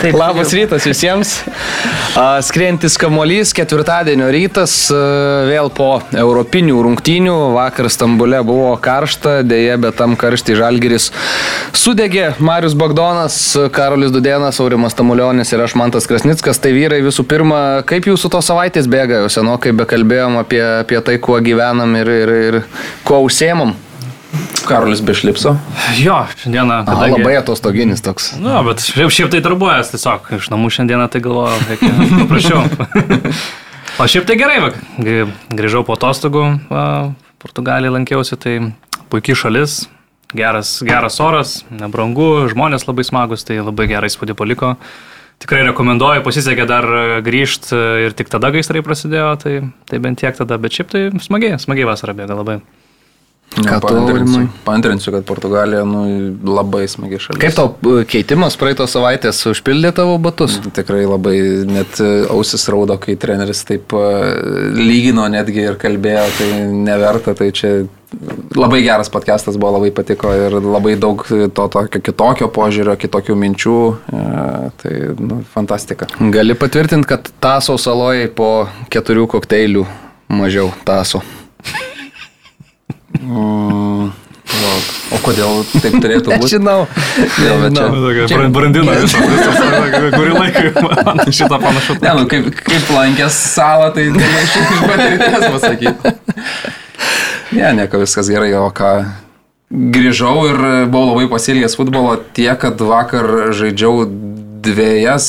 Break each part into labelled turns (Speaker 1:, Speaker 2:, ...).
Speaker 1: Taip, Labas jau. rytas visiems. Skrientis kamuolys, ketvirtadienio rytas, vėl po europinių rungtynių. Vakar Stambule buvo karšta, dėje, bet tam karštį Žalgiris sudegė. Marius Bagdonas, Karolis Dudėnas, Aurimas Tamulionis ir aš Mantas Krasnickas. Tai vyrai visų pirma, kaip jūsų tos savaitės bėga, jau senokai bekalbėjom apie, apie tai, kuo gyvenam ir, ir, ir kuo užsiemam.
Speaker 2: Karolis be šlipso.
Speaker 3: Jo, šiandieną.
Speaker 1: Kadangi... A, labai atostoginis toks.
Speaker 3: Na, no, bet šiaip, šiaip tai darbuojas tiesiog. Iš namų šiandieną tai galvoju, reikia paprašiau. o šiaip tai gerai, va, grįžau po atostogų, Portugalijai lankiausi, tai puikiai šalis, geras, geras oras, nebrangu, žmonės labai smagus, tai labai gerą įspūdį paliko. Tikrai rekomenduoju, pasisekė dar grįžti ir tik tada gaisrai prasidėjo, tai, tai bent tiek tada, bet šiaip tai smagiai, smagiai vasara bėga labai.
Speaker 2: Ką tu paantrinsiu, kad Portugalija nu, labai smagi šalis.
Speaker 1: Kaip tau e, keitimas praeitos savaitės užpildė tavo batus?
Speaker 2: Mm, tikrai labai, net e, ausis raudo, kai treneris taip e, lygino netgi ir kalbėjo, tai neverta, tai čia labai geras podcastas buvo, labai patiko ir labai daug to tokio kitokio požiūrio, kitokių minčių, tai nu, fantastika.
Speaker 1: Gali patvirtinti, kad taso saloje po keturių kokteilių mažiau taso.
Speaker 2: Mm, jo. O kodėl taip turėtų būti?
Speaker 1: Nežinau.
Speaker 3: Nežinau. Čia brandina kurį laiką man šitą panašu.
Speaker 2: Ne, nu, kaip, kaip lankęs salą, tai šiek iš patirties pasakyti. Ne, nieko viskas gerai, o ką. Grįžau ir buvau labai pasilgęs futbolo tiek, kad vakar žaidžiau dviejas,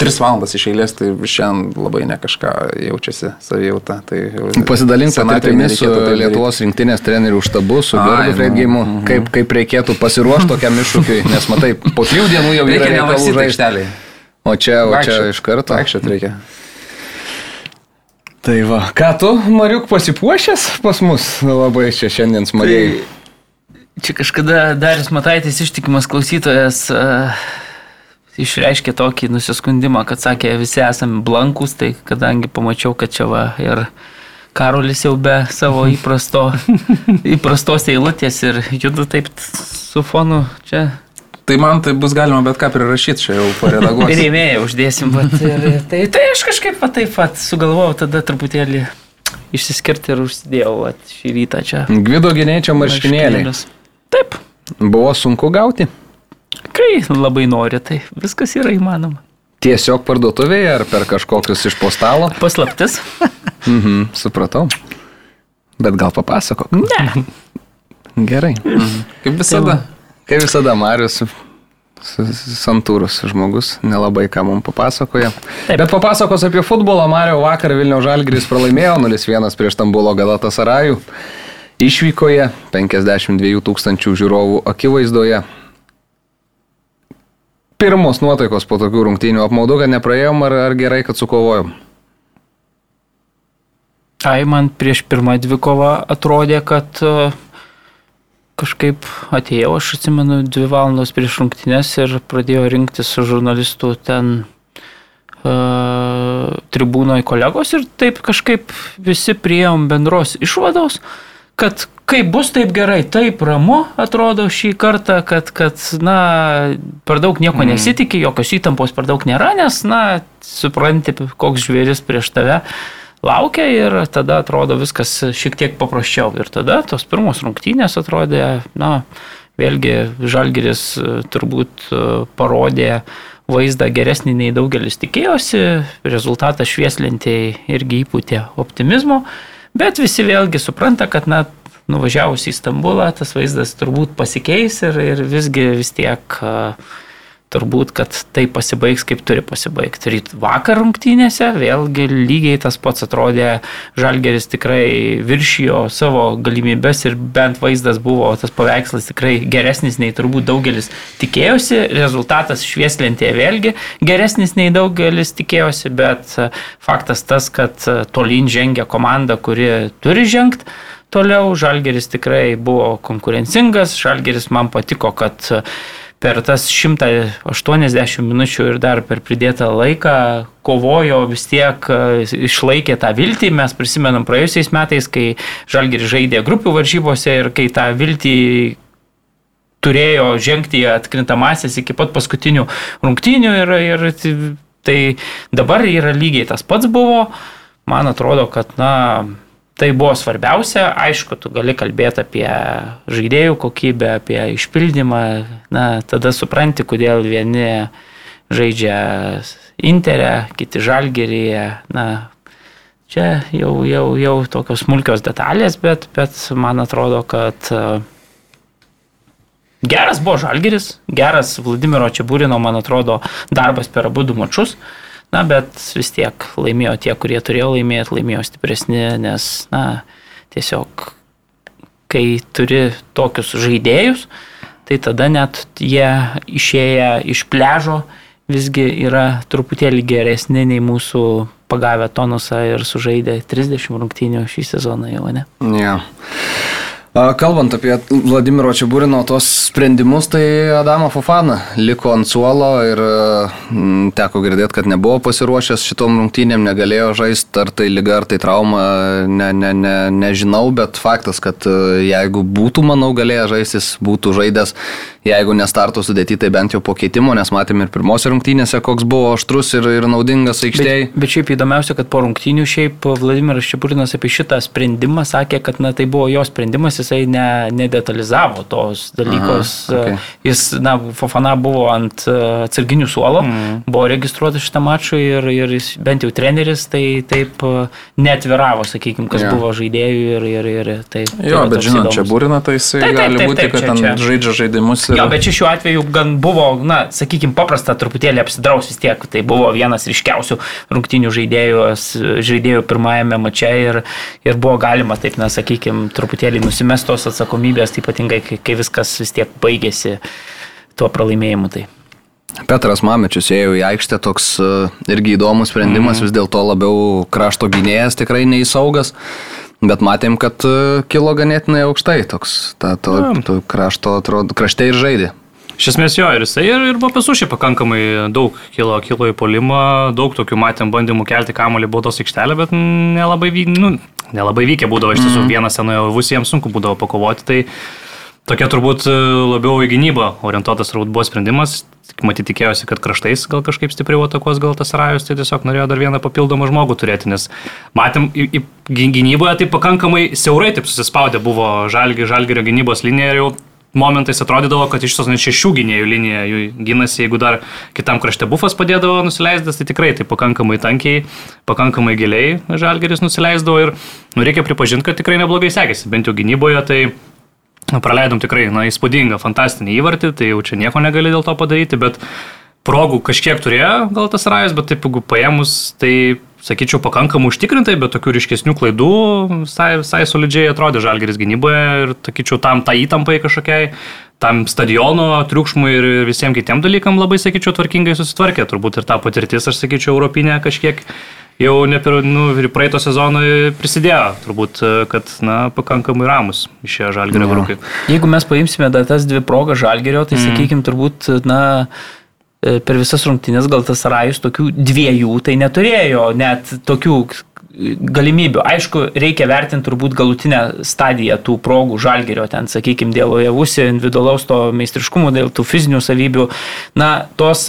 Speaker 2: tris valandas iš eilės, tai šiandien labai ne kažką jaučiasi savijauta. Tai
Speaker 1: Pasidalink patirtimis su Lietuvos rinktinės trenerių štabu, su Gerdu Freidgeimu, mm -hmm. kaip, kaip reikėtų pasiruošti tokiam iššūkiui, nes matai, po trijų dienų jau
Speaker 2: reikia reikalų žaisti.
Speaker 1: O čia, o čia iš karto.
Speaker 2: Vaikščiot reikia.
Speaker 1: Tai va, ką tu, Mariuk, pasipuošęs pas mus labai čia šiandien smagiai. Tai...
Speaker 4: Čia kažkada Darius Mataitis ištikimas klausytojas uh, išreiškė tokį nusiskundimą, kad sakė, visi esame blankus, tai kadangi pamačiau, kad čia va ir Karolis jau be savo įprasto, įprastos eilutės ir judu taip su fonu čia.
Speaker 2: Tai man tai bus galima bet ką prirašyti, čia jau paredaguosiu.
Speaker 4: ir įmėję uždėsim, bet, ir, tai, tai aš kažkaip va, taip pat sugalvojau tada truputėlį išsiskirti ir užsidėjau va, šį rytą čia.
Speaker 1: Gvido gynėčio marškinėliai.
Speaker 4: Taip.
Speaker 1: Buvo sunku gauti?
Speaker 4: Kai labai nori, tai viskas yra įmanoma.
Speaker 1: Tiesiog parduotuvėje ar per kažkokius iš postalo?
Speaker 4: Paslaptis.
Speaker 1: mhm, supratau. Bet gal papasakok.
Speaker 4: Ne.
Speaker 1: Gerai.
Speaker 2: Mhm. Kaip visada.
Speaker 1: Kaip visada, Marius santūrus žmogus, nelabai ką mums papasakoja. Taip. Bet papasakos apie futbolą. Mario vakar Vilnių Žalgris pralaimėjo 0-1 prieš Stambulo Galatasarajų. Išvykoje 52 tūkstančių žiūrovų akivaizdoje pirmos nuotaikos po tokių rungtynių? Apmaudu, kad nepraėjom ar, ar gerai, kad sukovojom?
Speaker 4: Ai, man prieš pirmą dvikovą atrodė, kad uh, kažkaip atėjau, aš atsimenu, dvi valandos prieš rungtynės ir pradėjau rinktis su žurnalistu ten uh, tribūnoje kolegos ir taip kažkaip visi prieėm bendros išvados, kad kaip bus taip gerai, taip ramu atrodo šį kartą, kad, kad na, per daug nieko mm. nesitikė, jokios įtampos per daug nėra, nes, na, supranti, koks žvėris prieš tave laukia ir tada atrodo viskas šiek tiek paprasčiau. Ir tada tos pirmos rungtynės atrodė, na, vėlgi Žalgiris e, turbūt e, parodė vaizdą geresnį nei daugelis tikėjosi, rezultatas švieslentėjai irgi įpūtė optimizmo, bet visi vėlgi supranta, kad na, nuvažiavus į Stambulą tas vaizdas turbūt pasikeis ir, ir visgi vis tiek turbūt, kad tai pasibaigs kaip turi pasibaigti. Ryt vakar rungtynėse vėlgi lygiai tas pats atrodė, Žalgeris tikrai viršijo savo galimybės ir bent vaizdas buvo, tas paveikslas tikrai geresnis nei turbūt daugelis tikėjosi, rezultatas švieslentėje vėlgi geresnis nei daugelis tikėjosi, bet faktas tas, kad tolyn žengia komanda, kuri turi žengti toliau. Žalgeris tikrai buvo konkurencingas, Žalgeris man patiko, kad per tas 180 minučių ir dar per pridėtą laiką kovojo vis tiek, išlaikė tą viltį. Mes prisimenam praėjusiais metais, kai Žalgeris žaidė grupių varžybose ir kai tą viltį turėjo žengti į atkrintamasis iki pat paskutinių rungtynių ir, ir tai dabar yra lygiai tas pats buvo. Man atrodo, kad, na, tai buvo svarbiausia. Aišku, tu gali kalbėti apie žaidėjų kokybę, apie išpildymą. Na, tada supranti, kodėl vieni žaidžia Interę, kiti Žalgeryje. Na, čia jau, jau, jau tokios smulkios detalės, bet, bet man atrodo, kad uh, Geras buvo Žalgeris, geras Vladimiro Čiabūrino, man atrodo, darbas per abu du mačius. Na, bet vis tiek laimėjo tie, kurie turėjo laimėti, laimėjo stipresni, nes, na, tiesiog, kai turi tokius žaidėjus, tai tada net jie išėję iš pležo visgi yra truputėlį geresni nei mūsų pagavę tonusą ir sužaidę 30 rungtynių šį sezoną jau, ne?
Speaker 1: Yeah. Kalbant apie Vladimiro Čiabūrino tos sprendimus, tai Adamo Fofana liko ant suolo ir m, teko girdėti, kad nebuvo pasiruošęs šitom rungtynėm, negalėjo žaisti, ar tai lyga, ar tai trauma, ne, ne, ne, nežinau, bet faktas, kad e, jeigu būtų, manau, galėjęs žaisti, būtų žaidęs, jeigu nestartų sudėti, tai bent jau po keitimo, nes matėme ir pirmose rungtynėse, koks buvo aštrus ir, ir naudingas aikštėje.
Speaker 4: Bet, bet šiaip įdomiausia, kad po rungtynių šiaip Vladimiras Čiabūrinas apie šitą sprendimą sakė, kad na, tai buvo jo sprendimas, jisai ne, nedetalizavo tos dalykos. Aha, okay. Jis, na, Fofana buvo ant e, atsarginių suolo, mm. buvo registruotas šitą mačą ir, ir jis, bent jau treneris tai taip e, netviravo, sakykime, kas yeah. buvo žaidėjų ir, ir, ir taip.
Speaker 2: Jo, tai bet žinot, čia būrina, tai jisai taip, taip, gali taip, būti, taip, kad ten žaidžia žaidimus.
Speaker 4: Ir... Jo, bet čia šiuo atveju gan buvo, na, sakykime, paprasta truputėlį apsidraus vis tiek. Tai buvo vienas ryškiausių rungtinių žaidėjų, žaidėjų pirmajame mače ir, ir buvo galima, taip, na, sakykime, truputėlį nusimesti tos atsakomybės, ypatingai kai, kai viskas vis tiek baigėsi tuo pralaimėjimu. Tai.
Speaker 1: Petras Mamečius ėjo į aikštę, toks e, irgi įdomus sprendimas, mm. vis dėlto labiau krašto gynėjas, tikrai neįsaugas, bet matėm, kad e, kilo ganėtinai aukštai, toks ta, to, to krašto, atrodo, krašte ir žaidė.
Speaker 3: Iš esmės jo, ir jisai ir, ir buvo pasušė pakankamai daug kilo, kilo į polimą, daug tokių matėm bandymų kelti kamuolį baudos aikštelę, bet nelabai, nu, nelabai vykė būdavo iš tiesų mm. vienas senojo visiems sunku būdavo pakovoti. Tai tokia turbūt e, labiau į gynybą orientuotas turbūt buvo sprendimas. Matyti tikėjosi, kad kraštais gal kažkaip stipriau atakos gal tas rajus, tai tiesiog norėjo dar vieną papildomą žmogų turėti, nes matėm, į, į gynyboje tai pakankamai siaurai taip susispaudę buvo žalgi, žalgerio gynybos linija ir jau momentais atrodydavo, kad iš tos net šešių gynėjų linija jų gynasi, jeigu dar kitam krašte bufas padėdavo nusileisdas, tai tikrai tai pakankamai tankiai, pakankamai giliai žalgeris nusileisdavo ir nu, reikia pripažinti, kad tikrai neblogai sekėsi, bent jau gynyboje tai praleidom tikrai, na, įspūdingą, fantastinį įvartį, tai jau čia nieko negali dėl to padaryti, bet progų kažkiek turėjo gal tas rajas, bet taip, jeigu paėmus, tai sakyčiau, pakankamai užtikrintai, bet tokių ryškesnių klaidų visai, visai solidžiai atrodė žalgeris gynyboje ir, sakyčiau, tam tą įtampai kažkokiai, tam stadiono triukšmui ir visiems kitiem dalykam labai, sakyčiau, tvarkingai susitvarkė. Turbūt ir ta patirtis, aš sakyčiau, europinė kažkiek jau ne per, nu, ir praeito sezono prisidėjo, turbūt, kad, na, pakankamai ramus išėjo žalgerio vyrukai.
Speaker 4: Jeigu mes paimsime dar tas dvi progas žalgerio, tai, mm. sakykim, turbūt, na, per visas rungtynės gal tas rajus tokių dviejų tai neturėjo net tokių galimybių. Aišku, reikia vertinti turbūt galutinę stadiją tų progų žalgerio, ten, sakykime, dėl javusi individualaus to meistriškumo, dėl tų fizinių savybių. Na, tos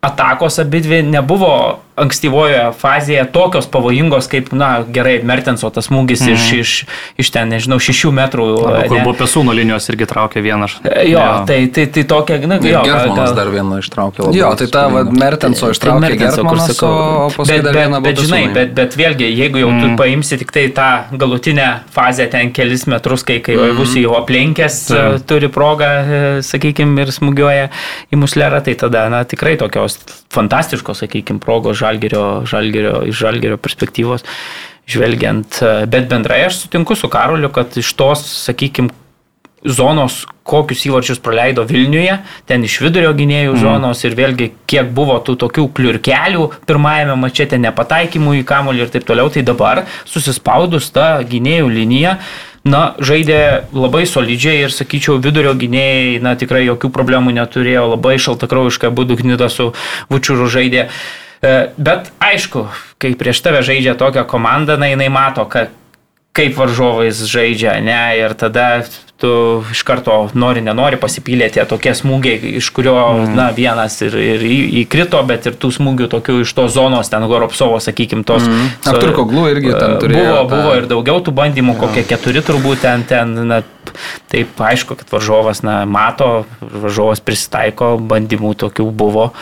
Speaker 4: atakos abidvi nebuvo ankstyvoje fazėje tokios pavojingos, kaip, na, gerai, Mertenso tas smūgis mm. iš, mhm. iš, iš ten, nežinau, šešių metrų.
Speaker 3: Arba, kur buvo pesūno linijos irgi traukė vieną.
Speaker 4: E, jo, jo, tai, tai, tai tokia, na,
Speaker 2: jo. Germanas dar vieną ištraukė. Labai
Speaker 1: jo, tai ta va, Mertenso ištraukė tai Germanas, o paskui
Speaker 4: bet, dar vieną bet, bet, žinai, bet, bet vėlgi, jeigu jau mm. tu mhm. paimsi tik tai tą galutinę fazę ten kelis metrus, kai, kai mm. būsi jau aplenkęs, mm. turi progą, e, sakykime, ir smūgiuoja į muslerą, tai tada, na, tikrai tokios fantastiškos, sakykime, progos žalgerio, žalgerio, iš žalgerio perspektyvos žvelgiant. Bet bendrai aš sutinku su Karoliu, kad iš tos, sakykime, zonos, kokius įvarčius praleido Vilniuje, ten iš vidurio gynėjų mm. zonos ir vėlgi kiek buvo tų tokių kliurkelių pirmajame mačete nepataikymų į kamolį ir taip toliau, tai dabar susispaudus tą gynėjų liniją, na, žaidė labai solidžiai ir, sakyčiau, vidurio gynėjai, na, tikrai jokių problemų neturėjo, labai šaltakraujiškai būdų gnyda su Vučiūru žaidė. E, bet aišku, kai prieš tave žaidžia tokia komanda, na jinai mato, kad kaip varžovais žaidžia, ne, ir tada tu iš karto nori, nenori pasipylė tie tokie smūgiai, iš kurio, mm. na, vienas ir, ir įkrito, bet ir tų smūgių tokių iš tos zonos, ten Goropsovo, sakykime, tos.
Speaker 1: Mm. Apturko glų irgi ten turėjo.
Speaker 4: Buvo, buvo ir daugiau tų bandymų, kokie keturi turbūt ten, ten, na, taip aišku, kad varžovas, na, mato, varžovas prisitaiko, bandymų tokių buvo.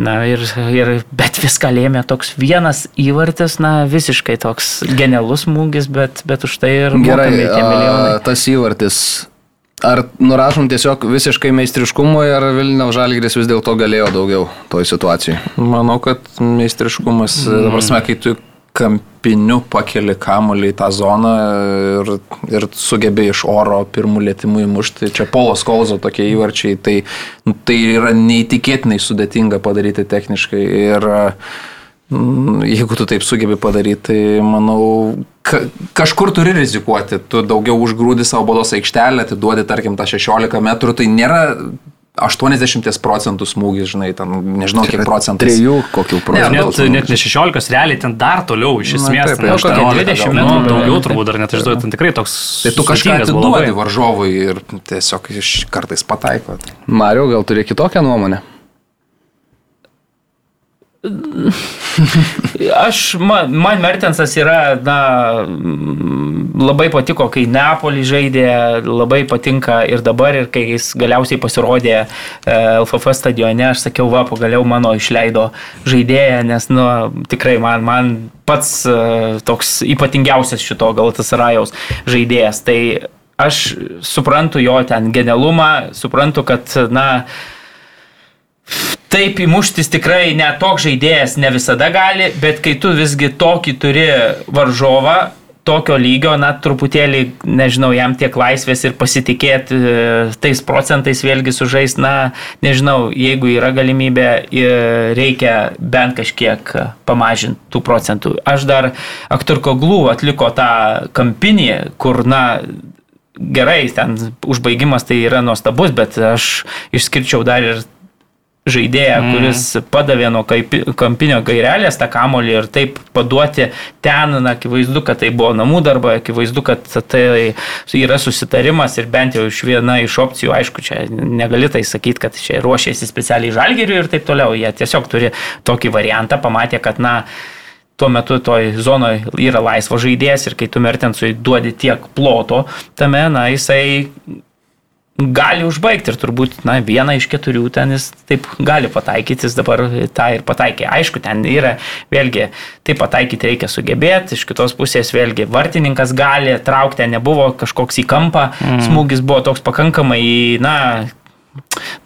Speaker 4: Na ir, ir, bet viską lėmė toks vienas įvartis, na, visiškai toks genialus smūgis, bet, bet už tai ir
Speaker 1: Gerai,
Speaker 4: tie milijonai.
Speaker 1: a, tas įvartis. Ar nurašom tiesiog visiškai meistriškumui, ar Vilniaus Žalgris vis dėlto galėjo daugiau toj situacijai?
Speaker 2: Manau, kad meistriškumas, mm. dabar prasme, kai tu kampiniu pakeli kamulį į tą zoną ir, ir sugebė iš oro pirmų lėtimų įmušti. Čia Polo Skolzo tokie įvarčiai, tai, tai yra neįtikėtinai sudėtinga padaryti techniškai. Ir mm, jeigu tu taip sugebi padaryti, tai manau, ka, kažkur turi rizikuoti. Tu daugiau užgrūdi savo bodos aikštelę, atiduodi, tarkim, tą 16 metrų, tai nėra 80 procentų smūgis, žinai, ten nežinau kiek procentų.
Speaker 1: Trijų kokių
Speaker 2: Ne,
Speaker 1: procentų.
Speaker 3: Net,
Speaker 2: gal-
Speaker 3: net ne 16, realiai ten dar toliau iš
Speaker 2: Na,
Speaker 3: esmės.
Speaker 4: kokie 20
Speaker 3: gal,
Speaker 4: metrų
Speaker 3: nu, daugiau turbūt dar net išduoti, ten tikrai toks.
Speaker 2: Tai tu kažką atiduodi varžovui ir tiesiog iš kartais pataiko.
Speaker 1: Mario, gal turi kitokią nuomonę?
Speaker 4: Aš, man, man Mertensas yra, na, labai patiko, kai Neapolį žaidė, labai patinka ir dabar, ir kai jis galiausiai pasirodė e, LFF stadione, aš sakiau, va, pagaliau mano išleido žaidėją, nes, nu, tikrai man, man pats e, toks ypatingiausias šito Galatasarajaus žaidėjas. Tai aš suprantu jo ten genialumą, suprantu, kad, na, Taip įmuštis tikrai net toks žaidėjas ne visada gali, bet kai tu visgi tokį turi varžovą, tokio lygio, na, truputėlį, nežinau, jam tiek laisvės ir pasitikėti e, tais procentais vėlgi sužais, na, nežinau, jeigu yra galimybė, e, reikia bent kažkiek pamažinti tų procentų. Aš dar aktorko glų atliko tą kampinį, kur, na, gerai, ten užbaigimas tai yra nuostabus, bet aš išskirčiau dar ir žaidėją, mm. kuris padavė nuo kampinio gairelės tą kamolį ir taip paduoti ten, na, akivaizdu, kad tai buvo namų darbai, akivaizdu, kad tai yra susitarimas ir bent jau iš viena iš opcijų, aišku, čia negali tai sakyti, kad čia ruošėsi specialiai žalgeriui ir taip toliau, jie tiesiog turi tokį variantą, pamatė, kad, na, tuo metu toj zonoje yra laisvas žaidėjas ir kai tu Mertensui duodi tiek ploto tame, na, jisai gali užbaigti ir turbūt, na, vieną iš keturių ten jis taip gali pataikyti, jis dabar tą ir pataikė. Aišku, ten yra, vėlgi, tai pataikyti reikia sugebėti, iš kitos pusės vėlgi vartininkas gali traukti, nebuvo kažkoks į kampą, mm. smūgis buvo toks pakankamai, na,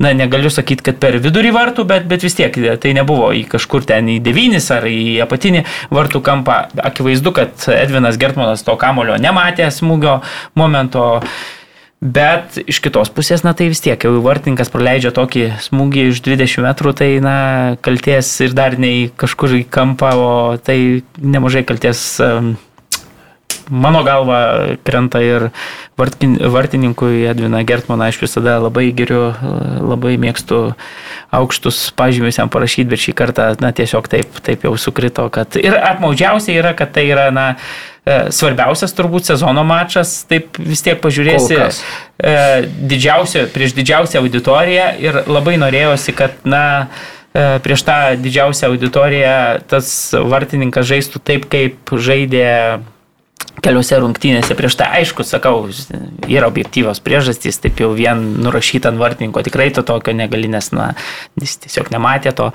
Speaker 4: Na, negaliu sakyti, kad per vidurį vartų, bet, bet vis tiek tai nebuvo į kažkur ten į devynis ar į apatinį vartų kampą. Akivaizdu, kad Edvinas Gertmanas to kamulio nematė smūgio momento. Bet iš kitos pusės, na tai vis tiek, jau vartininkas praleidžia tokį smūgį iš 20 metrų, tai, na, kalties ir dar ne į kažkur į kampą, o tai nemažai kalties um, mano galva krenta ir vartkin- vartininkui Edvina Gertmaną aš visada labai geriu, labai mėgstu aukštus pažymius jam parašyti, bet šį kartą, na, tiesiog taip, taip jau sukrito, kad ir apmaudžiausia yra, kad tai yra, na, e, svarbiausias turbūt sezono mačas, taip vis tiek pažiūrėsi e, didžiausia, prieš didžiausią auditoriją ir labai norėjosi, kad, na, e, prieš tą didžiausią auditoriją tas vartininkas žaistų taip, kaip žaidė keliose rungtynėse prieš tai, aišku, sakau, yra objektyvios priežastys, taip jau vien nurašyta ant vartininko tikrai to tokio negali, nes, na, jis tiesiog nematė to,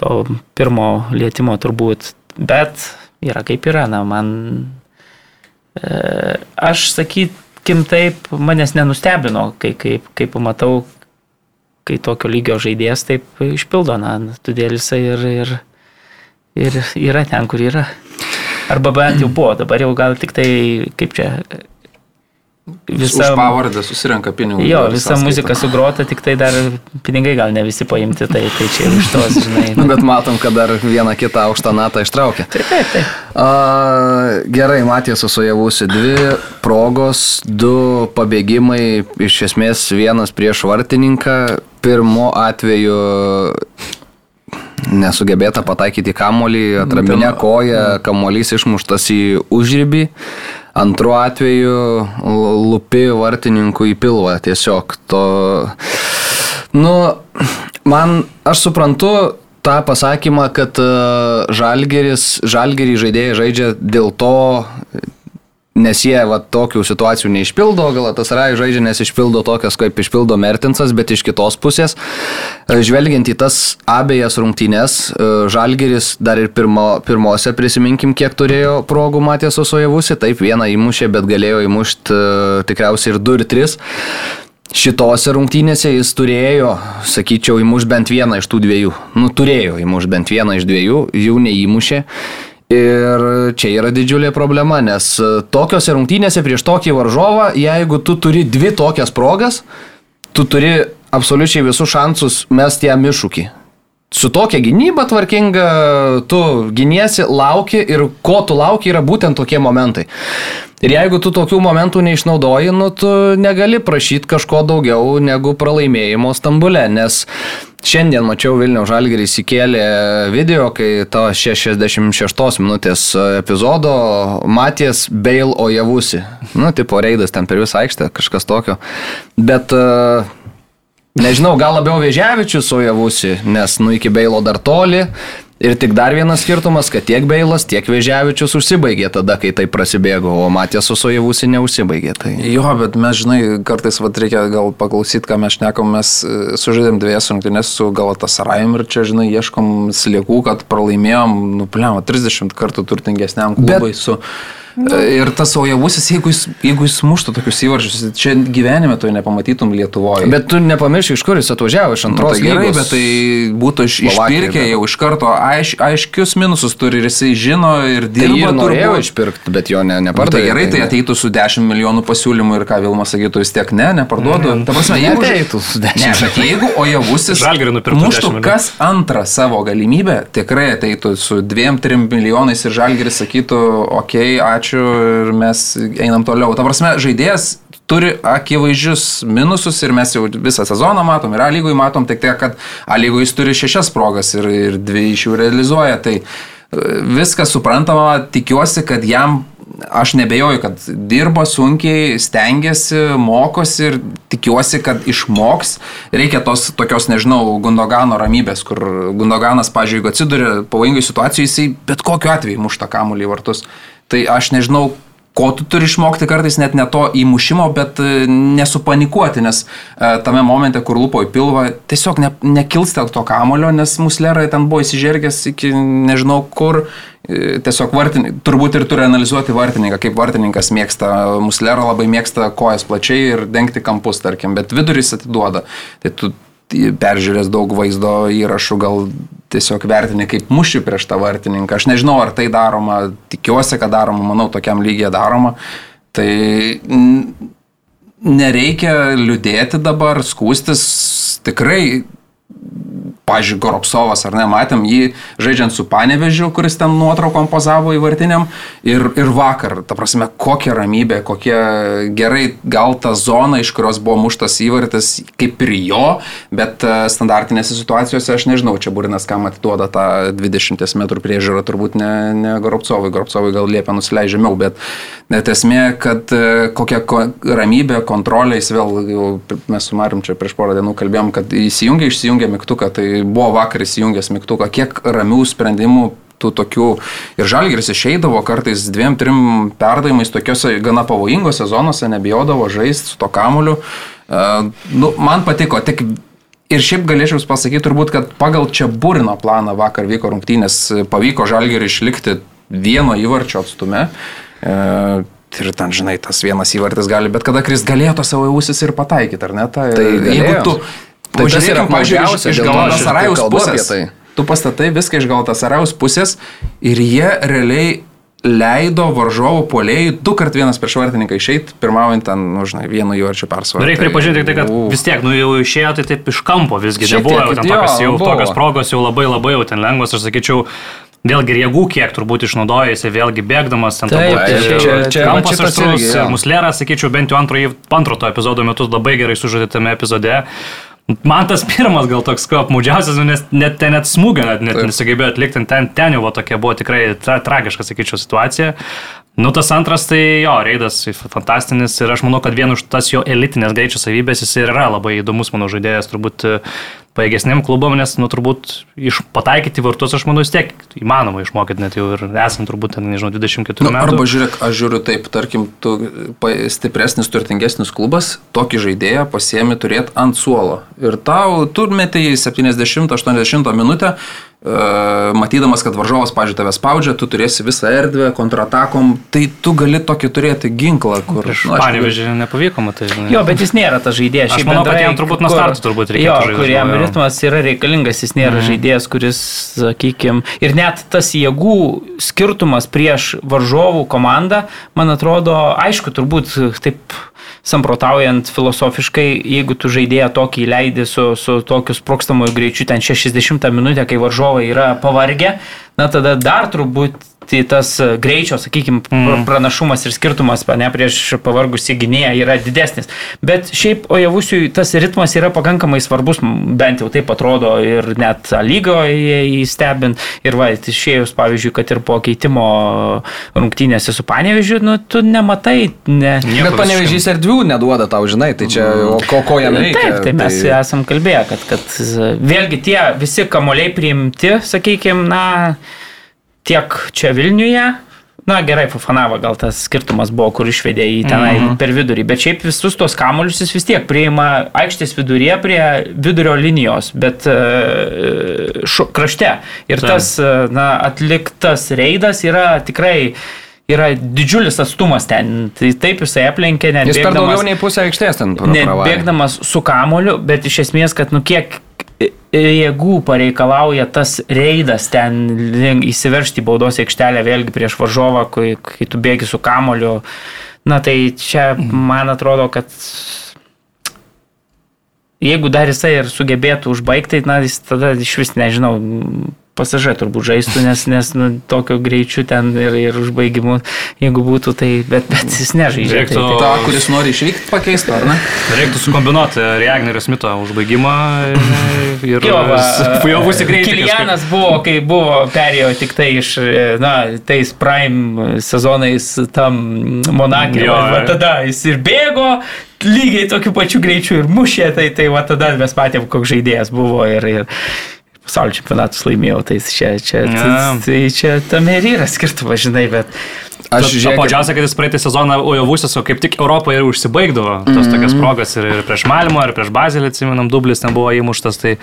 Speaker 4: to pirmo lietimo turbūt, bet yra kaip yra, na, man, e, aš sakykim taip, manęs nenustebino, kai, kaip, kai pamatau, kai tokio lygio žaidėjas taip išpildo, na, todėl jisai ir, ir, ir yra ten, kur yra. Arba bent jau buvo, dabar jau gal tik tai, kaip čia,
Speaker 2: Visa... Už pavardę susirenka pinigų.
Speaker 4: Jo, visa muzika sugrota, tik tai dar pinigai gal ne visi paimti, tai, tai čia ir iš tos, žinai.
Speaker 1: Nu, bet matom, kad dar vieną kitą aukštą natą ištraukė.
Speaker 4: Taip, taip, taip.
Speaker 1: A, gerai, Matijas sujavusi dvi progos, du pabėgimai, iš esmės vienas prieš vartininką. Pirmo atveju nesugebėta pataikyti kamolį, atraminę koją, kamolys išmuštas į užrybį. Antru atveju lupi vartininkų į pilvą tiesiog to. Nu, man, aš suprantu tą pasakymą, kad e, žalgeris, žalgerį žaidėjai žaidžia dėl to, nes jie va, tokių situacijų neišpildo, gal tas Rai žaidžia, nes išpildo tokias, kaip išpildo Mertinsas, bet iš kitos pusės, e, žvelgiant į tas abejas rungtynės, e, Žalgeris dar ir pirmo, pirmose prisiminkim, kiek turėjo progų matė su Sojavusi, taip vieną įmušė, bet galėjo įmušti e, tikriausiai ir 2 ir 3. Šitose rungtynėse jis turėjo, sakyčiau, įmuš bent vieną iš tų dviejų. Nu, turėjo įmuš bent vieną iš dviejų, jų neįmušė. Ir čia yra didžiulė problema, nes e, tokiose rungtynėse prieš tokį varžovą, jeigu tu turi dvi tokias progas, tu turi absoliučiai visus šansus mesti jam iššūkį. Su tokia gynyba tvarkinga, tu giniesi, lauki ir ko tu lauki yra būtent tokie momentai. Ir jeigu tu tokių momentų neišnaudoji, nu tu negali prašyti kažko daugiau negu pralaimėjimo Stambule, nes šiandien mačiau Vilnių Žalgirį įsikėlė video, kai to 66 minutės epizodo matės Bail Ojavusi. Nu, tipo reidas ten per visą aikštę, kažkas tokio. Bet uh, Nežinau, gal labiau Vėžiavičius ojavusi, nes nu iki Beilo dar toli. Ir tik dar vienas skirtumas, kad tiek Beilas, tiek Vėžiavičius užsibaigė tada, kai tai prasidėjo, o Matės su Sojavusi neužsibaigė. Tai...
Speaker 2: Jo, bet mes, žinai, kartais vat, reikia gal paklausyti, ką mes šnekam, mes e, sužaidėm dviejas rungtynės su Galatasarayim ir čia, žinai, ieškom sliekų, kad pralaimėjom, nu, plėma, 30 kartų turtingesniam klubui bet... su... Nu. Ir tas Ojavusis, jeigu jis, jeigu jis muštų tokius įvarčius, čia gyvenime to nepamatytum Lietuvoje.
Speaker 1: Bet tu nepamiršk, iš kur jis atvažiavo, iš antros.
Speaker 2: Nu, tai gerai, bet tai būtų iš, išpirkę jau iš karto aiš, aiškius minusus turi ir jisai žino ir
Speaker 1: Tai
Speaker 2: dirba.
Speaker 1: ir norėjo išpirkti, bet jo ne,
Speaker 2: Nu,
Speaker 1: nepardavė.
Speaker 2: tai gerai, tai ateitų su 10 milijonų pasiūlymų ir ką Vilma sakytų, vis tiek ne, neparduodu. Ta prasme, jeigu...
Speaker 1: Neateitų su 10
Speaker 2: Ne, bet jeigu Ojavusis
Speaker 3: Žalgirį nupirktų 10
Speaker 2: muštų
Speaker 3: milijonų.
Speaker 2: kas antrą savo galimybę, tikrai ateitų su 2-3 milijonais ir Žalgiris sakytų, okei, okay, ačiū ir mes einam toliau. Ta prasme, žaidėjas turi akivaizdžius minususus ir mes jau visą sezoną matom ir A lygui matom, tik tai, kad A lygui jis turi šešias progas ir, ir dvi iš jų realizuoja. Tai e, viskas suprantama, tikiuosi, kad jam aš nebejoju, kad dirba sunkiai, stengiasi, mokosi ir tikiuosi, kad išmoks. Reikia tos tokios, nežinau, Gundogano ramybės, kur Gundoganas, pažiūrėjau, jeigu atsiduria pavojingai situacijai, jisai bet kokiu atveju mušta kamuolį į vartus. Tai aš nežinau, ko tu turi išmokti kartais net ne to įmušimo, bet e, nesupanikuoti, nes e, tame momente, kur lupo į pilvą, tiesiog ne, nekilstel to kamulio, nes muslerai ten buvo įsižergęs iki nežinau kur, e, tiesiog vartininkas, turbūt ir turi analizuoti vartininką, kaip vartininkas mėgsta, muslerą labai mėgsta kojas plačiai ir dengti kampus, tarkim, bet viduris atiduoda. Tai tu peržiūrės daug vaizdo įrašų, gal tiesiog vertini kaip muši prieš tą vartininką. Aš nežinau, ar tai daroma, tikiuosi, kad daroma, manau, tokiam lygiai daroma. Tai nereikia liūdėti dabar, skūstis, tikrai pažiūrėjau, Goropsovas, ar ne, matėm jį žaidžiant su Panevežiu, kuris ten nuotraukom pozavo įvartiniam. Ir, ir vakar, ta prasme, kokia ramybė, kokia gerai gal ta zona, iš kurios buvo muštas įvartis, kaip ir jo, bet e, standartinėse situacijose aš nežinau, čia Burinas kam atiduoda tą 20 m priežiūrą, turbūt ne, ne Goropsovui, Goropsovui gal liepia nusileidžia žemiau, bet net esmė, kad e, kokia ko, ramybė, kontrolė, jis vėl, mes su Marim čia prieš porą dienų kalbėjom, kad įsijungia, išsijungia mygtuką, tai buvo vakar įsijungęs mygtuką, kiek ramių sprendimų tų tokių ir žalgeris išeidavo kartais dviem, trim perdavimais tokiuose gana pavojingose zonose, nebijodavo žaisti su to kamuliu. Uh, nu, man patiko, tik ir šiaip galėčiau Jums pasakyti turbūt, kad pagal čia burino planą vakar vyko rungtynės, pavyko žalgerį išlikti vieno įvarčio atstume. Uh, Ir ten, žinai, tas vienas įvartis gali bet kada kris galėjo to savo ausis ir pataikyti, ar ne? Ta,
Speaker 1: Tai
Speaker 2: jeigu
Speaker 1: galėjo.
Speaker 2: tu...
Speaker 1: Tai tas yra
Speaker 2: mažiausias iš
Speaker 1: Galatasarajaus
Speaker 2: pusės.
Speaker 1: Tai.
Speaker 2: Tu pastatai viską iš Galatasarajaus pusės ir jie realiai leido varžovų polėjui du kart vienas prieš vartininką išeiti, pirmaujant ten, nu, žinai, vienu juorčiu persvarą.
Speaker 3: Nu, reikia pripažinti, tai, kad vis tiek, nu, jau išėjo tai taip iš kampo visgi, nebuvo jau ten tokios, jau,
Speaker 1: buvo.
Speaker 3: tokios progos, jau labai labai jau ten lengvos, aš sakyčiau, Vėlgi jėgų kiek turbūt išnaudojasi, vėlgi bėgdamas ten
Speaker 1: taip,
Speaker 3: turbūt.
Speaker 1: Čia,
Speaker 3: čia,
Speaker 1: čia
Speaker 3: kampas aštrus, muslėras, sakyčiau, bent jau antro, antro to epizodo metus labai gerai sužaidėtame epizode. Man tas pirmas gal toks apmaudžiausias, nu, nes net ten net smūgio net, net nesugebėjo atlikti, ten, ten jau tokia buvo tikrai tra, tragiška, sakyčiau, situacija. Nu, tas antras, tai jo, Reidas fantastinis ir aš manau, kad vien už tas jo elitinės greičio savybės jis yra labai įdomus mano žaidėjas, turbūt paėgesniam klubam, nes, nu, turbūt iš pataikyti vartus, aš manau, vis tiek įmanoma išmokyti net jau ir esant turbūt, ten, nežinau, 24
Speaker 2: Nu,
Speaker 3: metų.
Speaker 2: arba žiūrėk, aš žiūriu taip, tarkim, tu stipresnis, turtingesnis klubas, tokį žaidėją pasiemi turėti ant suolo. Ir tau, tu metai 70-80 minutę, e, matydamas, kad varžovas, pažiūrėjau, tave spaudžia, tu turėsi visą erdvę kontratakom, tai tu gali tokį turėti ginklą, kur... Nu,
Speaker 3: Panevežį nepavyko, matai. žinai.
Speaker 4: Jo, bet jis nėra tas žaidėjas.
Speaker 3: Aš manau, kad jam turbūt nuo starto turbūt reikėtų
Speaker 4: Jo,
Speaker 3: žaist,
Speaker 4: kuriam. Ritmas yra reikalingas, jis nėra žaidėjas, kuris, sakykime, ir net tas jėgų skirtumas prieš varžovų komandą, man atrodo, aišku, turbūt taip samprotaujant filosofiškai, jeigu tu žaidėją tokį leidi su, su tokiu sprokstamoju greičiu, ten 60 minutę, kai varžovai yra pavargę, na tada dar turbūt tai tas greičio, sakykime,
Speaker 3: Mm.
Speaker 4: pranašumas ir skirtumas ne, prieš pavargusį gynėją yra didesnis. Bet šiaip Ojavusiui tas ritmas yra pakankamai svarbus, bent jau taip atrodo ir net lygoje jį stebint. Ir va, išėjus, pavyzdžiui, kad ir po keitimo rungtynėse su Panevežiu, nu, tu nematai. Ne,
Speaker 3: Nieko
Speaker 1: Bet panevežys erdvių neduoda tau, žinai, tai čia o ko, ko jam reikia.
Speaker 4: Taip, tai mes tai... esam kalbėję, kad, kad vėlgi tie visi kamoliai priimti, sakykime, na, tiek čia Vilniuje. Na gerai, Fafanava gal tas skirtumas buvo, kur išvedė į tenai mm -hmm. per vidurį, bet šiaip visus tos kamolius jis vis tiek priima aikštės viduryje prie vidurio linijos, bet e, šu, krašte. Ir
Speaker 3: Taip.
Speaker 4: tas, e, na, atliktas reidas yra tikrai yra didžiulis atstumas ten. Tai taip jisai aplenkė, net
Speaker 1: Jis per
Speaker 4: bėgdamas-
Speaker 1: daugiau nei pusę aikštės ten
Speaker 4: ne
Speaker 1: pravarė.
Speaker 4: bėgdamas su kamoliu, bet iš esmės, kad nu kiek jėgų pareikalauja tas reidas ten link- įsiveržti į baudos aikštelę vėlgi prieš varžovą, kai, kai tu bėgi su kamoliu. Na tai čia man atrodo, kad jeigu dar jisai ir sugebėtų užbaigti, na jis tada iš vis nežinau, pasažai turbūt žaistų, nes, nes nu, tokio greičiu ten ir, ir užbaigimu, jeigu būtų, tai bet, bet jis nežaidžia.
Speaker 3: Reiktų-
Speaker 4: Tai, tai,
Speaker 2: Ta, kuris nori išvykti, pakeisti, ar ne?
Speaker 3: Reiktų sukombinuoti Reagnerio Smito užbaigimą ir
Speaker 4: jo
Speaker 3: būsi greitai.
Speaker 4: Kilianas buvo, kai buvo, perėjo tik tai iš, na, tais prime sezonais tam Monakė. Va,
Speaker 3: jo.
Speaker 4: tada jis ir bėgo lygiai tokiu pačiu greičiu ir mušė, tai, tai va tada mes matėm, koks žaidėjas buvo ir, ir pasaulio čempionatus laimėjau, tai čia, čia,
Speaker 3: Ja.
Speaker 4: tai čia tam ir yra skirtumas, žinai, bet
Speaker 1: Aš žiūrėjau.
Speaker 3: Pačiausia, kad jis praeitą sezoną Ojovusis, o kaip tik Europoje ir užsibaigdavo tos
Speaker 1: Mhm.
Speaker 3: tokias progas ir, ir prieš Malmo, ir prieš Bazilį, atsimenam, dublis ten buvo įmuštas. Tai,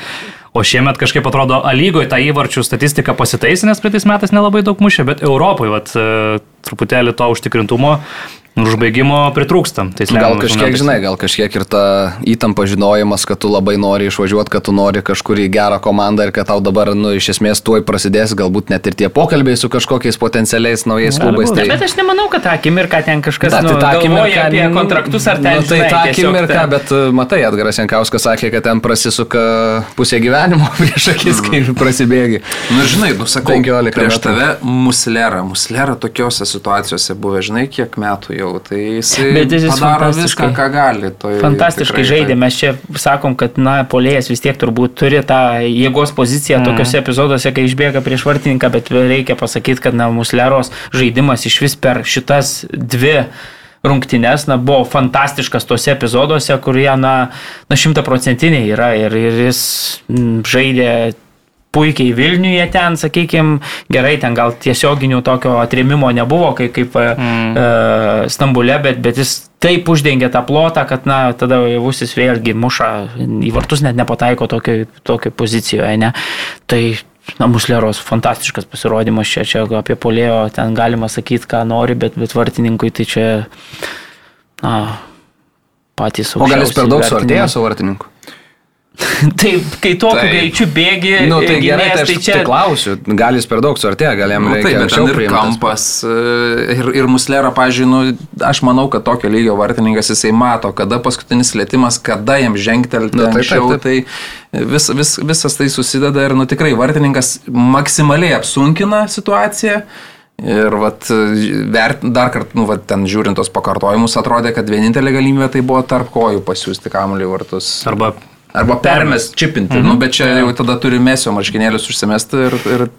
Speaker 3: o šiemet kažkaip atrodo, A lygoje tą įvarčių statistiką pasitaisė, nes praeitais metais nelabai daug mušė, bet Europoje vat, e, truputėlį to užtikrintumo užbaigimo pritrūksta. Tai
Speaker 1: Gal kažkiek, žinai, gal kažkiek ir ta įtampa žinojimas, kad tu labai nori išvažiuoti, kad tu nori kažkur į gerą komandą ir kad tau dabar, nu, iš esmės tuoj prasidės galbūt net ir tie pokalbiai su kažkokiais potencialiais naujais klubais.
Speaker 4: būt. Bet aš nemanau, kad tą akimirką ten kažkas
Speaker 1: Da,
Speaker 4: nu,
Speaker 1: tai
Speaker 4: galvoja
Speaker 1: akimirką
Speaker 4: apie
Speaker 1: nu,
Speaker 4: kontraktus ar ten.
Speaker 1: Nu, tai
Speaker 4: žinai,
Speaker 1: tą akimirką, bet uh, matai, Edgaras Jankauskas sakė, kad ten prasisuka pusė gyvenimo prieš akis, kai prasibėgi.
Speaker 2: Nu, ir žinai, nu, sakau,
Speaker 1: 15
Speaker 2: prieš
Speaker 1: metų.
Speaker 2: tave muslera. Muslera tokiose situacijose buvo, žinai, kiek metų jau. Tai jisai
Speaker 4: Bet jis
Speaker 2: padaro
Speaker 4: fantastiškai-
Speaker 2: viską, ką gali. Toj,
Speaker 4: Fantastiškai
Speaker 2: tikrai,
Speaker 4: žaidė, mes čia sakom, kad, na, polėjas vis tiek turbūt turi tą jėgos poziciją mm. tokiuose epizoduose, kai išbėga prieš vartininką, bet reikia pasakyti, kad, na, Musleros žaidimas iš vis per šitas dvi rungtynes, na, buvo fantastiškas tose epizoduose, kurie, na, na šimtaprocentiniai yra ir, ir jis mm, žaidė puikiai Vilniuje ten, sakykime, gerai, ten gal tiesioginių tokio atrėmimo nebuvo, kaip, kaip mm. e, Stambule, bet, bet jis taip uždengė tą plotą, kad, na, tada Vusis vėlgi muša, į vartus net nepataiko tokio, tokio pozicijoje, ne. Tai, na, Musleros fantastiškas pasirodymas čia, čia apie polėjo, ten galima sakyti, ką nori, bet, bet vartininkui tai čia, na, patys
Speaker 1: O gal jis per daug
Speaker 4: aukščiausi
Speaker 1: suartėjo su vartininku?
Speaker 4: Taip, kai tokiu
Speaker 2: Taip.
Speaker 4: greičiu bėgi,
Speaker 1: nu, tai
Speaker 4: gynėjas,
Speaker 1: gerai, tai aš
Speaker 4: čia...
Speaker 1: tai klausiu, gal jis per daug suartėjo, gal jam
Speaker 2: Nu,
Speaker 1: reikia
Speaker 2: taip, bet ten ir kampas. e, Ir, ir muslera, pažiūrėjau, nu, aš manau, kad tokio lygio vartininkas jisai mato, kada paskutinis lėtimas, kada jam žengtelti
Speaker 1: Nu,
Speaker 2: nu,
Speaker 1: taip,
Speaker 2: anksčiau.
Speaker 1: taip,
Speaker 2: Tai vis, vis, visas tai susideda ir, nu, tikrai vartininkas maksimaliai apsunkina situaciją. Ir vat, vert, dar kartą, nu, vat, ten žiūrint tos pakartojimus, atrodė, kad vienintelė galimybė tai buvo tarp kojų pasiūsti kamuolį vartus.
Speaker 3: Arba
Speaker 2: Arba permest, čipinti. Mhm. Nu, bet čia jau tada turi mesio marškinėlius užsimesti ir, ir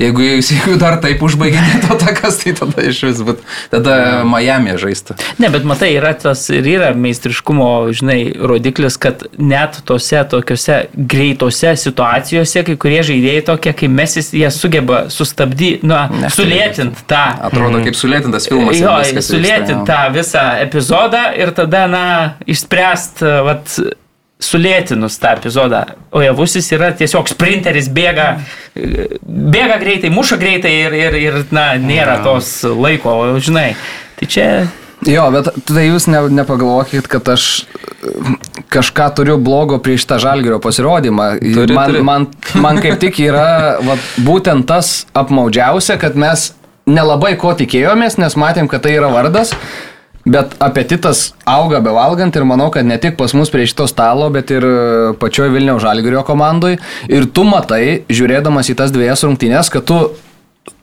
Speaker 2: Jeigu, jeigu dar taip užbaiginėtų takas, tai tada iš vis, bet tada Miami žaistų.
Speaker 4: Ne, bet matai, yra tas ir yra meistriškumo, žinai, rodiklis, kad net tose tokiuose greitose situacijose, kai kurie žaidėjai tokie, kaip mesis, jie sugeba sustabdyti, na, sulėtinti tą.
Speaker 2: Atrodo kaip sulėtintas filmas.
Speaker 4: Jo, sulėtinti tą visą epizodą ir tada, na, išspręst, vat, sulėtinus tą epizodą. O javusis yra tiesiog sprinteris, bėga, bėga greitai, muša greitai ir, ir, ir na, nėra tos laiko, žinai. Tai čia
Speaker 1: Jo, bet tai jūs ne, nepagalvokit, kad aš kažką turiu blogo prieš tą žalgerio pasirodymą.
Speaker 2: Turi,
Speaker 1: man,
Speaker 2: turi.
Speaker 1: man, man kaip tik yra vat, būtent tas apmaudžiausia, kad mes nelabai ko tikėjomės, nes matėm, kad tai yra vardas. Bet apetitas auga bevalgant ir manau, kad ne tik pas mus prie šito stalo, bet ir e, pačioj Vilniaus Žalgirio komandai. Ir tu matai, žiūrėdamas į tas dviejas rungtynės, kad tu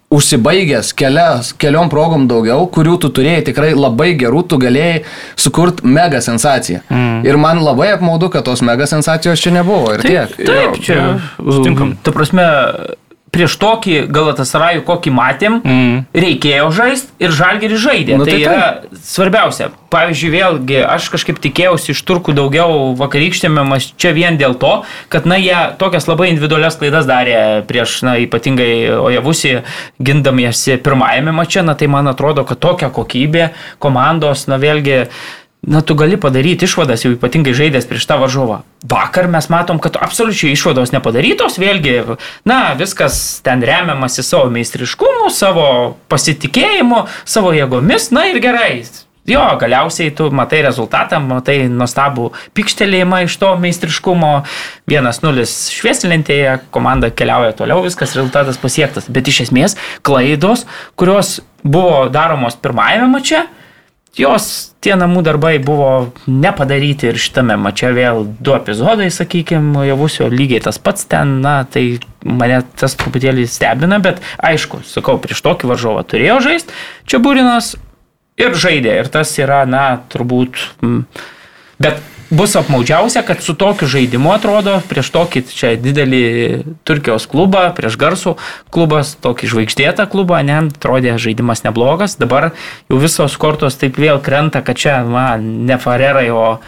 Speaker 1: užsibaigęs kelias, keliom progom daugiau, kurių tu turėjai tikrai labai gerų, tu galėjai sukurti mega sensaciją. Mm. Ir man labai apmaudu, kad tos mega sensacijos čia nebuvo ir tiek.
Speaker 4: Taip, čia.
Speaker 3: sutinkam.
Speaker 4: Ta prasme, prieš tokį Galatasarajų, kokį matėm,
Speaker 3: Mm.
Speaker 4: reikėjo žaisti ir žalgerį žaidė.
Speaker 1: Nu,
Speaker 4: tai,
Speaker 1: tai
Speaker 4: tai yra svarbiausia. Pavyzdžiui, vėlgi, aš kažkaip tikėjausi iš turkų daugiau vakarykštėme čia vien dėl to, kad, na, jie tokias labai individualias klaidas darė prieš, na, ypatingai Ojavusi, gindamiesi pirmajame mače, na, tai man atrodo, kad tokia kokybė komandos, na, vėlgi, Na, tu gali padaryti išvadas, jau ypatingai žaidęs prieš tą varžovą. Vakar mes matom, kad absoliučiai išvados nepadarytos, vėlgi, na, viskas ten remiamasi savo meistriškumu, savo pasitikėjimu, savo jėgomis, na ir gerai. Jo, galiausiai tu matai rezultatą, matai nuostabų pikštelėjimą iš to meistriškumo. 1-0 švieslentėje, komanda keliauja toliau, viskas rezultatas pasiektas. Bet iš esmės klaidos, kurios buvo daromos pirmajame mače, jos tie namų darbai buvo nepadaryti ir šitame mače vėl du epizodai, sakykime, javusio lygiai tas pats ten, na, tai mane tas truputėlį stebina, bet aišku, sakau, prieš tokį varžovą turėjo žaisti, čia būrinas ir žaidė, ir tas yra, na, turbūt, bet bus apmaudžiausia, kad su tokiu žaidimu atrodo, prieš tokį čia didelį Turkijos klubą, prieš garsų klubas, tokį žvaigždėtą klubą, ne, atrodė žaidimas neblogas, dabar jau visos kortos taip vėl krenta, kad čia, man, ne farerai, o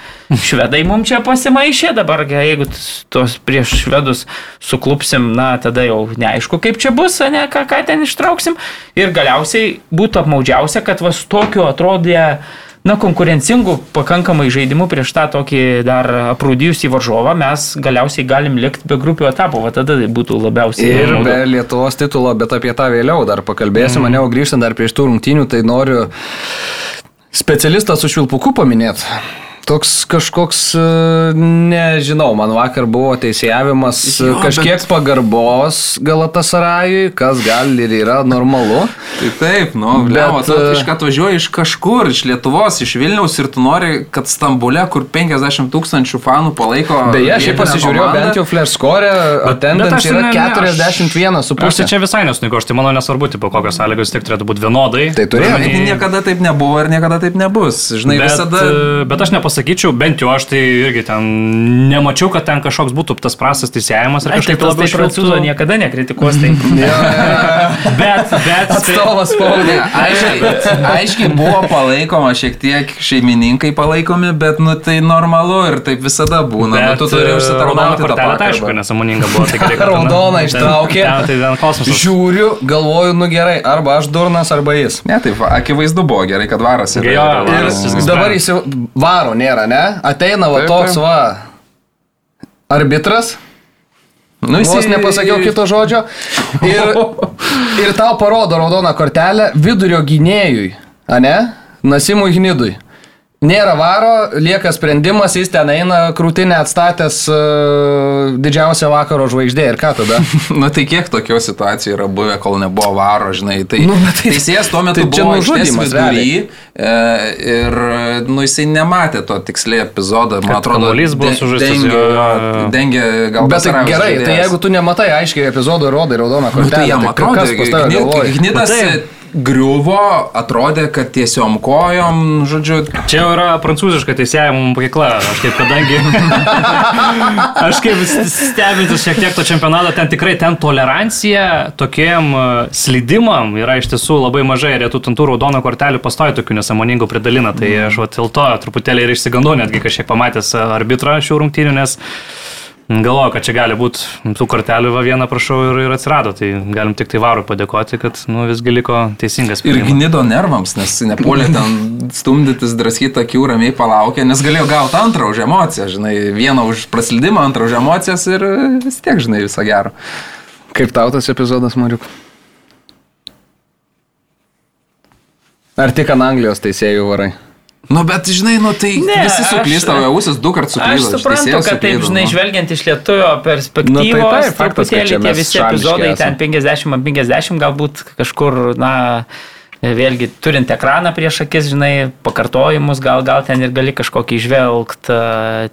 Speaker 4: švedai mums čia pasimaišė, dabar jeigu tos prieš švedus suklupsim, na, tada jau neaišku, kaip čia bus, ne, ką, ką ten ištrauksim. Ir galiausiai būtų apmaudžiausia, kad vas tokiu atrodė na, konkurencingų pakankamai žaidimų prieš tą tokį dar aprūdijusį varžovą mes galiausiai galim likti be grupių etapų, o tada tai būtų labiausiai.
Speaker 1: Ir
Speaker 4: apmaudu.
Speaker 1: be Lietuvos titulo, bet apie tą vėliau dar pakalbėsim. Mm. Mane grįžtant dar prieš tų rungtynių, tai noriu specialistą su švilpuku paminėti. Toks kažkoks, e, nežinau, man vakar buvo teisėjavimas
Speaker 2: Jo,
Speaker 1: jo, kažkiek
Speaker 2: bet-
Speaker 1: pagarbos Galatasarajui, kas gal ir yra normalu.
Speaker 2: Tai taip, nu,
Speaker 1: Bet,
Speaker 2: bet, tu
Speaker 1: e,
Speaker 2: iš ką atvažiuoji iš kažkur, iš Lietuvos, iš Vilniaus ir tu nori, kad Stambule, kur 50 tūkstančių fanų palaiko.
Speaker 1: Beje, aš
Speaker 2: vietinę
Speaker 1: pasižiūrėjau
Speaker 2: komandą,
Speaker 1: bent jau Flash score,
Speaker 3: bet
Speaker 1: attendance
Speaker 3: aš
Speaker 1: yra
Speaker 3: ne- ne, aš-
Speaker 1: 41 su
Speaker 3: Aš tai
Speaker 1: pusė.
Speaker 3: čia visai nesuniku, aš tai manau nesvarbu, tipo, kokios sąlygos tik turėtų būti vienodai.
Speaker 1: Tai turėjo.
Speaker 2: Bet niekada taip nebuvo ir niekada taip nebus. Žinai,
Speaker 3: Bet,
Speaker 2: visada...
Speaker 3: e, bet aš nepasakyčiau, bent jau aš tai irgi ten nemačiau, kad ten kažkoks būtų tas prastas teisėjimas ar
Speaker 4: Ai, tai
Speaker 3: kažkaip
Speaker 4: tas tai prancūzo
Speaker 3: švilptų.
Speaker 4: niekada nekritikuos. Tai.
Speaker 3: Bet, bet,
Speaker 1: Atstovas
Speaker 2: Ne,
Speaker 1: spaudė.
Speaker 2: aiškiai, aiškiai buvo palaikoma, šiek tiek šeimininkai palaikomi, bet nu tai normalu ir taip visada būna. Bet, nu, tu turi
Speaker 3: e,
Speaker 2: užsitarnauti tą
Speaker 3: kortelę, tai aišku, nesąmoninga buvo. Tai kad ten-
Speaker 1: Raudoną
Speaker 3: ten-
Speaker 1: ištraukė.
Speaker 3: Ten, tai ten kosmosas.
Speaker 1: Žiūriu, galvoju, nu gerai, arba aš durnas, arba jis.
Speaker 2: Ne, taip, va, akivaizdu buvo gerai, kad varas yra.
Speaker 3: Jo,
Speaker 2: ir-
Speaker 1: Ir
Speaker 3: Varas viskas
Speaker 1: dabar jis varo nėra, ne? Ateina va
Speaker 2: Taip,
Speaker 1: toks
Speaker 2: taip.
Speaker 1: va arbitras.
Speaker 2: Nu,
Speaker 1: Vos
Speaker 2: jisai-
Speaker 1: nepasakiau kito žodžio. Ir, ir tau parodo raudoną kortelę vidurio gynėjui, ne? Nasimui Hnidui. Nėra varo, lieka sprendimas, jis ten eina krūtinę atstatęs uh, didžiausią vakaro žvaigždė ir ką tada?
Speaker 2: Na tai kiek tokių situacijų yra buvę, kol nebuvo varo, žinai. Tai,
Speaker 1: Nu, tai-
Speaker 2: teisėjas tuo metu
Speaker 1: tai
Speaker 2: buvo
Speaker 1: nužudymas,
Speaker 2: vidury e, ir nu, jisai nematė to tiksliai epizodo. Man
Speaker 3: Kad
Speaker 2: atrodo,
Speaker 3: kamuolys buvo sužaistas,
Speaker 2: Dengė,
Speaker 3: jo,
Speaker 2: dengė gal
Speaker 1: Bet tai gerai, tai
Speaker 2: žaidėjas.
Speaker 1: jeigu tu nematai aiškiai epizodo ir rodai raudoną
Speaker 2: Nu, tai
Speaker 1: kortelę,
Speaker 2: jam
Speaker 1: tai
Speaker 2: atrodo,
Speaker 1: galvoja?
Speaker 2: Gnidas griuvo, atrodė, kad tiesiom kojom, žodžiu,
Speaker 3: Čia yra prancūziška teisėjimo mokykla. Aš kaip kadangi... aš kaip stebintis šiek tiek to čempionato, ten tikrai ten tolerancija tokiem e, slydimam yra iš tiesų labai mažai. Ir jie tų tantų raudono kortelių pastoja tokių nesąmoningų pridalina. Tai aš va dėl to truputėlį ir išsigandau netgi kažkiek pamatęs arbitrą šių rungtynių, nes galvoju, kad čia gali būti tų kortelių va vieną prašau ir, ir atsirado. Tai galim tik tai varui padėkoti, kad nu, visgi liko teisingas.
Speaker 2: ir
Speaker 3: sprendimas.
Speaker 2: gnido nervams, nes nepuolė ten stumdytis, draskyti akių, ramiai palaukė, nes galėjo gauti antrą už emociją, žinai, vieną už praslydimą, antrą už emocijas ir vis tiek, žinai, viso gero.
Speaker 1: Kaip tau tas epizodas, Mariuk? Ar tik ant Anglijos teisėjų varai?
Speaker 2: Nu, bet, žinai, nu tai
Speaker 4: Ne,
Speaker 2: visi
Speaker 4: aš-
Speaker 2: suklysta, o ausis du kartus
Speaker 4: Aš
Speaker 2: suklydo.
Speaker 4: suprantu, kad taip, žinai, žvelgiant iš lietuvio perspektyvos,
Speaker 1: Nu, tai taip, faktas, kad
Speaker 4: tie visi epizodai
Speaker 1: esam.
Speaker 4: ten 50 ant 50 galbūt kažkur, na, vėlgi turint ekraną prieš akis, žinai, pakartojimus, gal, gal ten ir gali kažkokį išvelgti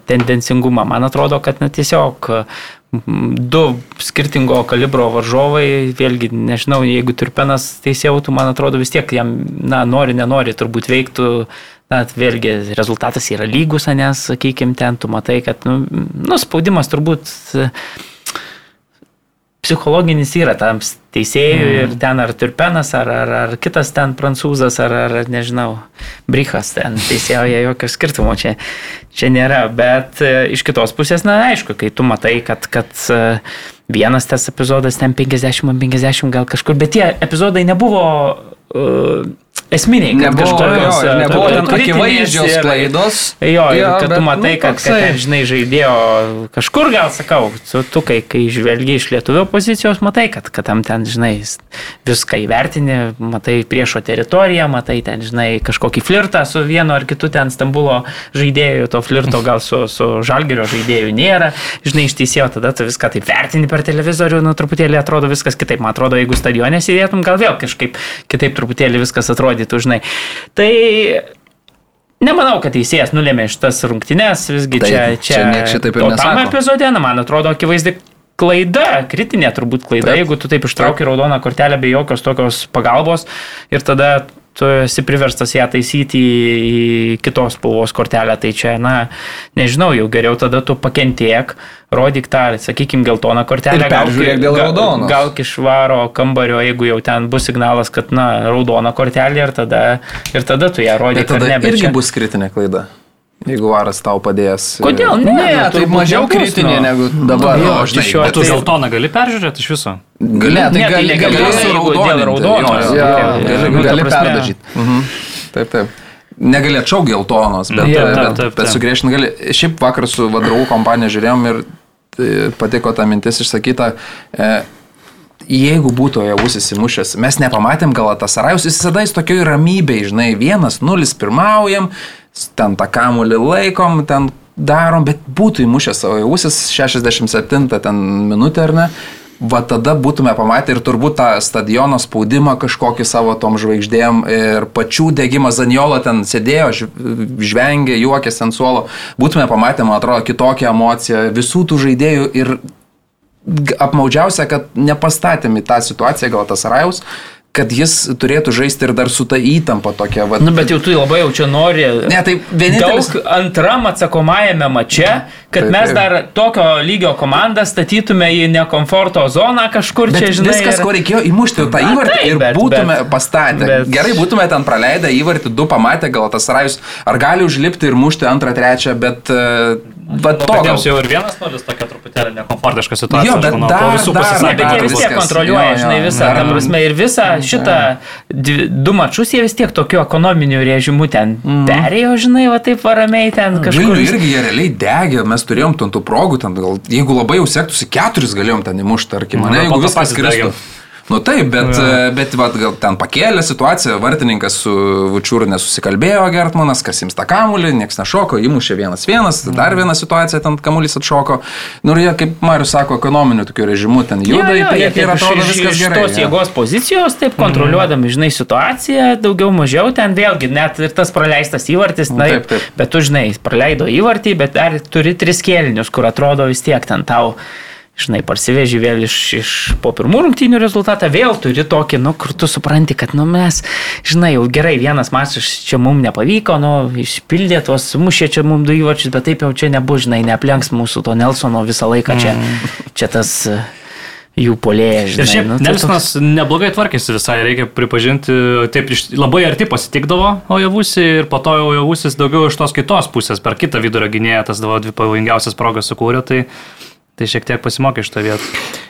Speaker 4: tendencingumą. Man atrodo, kad na, tiesiog du skirtingo kalibro varžovai, vėlgi, nežinau, jeigu Turpenas teisėjautų, man atrodo vis tiek jam, na, nori, nenori, turbūt veiktų Na, vėlgi rezultatas yra lygus, nes, sakykime, ten tu matai, kad, nu, nu spaudimas turbūt e, psichologinis yra tam teisėjui mm. ir ten ar Turpenas, ar, ar, ar kitas ten prancūzas, ar, ar nežinau, Brichas ten teisėjoje jokio skirtumo čia, čia nėra, bet e, iš kitos pusės, na, aišku, kai tu matai, kad, kad e, vienas tas epizodas ten 50 ant 50 gal kažkur, bet tie epizodai nebuvo uh, esminiai, kad
Speaker 1: Nebuvo,
Speaker 4: kažkokios,
Speaker 1: jo, ir
Speaker 4: e,
Speaker 1: nebuvo ten akivaizdžios
Speaker 4: ir-
Speaker 1: klaidos.
Speaker 4: Jo,
Speaker 1: Jo,
Speaker 4: kad
Speaker 1: bet,
Speaker 4: tu matai,
Speaker 1: nu,
Speaker 4: kad, kad
Speaker 1: toksai.
Speaker 4: ten, žinai, žaidėjo kažkur, gal sakau, tu, tu kai, kai žvelgi iš lietuvio pozicijos, matai, kad, kad tam ten, žinai, viską įvertini, matai priešo teritoriją, matai ten, žinai, kažkokį flirtą su vienu ar kitu ten Stambulo žaidėju, to flirto gal su, su žalgerio žaidėju nėra, žinai, išteisėjo, tada tu viską taip vertini per televizorių, nu truputėlį atrodo viskas kitaip, man atrodo, jeigu stadione sėdėtum, gal vėl kažkaip kitaip truputėlį viskas atrodytų, žinai. Tai Nemanau, kad teisėjas nulėmė šitas rungtynes, visgi
Speaker 1: Taip,
Speaker 4: čia,
Speaker 1: čia
Speaker 4: čia,
Speaker 1: šitaip ir
Speaker 4: to- tam
Speaker 1: nesako.
Speaker 4: epizode, na, man atrodo, akivaizdi klaida, kritinė turbūt klaida,
Speaker 1: Taip.
Speaker 4: jeigu tu taip ištrauki raudoną kortelę be jokios tokios pagalbos ir tada tu esi priverstas ją taisyti į, kitos spalvos kortelę, tai čia, na, nežinau, jau geriau tada tu pakentiek, rodyk tą, sakykime, geltoną kortelę.
Speaker 1: Ir peržiūrėk dėl raudonos.
Speaker 4: Gal išvaro kambario, jeigu jau ten bus signalas, kad, na, raudona kortelė ir tada, ir tada tu ją rodyk.
Speaker 2: Bet tada
Speaker 4: ne, bet
Speaker 2: irgi
Speaker 4: čia-
Speaker 2: bus kritinė klaida. Jeigu varas tau padės.
Speaker 4: Kodėl?
Speaker 1: Ne,
Speaker 4: nu,
Speaker 1: tai
Speaker 4: turbūt
Speaker 1: mažiau kritinė
Speaker 4: nu.
Speaker 1: negu dabar.
Speaker 2: Jo,
Speaker 1: Nu,
Speaker 2: žinai,
Speaker 4: šiuo
Speaker 2: bet
Speaker 3: Tu
Speaker 2: tai-
Speaker 3: geltoną gali peržiūrėti iš viso?
Speaker 2: Gali,
Speaker 1: Ne, tai
Speaker 4: Ne,
Speaker 1: gali,
Speaker 4: tai
Speaker 1: gali, gali,
Speaker 2: jo,
Speaker 1: jo,
Speaker 4: gali- nu,
Speaker 1: perdažyti.
Speaker 2: Mhm. Taip, taip. Negali atšaukti geltonos, bet,
Speaker 4: Jo,
Speaker 2: bet, bet, bet
Speaker 3: taip.
Speaker 2: sugriežtinti gali. Šiaip vakar su vadovų kompanija žiūrėjom ir e, patiko ta mintis išsakyta. Jeigu būtų javus įsimušęs, mes nepamatėm gal tas Sarajus, jis visada jis tokioj ramybėj, žinai, vienas, nulis pirmaujam, ten tą kamulį laikom, ten darom, bet būtų įmušęs savo javusis 67 ten minutę ar ne, va tada būtume pamatę ir turbūt tą stadiono spaudimą kažkokį savo tom žvaigždėm ir pačių degimą Zaniola ten sėdėjo, žv- žvengė, juokėsi ant suolo, būtume pamatę, man atrodo, kitokią emociją visų tų žaidėjų ir apmaudžiausia, kad nepastatėm į tą situaciją gal tas Rajaus, kad jis turėtų žaisti ir dar su ta įtampa tokia. Va,
Speaker 4: Nu, bet jau tu labai jau čia nori.
Speaker 2: Ne, tai vienintelis-
Speaker 4: Daug antram atsakomajame mače, kad
Speaker 2: Taip,
Speaker 4: mes
Speaker 2: taip.
Speaker 4: dar tokio lygio komandą statytume į nekomforto zoną kažkur
Speaker 2: Bet
Speaker 4: čia, žinai.
Speaker 2: viskas,
Speaker 4: ir-
Speaker 2: ko reikėjo įmušti tą
Speaker 4: Na,
Speaker 2: įvartį
Speaker 4: taip,
Speaker 2: ir
Speaker 4: bet-
Speaker 2: būtume
Speaker 4: bet-
Speaker 2: pastatę.
Speaker 4: bet-
Speaker 2: Gerai, būtume ten praleidę įvartį, du pamatę, gal tas rajus, ar gali užlipti ir mušti antrą, trečią, bet... Uh, bet to gal.
Speaker 3: jiems jau ir vienas nulis tokia truputėlį nekomfortiška situacija.
Speaker 2: Jo, bet
Speaker 3: manau,
Speaker 2: dar-
Speaker 3: visų pasisakymų.
Speaker 4: jie vis tiek kontroliuoja,
Speaker 2: Jo,
Speaker 4: žinai, visą,
Speaker 2: dar-
Speaker 4: ta prasme, ir visą šitą dvi- du mačius jie vis tiek tokiu ekonominiu režimu ten perėjo, žinai, va taip varamiai ten kažkur.
Speaker 2: Vilnių irgi jie realiai degė, mes turėjom tų progų, ten gal, jeigu labai jau sektųsi, keturis galėjom ten įmušti, tarkim,
Speaker 3: Nu,
Speaker 2: ne, jeigu viskas kristų.
Speaker 3: degėm.
Speaker 2: Nu taip, bet, ja. bet vat, gal ten pakėlė situaciją, vartininkas su Vučiūru nesusikalbėjo Gertmanas, kas jums tą kamulį, niekas nešoko, įmušė vienas vienas, dar viena situacija, ten kamuolys atšoko. Nu ir jie, kaip Marius sako, ekonominiu tokiu režimu ten juda į priekį ir atrodo viskas gerai.
Speaker 4: Tos
Speaker 2: jo.
Speaker 4: jėgos pozicijos, taip kontroliuodami, žinai, situaciją, daugiau mažiau ten vėlgi, net ir tas praleistas įvartis, na,
Speaker 2: Taip, taip.
Speaker 4: bet tu, žinai, praleido įvartį, bet dar turi tris kėlinius, kur atrodo vis tiek ten tau žinai, parsiveži vėl iš, iš po pirmų rungtynių rezultatą, vėl turi tokį, nu, kur tu supranti, kad, nu, mes, žinai, jau gerai, vienas mačas čia mums nepavyko, nu, išpildė tuos, mušė čia mums du įvarčius, bet taip jau čia nebus, žinai, neaplenks mūsų to Nelsono visą laiką čia, čia tas e, jų polėjas, žinai.
Speaker 3: Ir šiaip
Speaker 4: nu,
Speaker 3: Nelsonas neblogai tvarkėsi visai, reikia pripažinti, taip labai arti pasitikdavo Ojavusi ir po to Ojavusis daugiau iš tos kitos pusės, per kitą vidurio gynėją tas dvi pavojingiausias progas sukūrė, tai, tai šiek tiek pasimokė iš to vietą.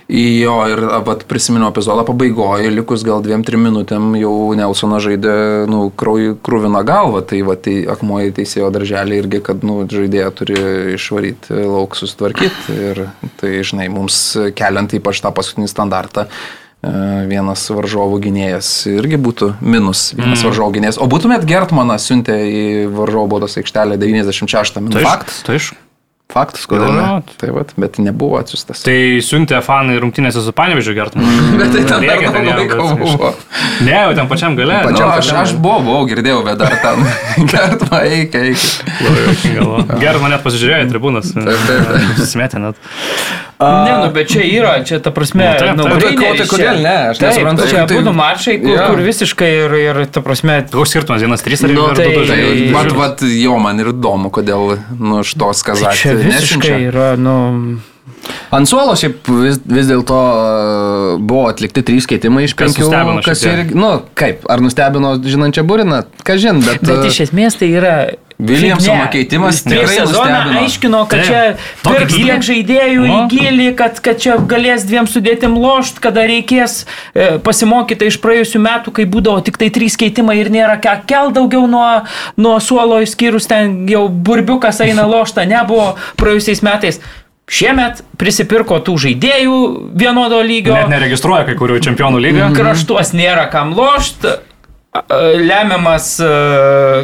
Speaker 2: Jo, ir vat, prisimenu epizodą pabaigoje, likus gal dviem, trim minutėm jau Nelsonas žaidė, nu, krauj, krūviną galvą, tai va, tai akmuoji teisėjo darželį irgi, kad, nu, žaidėją turi išvaryti lauk susitvarkyti ir tai, žinai, mums keliant ypač tą paskutinį standartą. e, Vienas varžovų gynėjas irgi būtų minus vienas mm. varžovų gynėjas. O būtumėt Gertmaną siuntę į varžovų baudos aikštelę 96 minutę.
Speaker 3: Faktas. Tai iš.
Speaker 2: Faktas, kodėl ne?
Speaker 3: Jo.
Speaker 2: Tai vat, bet nebuvo atsiustas.
Speaker 3: Tai siuntė fanai rungtynėse su Panevižiu gertum.
Speaker 2: Bet tai ten
Speaker 3: Rėkė ten bet-
Speaker 2: buvo.
Speaker 3: Ne, jau ten pačiam gale.
Speaker 2: Nu,
Speaker 1: Pačiam
Speaker 2: aš, aš buvau, buvau, girdėjau, bet dar ten. Gertma, eik, eik.
Speaker 3: Gerai, man net pasižiūrėjo į tribūnas. Susimetė net.
Speaker 4: Ne, nu, bet čia yra, čia ta prasme,
Speaker 3: Nu, taip,
Speaker 4: nu,
Speaker 3: taip.
Speaker 1: Tai tai kodėl ne? Aš
Speaker 4: Taip,
Speaker 1: nesuprantu.
Speaker 4: Čia
Speaker 1: Tai-
Speaker 4: būtų mačai, kur,
Speaker 1: Jo.
Speaker 4: kur visiškai ir, ir, ta prasme,
Speaker 3: Koks skirtumas, vienas trys ar
Speaker 4: Nu, tai-
Speaker 3: du
Speaker 2: Tai,
Speaker 3: žaidėjai?
Speaker 2: vat, vat, jo, man ir įdomu, kodėl, nu, iš tos
Speaker 4: tai
Speaker 2: kazakės.
Speaker 4: čia visiškai yra, nu,
Speaker 1: Ant suolo šiaip vis, vis dėlto e, buvo atlikti trys keitimai iš
Speaker 3: Kas
Speaker 1: penkių.
Speaker 3: nustebino
Speaker 1: Kas ir, nu, kaip, ar nustebino žinančią buriną, ką žin, bet...
Speaker 4: bet
Speaker 1: e,
Speaker 4: iš esmės tai yra...
Speaker 2: Williamsono
Speaker 4: Ne.
Speaker 2: keitimas
Speaker 4: Prieš sezoną aiškino, kad
Speaker 3: Taip.
Speaker 4: čia pirks tiek žaidėjų į
Speaker 3: Nu.
Speaker 4: gilį, kad, kad čia galės dviem sudėtim lošt, kada reikės e, pasimokyti iš praėjusių metų, kai būdavo tik tai trys keitimai ir nėra ką kel daugiau nuo, nuo suolo išskyrus ten jau burbiukas eina lošta, nebuvo praėjusiais metais. Šiemet prisipirko tų žaidėjų vienodo lygio.
Speaker 3: Net neregistruoja kai kurių čempionų lygą.
Speaker 4: Kraštuos nėra kam lošt. Lemiamas e,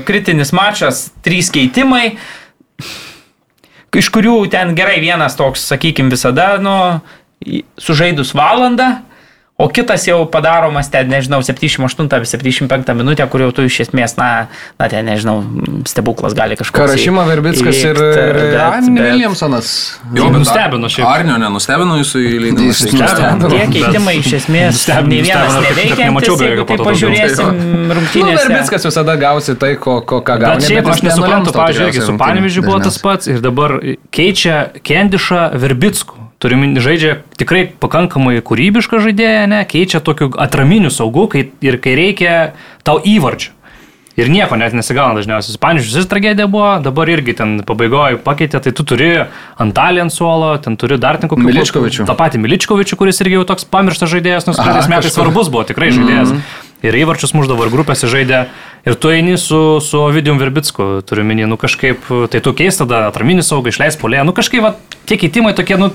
Speaker 4: kritinis mačas, trys keitimai, iš kurių ten gerai vienas toks, sakykime, visada, nu, sužaidus valandą, o kitas jau padaromas ten, nežinau, 78-75 minutę, kur jau tu iš esmės, na, na ten, nežinau, stebuklas gali kažkoks.
Speaker 1: Karašyma Verbickas ir, Armin Williamsonas.
Speaker 2: Jo, bet
Speaker 3: Nustebino šiaip.
Speaker 2: Arnio nenustebino jūsų įleidimas.
Speaker 4: Tie keitimai iš esmės nei vienas
Speaker 3: kad- kad nemačiau beveik
Speaker 4: tai
Speaker 3: daugiau.
Speaker 4: pažiūrėsim
Speaker 1: Nu,
Speaker 4: rungtynėse.
Speaker 1: Verbickas visada gausi tai, ko, ko ką gauni.
Speaker 3: Bet šiaip aš nesuprantu,
Speaker 1: tikriausiai
Speaker 3: su Panevižiu buvo tas pats ir dabar keičia Kendišą Verbicku. Turiu minti, žaidžia tikrai pakankamai kūrybišką žaidėją, ne, keičia tokiu atraminiu saugu kai, ir kai reikia tau įvarčių. Ir nieko net nesigauna dažniausiai. Pavyzdžiui, šis tragedija buvo, dabar irgi ten pabaigoje pakeitė, tai tu turi Antalį ant suolo, ten turi dar ten kokį...
Speaker 1: Miličkovičių.
Speaker 3: Ta pati Miličkovičių, kuris irgi jau toks pamirštas žaidėjas, nors praeitais metais svarbus buvo, tikrai žaidėjas. Ir įvarčius muždavo ir grupėse žaidė. Ir tu eini su, su Ovidijum Verbicku, turiu minį, nu kažkaip, tai tu keist tada atraminį saugą, išleis polėje. Nu kažkaip, va, tie keitimai tokie, nu,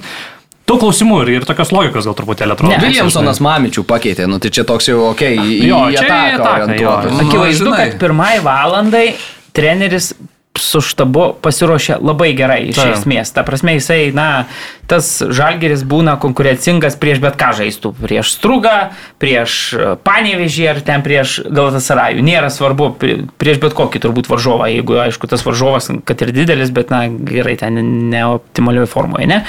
Speaker 3: daug klausimų ir, ir tokios logikos gal truputėlį atrodo.
Speaker 4: Ne,
Speaker 1: Williamsonas Mamičių pakeitė, nu tai čia toks jau, okei, okay, į,
Speaker 3: Jo,
Speaker 1: į ataką orientuotas.
Speaker 2: Nu,
Speaker 4: Akivaizdu, kad pirmai valandai treneris su štabu pasiruošė labai gerai iš
Speaker 3: Taip.
Speaker 4: esmės. Ta prasme, jisai, na, tas žalgeris būna konkurencingas prieš bet ką žaistų. Prieš strugą, prieš e, panevežį ar ten prieš Galatasarajų. Nėra svarbu pri- prieš bet kokį turbūt varžovą, jeigu, aišku, tas varžovas, kad ir didelis, bet, na, gerai, ten neoptimalioje formoje, ne?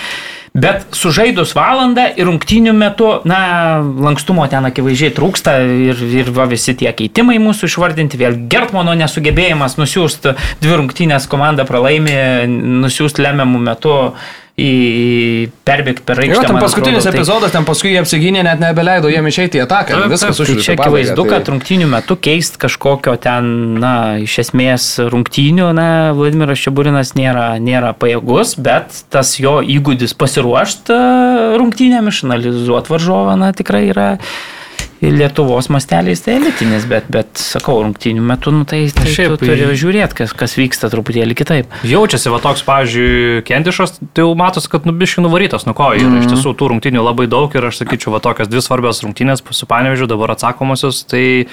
Speaker 4: Bet sužaidus valandą ir rungtynių metu, na, lankstumo ten akivaizdžiai trūksta ir, ir va, visi tie keitimai mūsų išvardinti, vėl Gertmano nesugebėjimas nusiųsti dvi rungtynės komandą pralaimi, nusiųsti lemiamų metu į perbėgti per
Speaker 1: Jo,
Speaker 4: aikštę.
Speaker 1: ten
Speaker 4: man
Speaker 1: paskutinis
Speaker 4: atrodo, tai-
Speaker 1: epizodas, ten paskui jie apsigynė, net nebeleido jiem išeiti į ataką.
Speaker 3: Taip,
Speaker 1: Viskas
Speaker 4: Tai
Speaker 1: užlipo.
Speaker 4: čia akivaizdu, kad rungtynių metu keist kažkokio ten, na, iš esmės rungtynių, na, Vladimiras Čiaburinas nėra, nėra pajėgus, bet tas jo įgūdis pasiruošti rungtynėm, išanalizuoti varžovą, na, tikrai yra Lietuvos masteliais tai elitinis, bet, bet sakau, rungtynių metu, nu, tai, tai
Speaker 3: Šiaip,
Speaker 4: tu turi žiūrėti, kas, kas vyksta truputėlį kitaip.
Speaker 3: Jaučiasi va toks, pavyzdžiui, Kendišas, tai jau matos, kad nubiški nuvarytas, nu ko, ir
Speaker 1: Mhm.
Speaker 3: iš tiesų tų rungtynių labai daug ir aš sakyčiau, va tokios dvi svarbios rungtynės su Panevežiu dabar atsakomosios, tai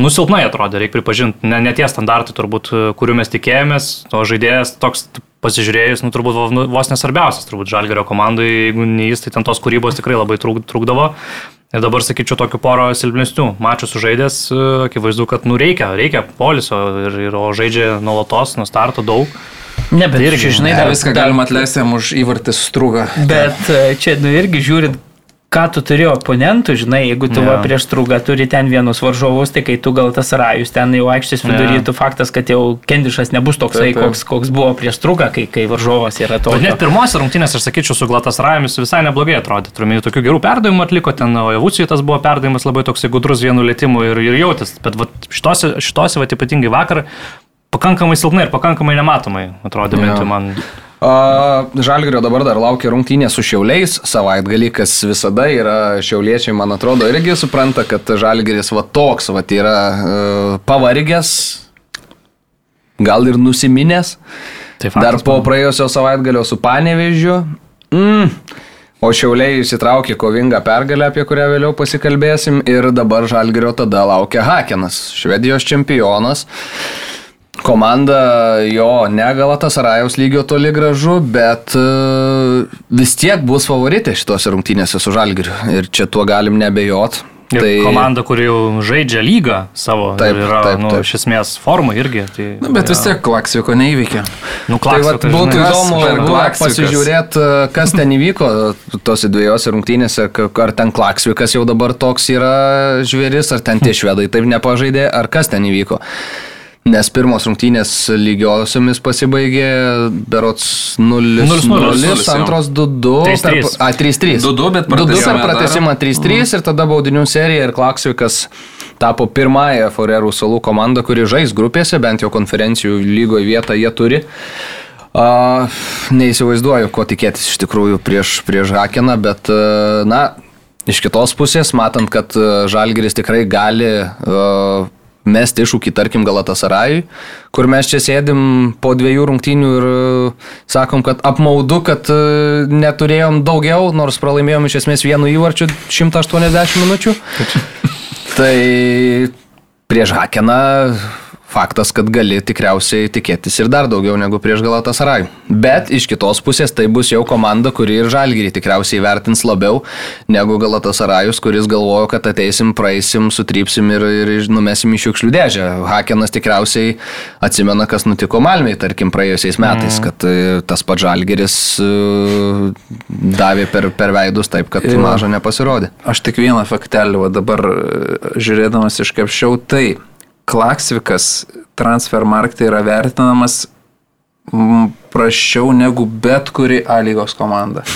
Speaker 3: nusilpnai atrodė, reikia pripažinti, ne, ne tie standartai turbūt, kurių mes tikėjomės, o žaidėjas toks pasižiūrėjus, nu turbūt nu, vos nesvarbiausias, turbūt Žalgerio komandai, jeigu ne jis, tai ten tos kūrybos tikrai labai trūk- trūkdavo. Ir dabar sakyčiau, tokių poro silpnesnių mačų sužaidęs, e, akivaizdu, kad nu reikia, reikia poliso ir, ir o žaidžia nuolatos, nuo starto daug.
Speaker 4: Ne, bet
Speaker 3: Tai
Speaker 4: irgi, žinai, dar
Speaker 2: viską
Speaker 4: dar-
Speaker 2: galima atleisti jam už įvartį strūgą.
Speaker 4: Bet e, čia, nu irgi žiūrint, ką tu turi oponentų, žinai, jeigu tu
Speaker 3: Jo.
Speaker 4: va, prieš trūgą turi ten vienus varžovus, tai kai tu gal tas rajus ten jau aikštės vidury,
Speaker 3: Jo.
Speaker 4: tu faktas, kad jau Kendišas nebus toksai,
Speaker 2: Taip, taip.
Speaker 4: koks, koks buvo prieš trūgą, kai, kai varžovas yra toks.
Speaker 3: net pirmose rungtynėse, aš sakyčiau, su Glatas Rajomis visai neblogai atrodė. Turime tokių gerų perdavimų atliko, ten Evucijai tas buvo perdavimas labai toks gudrus vienu lėtimu ir, ir jautės. Bet vat, šitose, šitose vat, ypatingai vakar, pakankamai silpnai ir pakankamai nematomai atrodė bent jau man.
Speaker 1: Žalgirio dabar dar laukia rungtynė su Šiauliais savaitgalį, kas visada yra Šiauliečiai, man atrodo, irgi supranta, kad Žalgiris va toks, va yra uh, pavargęs, gal ir nusiminęs.
Speaker 3: Tai
Speaker 1: Dar po praėjusio savaitgalio su Panevežiu. Mm. O Šiauliai įsitraukė kovingą pergalę, apie kurią vėliau pasikalbėsim. Ir dabar Žalgirio tada laukia Hakenas, Švedijos čempionas. Komanda jo negalatas Rajaus lygio toli gražu, bet e, vis tiek bus favoritė šitose rungtynėse su Žalgiriu. Ir čia tuo galim nebejot.
Speaker 3: Ir tai... komanda, kuri jau žaidžia lygą savo,
Speaker 1: Taip,
Speaker 3: ir yra,
Speaker 1: taip,
Speaker 3: nu,
Speaker 1: taip.
Speaker 3: iš esmės formų irgi. Tai,
Speaker 2: Nu, bet vis tiek Klaksviko neįveikė.
Speaker 3: Nu,
Speaker 1: Tai
Speaker 3: Klaksviko,
Speaker 1: vat, būtų
Speaker 3: žinai,
Speaker 1: įdomu pasižiūrėti, kas ten įvyko tose dviejose rungtynėse, ar ten Klaksvikas jau dabar toks yra žvėris, ar ten tie švedai taip nepažaidė, ar kas ten įvyko. Nes pirmos rungtynės lygiosiomis pasibaigė berots 0-0,
Speaker 3: 0-0,
Speaker 1: antros 2-2,
Speaker 3: 3-3.
Speaker 1: per- a 3-3.
Speaker 2: 2-2, bet
Speaker 1: 2-2 per pratesimą 3-3 ir tada baudinių serija ir Klaksvikas tapo pirmąją Forerų salų komandą, kuri žais grupėse, bent jau konferencijų lygoje vietą jie turi. A, neįsivaizduoju, ko tikėtis iš tikrųjų prieš, prieš Hakeną, bet a, na, iš kitos pusės, matant, kad a, Žalgiris tikrai gali a, mesti iššūkį, tarkim, Galatasarajui, kur mes čia sėdim po dviejų rungtynių ir a, sakom, kad apmaudu, kad a, neturėjom daugiau, nors pralaimėjom iš esmės vienu įvarčiu 180 minučių. Tai prieš Hakeną faktas, kad gali tikriausiai tikėtis ir dar daugiau negu prieš Galatasaraj. Bet iš kitos pusės tai bus jau komanda, kuri ir Žalgirį tikriausiai vertins labiau negu Galatasarajus, kuris galvojo, kad ateisim, praeisim, sutrypsim ir, ir numesim į šiukšlių dėžę. Hakenas tikriausiai atsimena, kas nutiko Malmiai, tarkim, praėjusiais metais, mm. kad e, tas pats Žalgiris e, davė per, per veidus taip, kad maža nepasirodė.
Speaker 2: Aš tik vieną faktelį, dabar e, žiūrėdamas iškapščiau, tai Klaksvikas transfermarktai yra vertinamas mm, prašiau negu bet kuri A lygos komanda.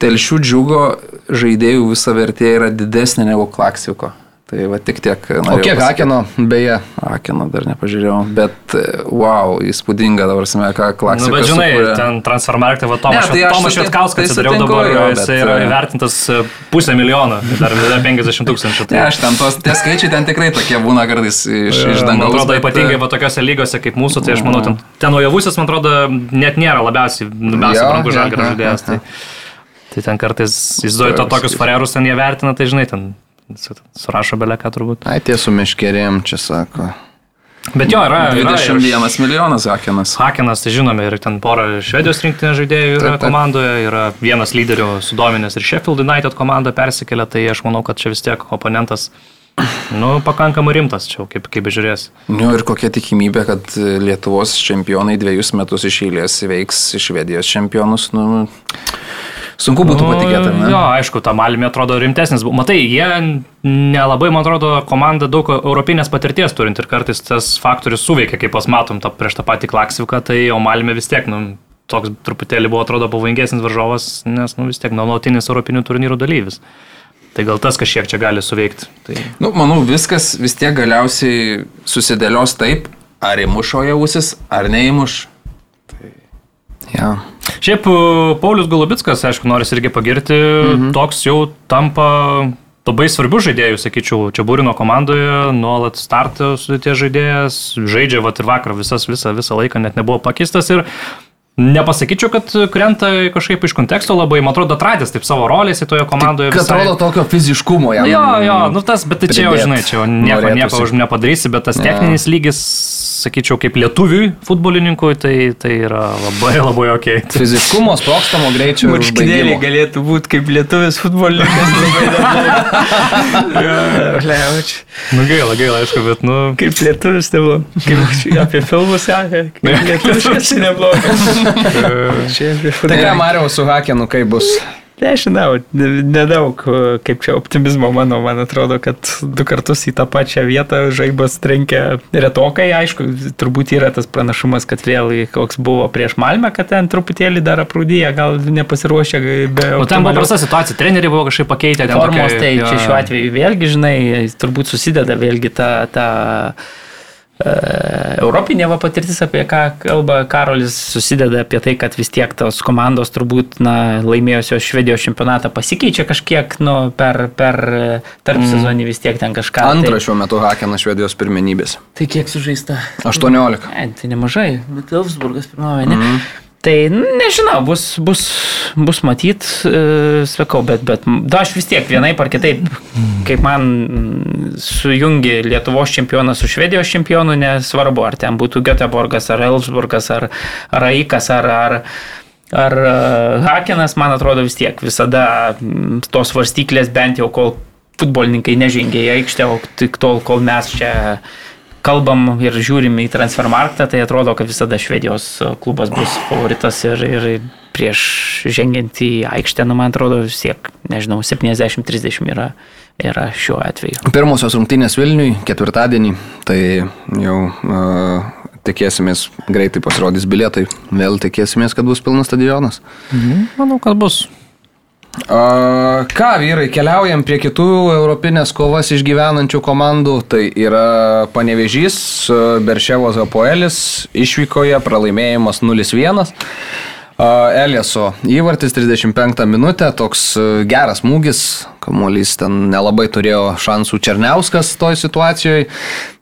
Speaker 2: Telšių džiugo žaidėjų visa vertė yra didesnė negu Klaksviko. Tai va tik tiek.
Speaker 1: O kiek
Speaker 2: pasakyt.
Speaker 1: Hakeno, beje,
Speaker 2: Akino dar nepažiūrėjau, bet e, wow, įspūdinga dabar, ką
Speaker 3: Nu,
Speaker 2: Klaksikas.
Speaker 3: bet žinai,
Speaker 2: sukūrė.
Speaker 3: ten transfermarktą, va, Tomas,
Speaker 2: Ne, tai
Speaker 3: Tomas Švetkauskas
Speaker 2: tai
Speaker 3: atsidariau
Speaker 2: sutinku,
Speaker 3: dabar,
Speaker 2: jo,
Speaker 3: jis
Speaker 2: bet,
Speaker 3: yra
Speaker 2: e,
Speaker 3: įvertintas e, pusę milijono, dar yra 50 tūkstančių.
Speaker 2: Ne, aš ten tos, tie skaičiai ten tikrai tokie būna kartais iš, iš
Speaker 3: Man
Speaker 2: dangaus.
Speaker 3: atrodo,
Speaker 2: bet,
Speaker 3: ypatingai va tokiose lygose kaip mūsų, tai aš manau, ten, ten Ojavusis, man atrodo, net nėra labiausiai, labiausiai brangus žalgerio žaidėjas. Tai, tai ten kartais, įsivaizduoju, to tokius farerus ten jie vertina, tai žinai, ten su- surašo beleką turbūt.
Speaker 1: ai tie su meškerėm čia sako.
Speaker 3: Bet jo, yra. yra ir
Speaker 2: 21 milijonas Hakenas.
Speaker 3: Hakenas, tai žinome, ir ten pora švedijos rinktinės žaidėjų yra
Speaker 1: Taip, taip.
Speaker 3: komandoje, yra vienas lyderių sudominęs ir Sheffield United komanda persikėlė, tai aš manau, kad čia vis tiek oponentas, nu, pakankamai rimtas, čia kaip, kaip bežiūrės.
Speaker 2: Nu ir kokia tikimybė, kad Lietuvos čempionai dvejus metus iš eilės veiks Švedijos čempionus. Nu, sunku būtų patikėti, ar ne?
Speaker 3: Nu, Jo, aišku, ta Malmė atrodo rimtesnis. Matai, jie nelabai, man atrodo, komanda daug europinės patirties turint ir kartais tas faktorius suveikia, kaip pas matom tą, prieš tą patį Klaksiviką, tai o Malmė vis tiek, nu, toks truputėlį buvo, atrodo, pavojingesnis varžovas, nes, nu, vis tiek nuolatinis europinių turnyrų dalyvis. Tai gal tas kažkiek čia gali suveikti. Tai...
Speaker 2: Nu, manau, viskas vis tiek galiausiai susidėlios taip, ar įmušo jausis, ar neįmuš.
Speaker 1: Ja.
Speaker 3: Šiaip e, Paulius Golubitskas, aišku, noris irgi pagirti, mhm. toks jau tampa labai svarbių žaidėjų, sakyčiau, čia būrino komandoje, nuolat starto sudėties žaidėjas, žaidžia vat ir vakar visas, visą, visą laiką net nebuvo pakeistas ir nepasakyčiau, kad krenta kažkaip iš konteksto labai, man atrodo, atradęs taip savo rolės į toje komandoje.
Speaker 1: Kad atrodo tokio fiziškumo jam.
Speaker 3: Jo, jo, nu tas, bet tai čia jau, žinai, čia jau nieko, nieko už nepadarysi, bet tas techninis lygis sakyčiau, kaip lietuviui futbolininkui, tai, tai yra labai labai ok.
Speaker 1: Fiziškumo, sprokstamo greičio.
Speaker 4: Marškinėliai galėtų būti kaip lietuvis futbolininkas. Liaučiu.
Speaker 3: Nu gaila, gaila, aišku, bet, nu,
Speaker 4: Kaip lietuvis, tai buvo. Kaip apie filmus sakė. Kaip lietuviškas tai neblogas.
Speaker 1: Tai ką. Mariau, su Hakenu, kaip bus?
Speaker 4: Nežinau, ne- nedaug, kaip čia optimizmo mano, man atrodo, kad du kartus į tą pačią vietą žaibas trenkia retokai, aišku, turbūt yra tas pranašumas, kad vėl koks buvo prieš Malmę, kad ten truputėlį dar aprūdyja, gal nepasiruošę be...
Speaker 3: o ten buvo prasta situacija, treneriai buvo kažkaip pakeitę. ten
Speaker 4: formos,
Speaker 3: tokia-
Speaker 4: tai
Speaker 3: jo,
Speaker 4: čia šiuo atveju vėlgi, žinai, turbūt susideda vėlgi ta, ta Europinė va patirtis, apie ką kalba Karolis, susideda apie tai, kad vis tiek tos komandos turbūt na, laimėjusios Švedijos čempionatą pasikeičia kažkiek nu, per, per tarp sezonį vis tiek ten kažką.
Speaker 1: Antrą šiuo metu Hakenas Švedijos pirmenybės.
Speaker 4: Tai, tai kiek sužaista?
Speaker 1: 18.
Speaker 4: Ne, tai nemažai, bet Elfsburgas pirmavo, ne? Mm. Tai nu, nežinau, bus, bus, bus matyt, e, sakau, bet, bet da, aš vis tiek vienaip ar kitaip, kaip man mm, sujungi Lietuvos čempioną su Švedijos čempionu, nesvarbu, ar ten būtų Göteborgas, ar Elfsburgas, ar, ar Aikas, ar, ar, ar e, Hakenas, man atrodo vis tiek visada tos varstyklės bent jau kol futbolininkai nežengė į aikštę, o tik tol, kol mes čia kalbam ir žiūrim į transfermarktą, tai atrodo, kad visada Švedijos klubas bus favoritas ir, ir prieš žengiant į aikštę, nu, man atrodo, vis tiek, nežinau, 70-30 yra, yra šiuo atveju.
Speaker 1: Pirmosios rungtynės Vilniui ketvirtadienį, tai jau uh, tikėsimės greitai pasirodys bilietai, vėl tikėsimės, kad bus pilnas stadionas.
Speaker 3: Manau, kad bus.
Speaker 1: A, ką, vyrai, keliaujam prie kitų europinės kovas išgyvenančių komandų. Tai yra Panevežys, Berševos Apoelis, išvykoje pralaimėjimas 0-1. Elieso įvartis 35 minutę, toks a, geras smūgis, kamuolys ten nelabai turėjo šansų Černiauskas toj situacijoje,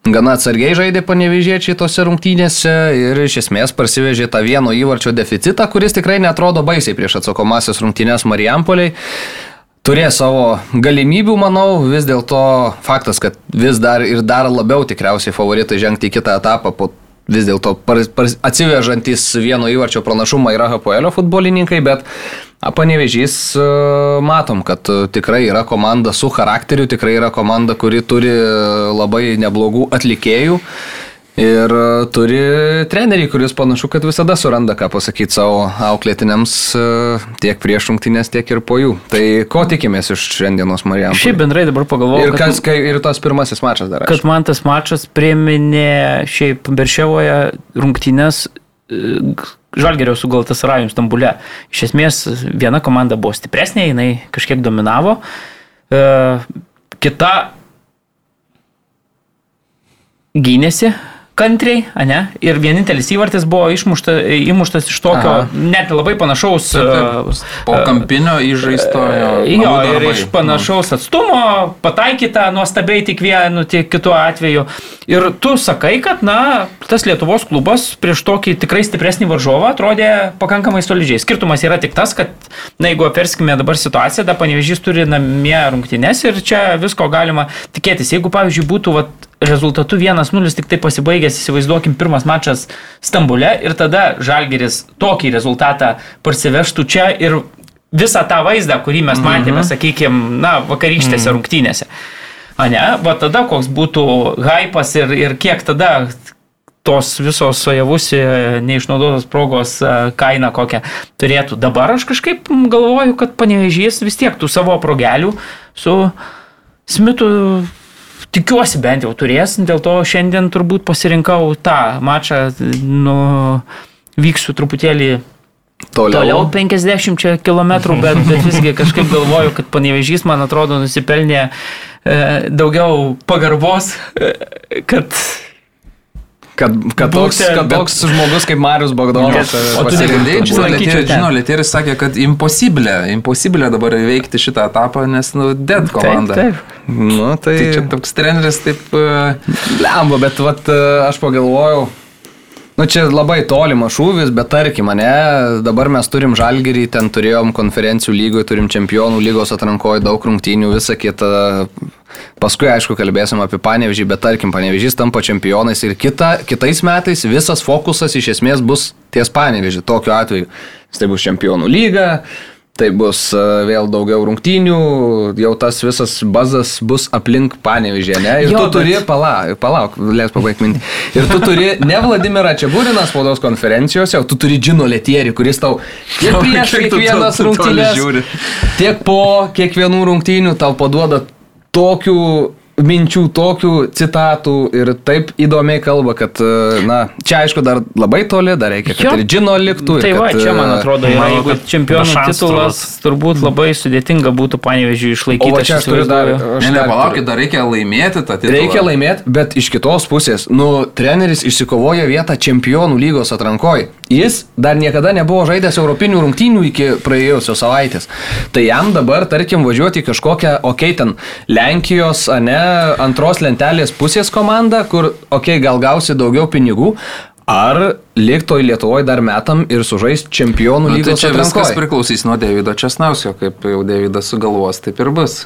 Speaker 1: gana atsargiai žaidė panevežėčiai tose rungtynėse ir iš esmės parsivežė tą vieno įvarčio deficitą, kuris tikrai netrodo baisiai prieš atsakomasias rungtynės Marijampoliai. Turės savo galimybių, manau, vis dėlto faktas, kad vis dar ir dar labiau tikriausiai favoritai žengti į kitą etapą po vis dėlto atsivežantis vieno įvarčio pranašumą yra Hapoelio futbolininkai, bet Panevežys e, matom, kad e, tikrai yra komanda su charakteriu, tikrai yra komanda, kuri turi e, labai neblogų atlikėjų. Ir e, turi trenerį, kuris panašu, kad visada suranda ką pasakyti savo auklėtiniams e, tiek prieš rungtynės, tiek ir po jų. Tai ko tikimės iš šiandienos Marijam?
Speaker 4: Šiaip bendrai dabar pagalvojau,
Speaker 1: Ir, kas, kai, ir tas pirmasis mačas dar.
Speaker 4: kad man tas mačas priminė šiaip Berševoje rungtynės e, Žalgerio su Galtasarajum Stambule. Iš esmės viena komanda buvo stipresnė, jinai kažkiek dominavo. Kita gynėsi kantriai, ne? Ir vienintelis įvartis buvo išmušta, įmuštas iš tokio
Speaker 1: Aha.
Speaker 4: net labai panašaus e,
Speaker 2: Po kampinio įžaisto jo. Namų
Speaker 4: ir iš panašaus atstumo, pataikyta nuostabiai tik vienu, tik kitu atveju. Ir tu sakai, kad, na, tas Lietuvos klubas prieš tokį tikrai stipresnį varžovą atrodė pakankamai solidžiai. Skirtumas yra tik tas, kad, na, jeigu aperskime dabar situaciją, da panevežys turi namie rungtynes ir čia visko galima tikėtis. Jeigu, pavyzdžiui, būtų vat, rezultatu 1-0 tik tai pasibaigęs, įsivaizduokim, pirmas mačas Stambule ir tada Žalgeris tokį rezultatą parsivežtų čia ir visą tą vaizdą, kurį mes matėme, mhm. sakykime, na, vakarykštėse mhm. rungtynėse. A ne, va tada koks būtų hypas ir, ir kiek tada tos visos sojavusi neišnaudotos progos kaina kokią turėtų. Dabar aš kažkaip galvoju, kad panevežys vis tiek tų savo progelių su Smitu tikiuosi bent jau turės, dėl to šiandien turbūt pasirinkau tą mačą, nu, vyksiu truputėlį
Speaker 1: Toliau.
Speaker 4: Toliau 50 km, bet, bet visgi kažkaip galvoju, kad panevežys, man atrodo, nusipelnė e, daugiau pagarbos, e, kad...
Speaker 1: Kad, kad, toks,
Speaker 4: Būtent,
Speaker 1: kad
Speaker 4: bet-
Speaker 1: toks žmogus kaip Marius Bogdanovas.
Speaker 4: Bet-
Speaker 1: e,
Speaker 4: o tu
Speaker 1: pasirinktų
Speaker 2: Girdėjai,
Speaker 1: būtent.
Speaker 2: žinau, Letieris,
Speaker 4: ten.
Speaker 2: žinau, Letieris sakė, kad impossibilė, impossibilė dabar įveikti šitą etapą, nes, nu, dead komanda.
Speaker 4: Taip, taip.
Speaker 1: Nu, tai,
Speaker 2: Tai čia toks treneris taip... e,
Speaker 1: Lemba, bet vat, e, aš pagalvojau, Nu, čia labai tolimas šūvis, bet tarkim, mane, dabar mes turim žalgerį, ten turėjom konferencijų lygoje, turim čempionų lygos atrankoje, daug rungtynių, visą kitą. Paskui, aišku, kalbėsim apie panevežį, bet tarkim, panevežys tampa čempionais ir kita, kitais metais visas fokusas iš esmės bus ties panevežį. Tokiu atveju. Tai bus čempionų lyga, Tai bus e, vėl daugiau rungtynių, jau tas visas bazas bus aplink panevižė, ne? Ir jo, tu turi, bet... palauk, palauk, lės pabaigti mintį. Ir tu turi ne Vladimirą Čiaburiną spaudos konferencijose, o tu turi Džino Letierį, kuris tau tiek prieš kiekvienas rungtynės, tiek po kiekvienų rungtynių tau paduoda tokių minčių, tokių citatų ir taip įdomiai kalba, kad, e, na, čia aišku dar labai toli, dar reikia, kad jo. ir džino liktų.
Speaker 4: Tai
Speaker 1: kad,
Speaker 4: va, čia man e, atrodo, yra, manau, jeigu čempionų titulas, turbūt labai sudėtinga būtų panevežiui išlaikyti. O
Speaker 1: čia aš turiu dar...
Speaker 2: Aš ne, palaukit, dar reikia laimėti tą titulą.
Speaker 1: Reikia laimėti, bet iš kitos pusės, nu, treneris išsikovoja vietą čempionų lygos atrankoje. Jis dar niekada nebuvo žaidęs europinių rungtynių iki praėjusios savaitės. Tai jam dabar, tarkim, važiuoti į kažkokią, okei, okay, ten Lenkijos, ne, antros lentelės pusės komanda, kur, okei, okay, gal gausi daugiau pinigų, Ar liktoj Lietuvoje dar metam ir sužais čempionų lygos?
Speaker 2: Nu, tai čia atrankoje. viskas priklausys nuo Davido Česnausio, kaip jau Davidas sugalvos, taip ir bus.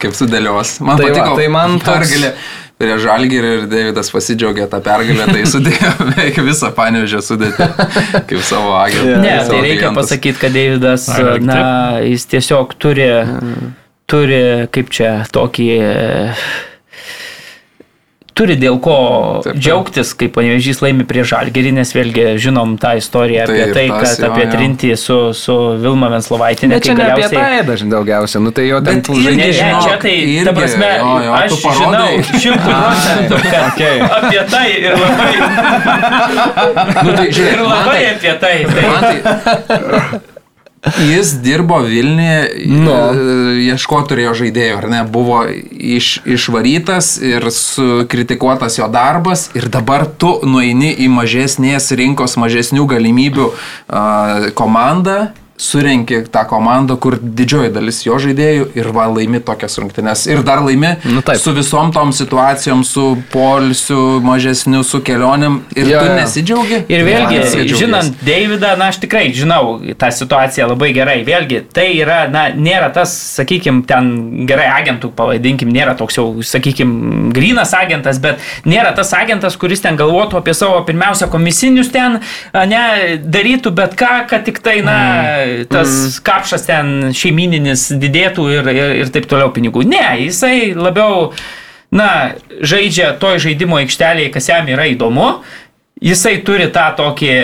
Speaker 2: Kaip sudėlios. Man tai patiko, va, tai man pergalė. Prie Žalgirį ir Davidas pasidžiaugė tą pergalę, tai sudėjo beveik visą panėžę sudėti kaip savo agentą.
Speaker 4: Ne, tai reikia pasakyti, kad Davidas, na, jis tiesiog turi... Mm turi, kaip čia, tokį turi dėl ko taip, džiaugtis, kai panevežys laimi prie žalgerį, nes vėlgi žinom tą istoriją apie tai, tai tas, kad jo, apie. Trintį su, su Vilma Venslovaitinė.
Speaker 1: Bet čia ne galiausiai... apie tai dažnai daugiausia, nu tai jo ten tų
Speaker 4: žaidėjų. Ne, ne, čia tai, irgi, ta prasme, jo, jo, aš žinau šimtų procentų, kad okay. apie tai ir labai. nu, tai, žiūrėk, ir labai tai, apie tai. tai. Man tai
Speaker 2: Jis dirbo Vilniuje, no. ieško turėjo žaidėjų, ar ne, buvo iš, išvarytas ir kritikuotas jo darbas. Ir dabar tu nueini į mažesnės rinkos, mažesnių galimybių uh, komandą surenki tą komandą, kur didžioji dalis jo žaidėjų ir va laimi tokias rungtynes. Ir dar laimi nu, taip. su visom tom situacijom, su polsiu, mažesniu, su kelioniam. Ir ja, tu nesidžiaugi.
Speaker 4: Ir vėlgi, ja, žinant Davidą, na aš tikrai žinau tą situaciją labai gerai. Vėlgi, tai yra, na, nėra tas, sakykime, ten gerai agentų, pavadinkim, nėra toks jau, sakykime, grinas agentas, bet nėra tas agentas, kuris ten galvotų apie savo pirmiausia komisinius ten, ne, darytų bet ką, kad tik tai, na, mm tas mm. kapšas ten šeimininis didėtų ir, ir, ir taip toliau pinigų. Ne, jisai labiau, na, žaidžia toj žaidimo aikštelėje, kas jam yra įdomu. Jisai turi tą tokį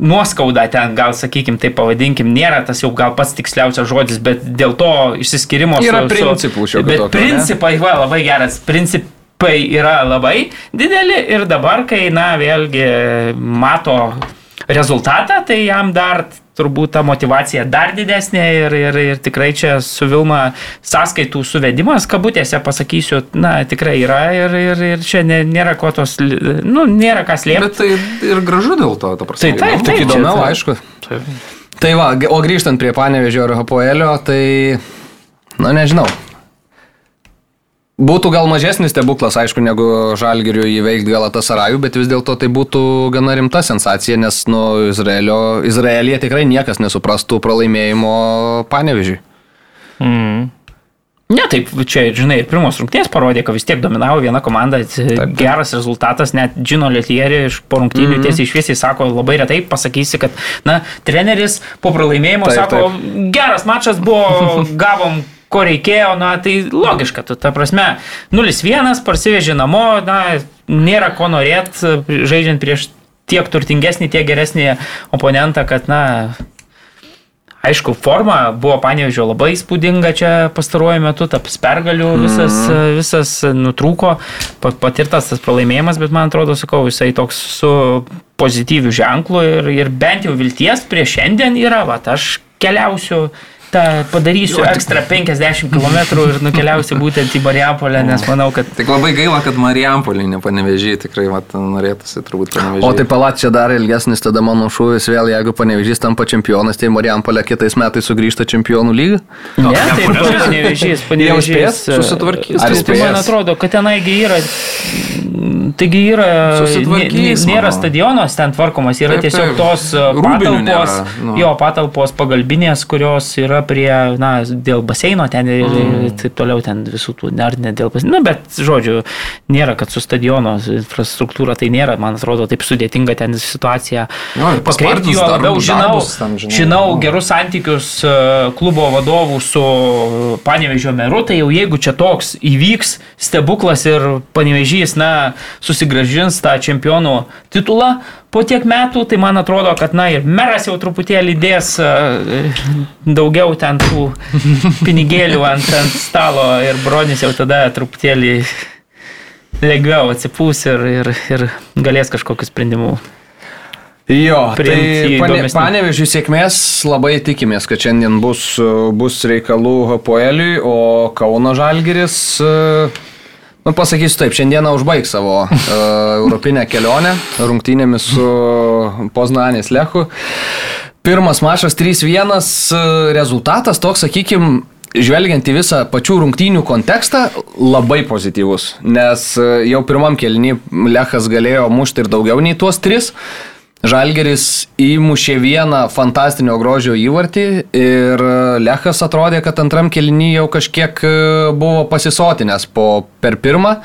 Speaker 4: nuoskaudą ten, gal sakykime, taip pavadinkim, nėra tas jau gal pats tiksliausias žodis, bet dėl to išsiskirimo
Speaker 1: yra su... Principų šio
Speaker 4: Bet tokio, principai, va, labai geras, principai yra labai dideli ir dabar, kai, na, vėlgi mato rezultatą, tai jam dar turbūt ta motivacija dar didesnė ir, ir, ir tikrai čia su Vilma sąskaitų suvedimas, kabutėse pasakysiu, na, tikrai yra ir, ir, ir čia nėra ko tos, nu, nėra kas liepti.
Speaker 2: Bet tai ir gražu dėl to, ta prasme.
Speaker 1: Tai taip, taip, įdomiau, aišku. Taip. Tai va, o grįžtant prie Panevežio ir Hapoelio, tai, na, nežinau, Būtų gal mažesnis stebuklas, aišku, negu Žalgiriu įveikti Galatasarajų, bet vis dėlto tai būtų gana rimta sensacija, nes nu, Izraelio, Izraelija tikrai niekas nesuprastų pralaimėjimo panevežiui.
Speaker 4: Mm. Ne, taip, čia, žinai, pirmos rungtynės parodė, kad vis tiek dominavo viena komanda, taip. geras rezultatas, net Džino Lietieri iš po rungtynių mm -hmm. tiesiai išviesiai sako, labai retai pasakysi, kad, na, treneris po pralaimėjimo taip, sako, taip. geras mačas buvo, gavom ko reikėjo, na tai logiška, tu, ta prasme, 0-1 parsiveži namo, na, nėra ko norėti, žaidžiant prieš tiek turtingesnį, tiek geresnį oponentą, kad, na, Aišku, forma buvo panevežio labai įspūdinga čia pastaruoju metu, taps pergalių visas, mm. visas nutrūko, patirtas tas pralaimėjimas, bet man atrodo, sakau, jisai toks su pozityviu ženklu ir, ir bent jau vilties prieš šiandien yra, va, aš keliausiu tą padarysiu ekstra 50 km ir nukeliausiu būtent į Marijampolę, nes manau, kad...
Speaker 2: Tik labai gaila, kad Marijampolė nepanevežiai, tikrai mat, norėtųsi turbūt panevežiai.
Speaker 1: O tai palat čia dar ilgesnis tada mano šūvis vėl, jeigu panevežys tampa čempionas, tai Marijampolė kitais metais sugrįžta čempionų lygą?
Speaker 4: Ne, tai panevežys, panevežys
Speaker 1: susitvarkys.
Speaker 4: Ar tai man atrodo, kad tenaigi yra Taigi yra,
Speaker 2: Susitvarkys,
Speaker 4: nė- nėra stadionas ten tvarkomas, yra
Speaker 2: Taip,
Speaker 4: tiesiog tos e, patalpos,
Speaker 2: nėra, nu.
Speaker 4: jo patalpos pagalbinės, kurios yra prie, na, dėl baseino ten ir,
Speaker 2: Mm.
Speaker 4: taip toliau ten visų tų, ar ne dėl baseino, nu, bet, žodžiu, nėra, kad su stadiono infrastruktūra tai nėra, man atrodo, taip sudėtinga ten situacija.
Speaker 2: Ir
Speaker 4: Pakreipti jo labiau, žinau,
Speaker 2: ten, žinai.
Speaker 4: žinau gerus santykius e, klubo vadovų su Panevežio meru, tai jau jeigu čia toks įvyks stebuklas ir Panevežys, na, susigražins tą čempionų titulą po tiek metų, tai man atrodo, kad, na, ir meras jau truputėlį dės e, daugiau ten tų pinigėlių ant, ant stalo ir Bronis jau tada truputėlį lengviau atsipūs ir, ir, ir galės kažkokius sprendimus.
Speaker 1: Jo, tai pane, panevežiui sėkmės labai tikimės, kad šiandien bus, bus reikalų Hapoeliui, o Kauno Žalgiris, e, nu pasakysiu taip, šiandieną užbaigs savo uh, europinę kelionę rungtynėmis su Poznanės Lechu. Pirmas mačas 3-1, e, rezultatas toks, sakykime, Žvelgiant į visą pačių rungtynių kontekstą, labai pozityvus, nes e, jau pirmam kelnį Lechas galėjo mušti ir daugiau nei tuos tris. Žalgeris įmušė vieną fantastinio grožio įvartį ir Lechas atrodė, kad antram kelnį jau kažkiek e, buvo pasisotinęs po, per pirmą.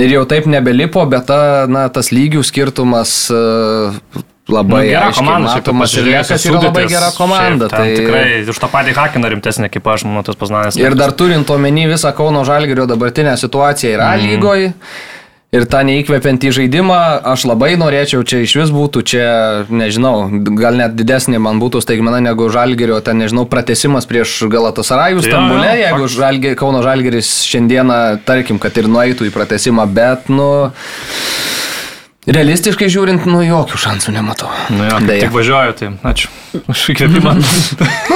Speaker 1: Ir jau taip nebelipo, bet ta, na, tas lygių skirtumas e, labai
Speaker 3: Nu, gera
Speaker 1: aiškiai
Speaker 3: komanda, šiaip
Speaker 1: Lechas yra labai gera komanda.
Speaker 3: šiaip ten Tikrai už tą patį Hakiną rimtesnė ekipa, aš manau, tas Poznanės.
Speaker 1: Ir dar turint omeny visą Kauno Žalgirio dabartinę situaciją yra mm. lygoje. Ir tą neįkvepiantį žaidimą aš labai norėčiau, čia iš vis būtų, čia, nežinau, gal net didesnė man būtų staigmena negu Žalgirio, ten, nežinau, pratesimas prieš Galatasarajų
Speaker 3: Jo,
Speaker 1: Stambulė,
Speaker 3: jo,
Speaker 1: jeigu
Speaker 3: faktas.
Speaker 1: žalgi, Kauno Žalgiris šiandieną, tarkim, kad ir nueitų į pratesimą, bet, nu, realistiškai žiūrint, nu, jokių šansų nematau.
Speaker 3: Nu jo,
Speaker 1: Deja.
Speaker 3: tik važiuoju, tai ačiū už įkvėpimą.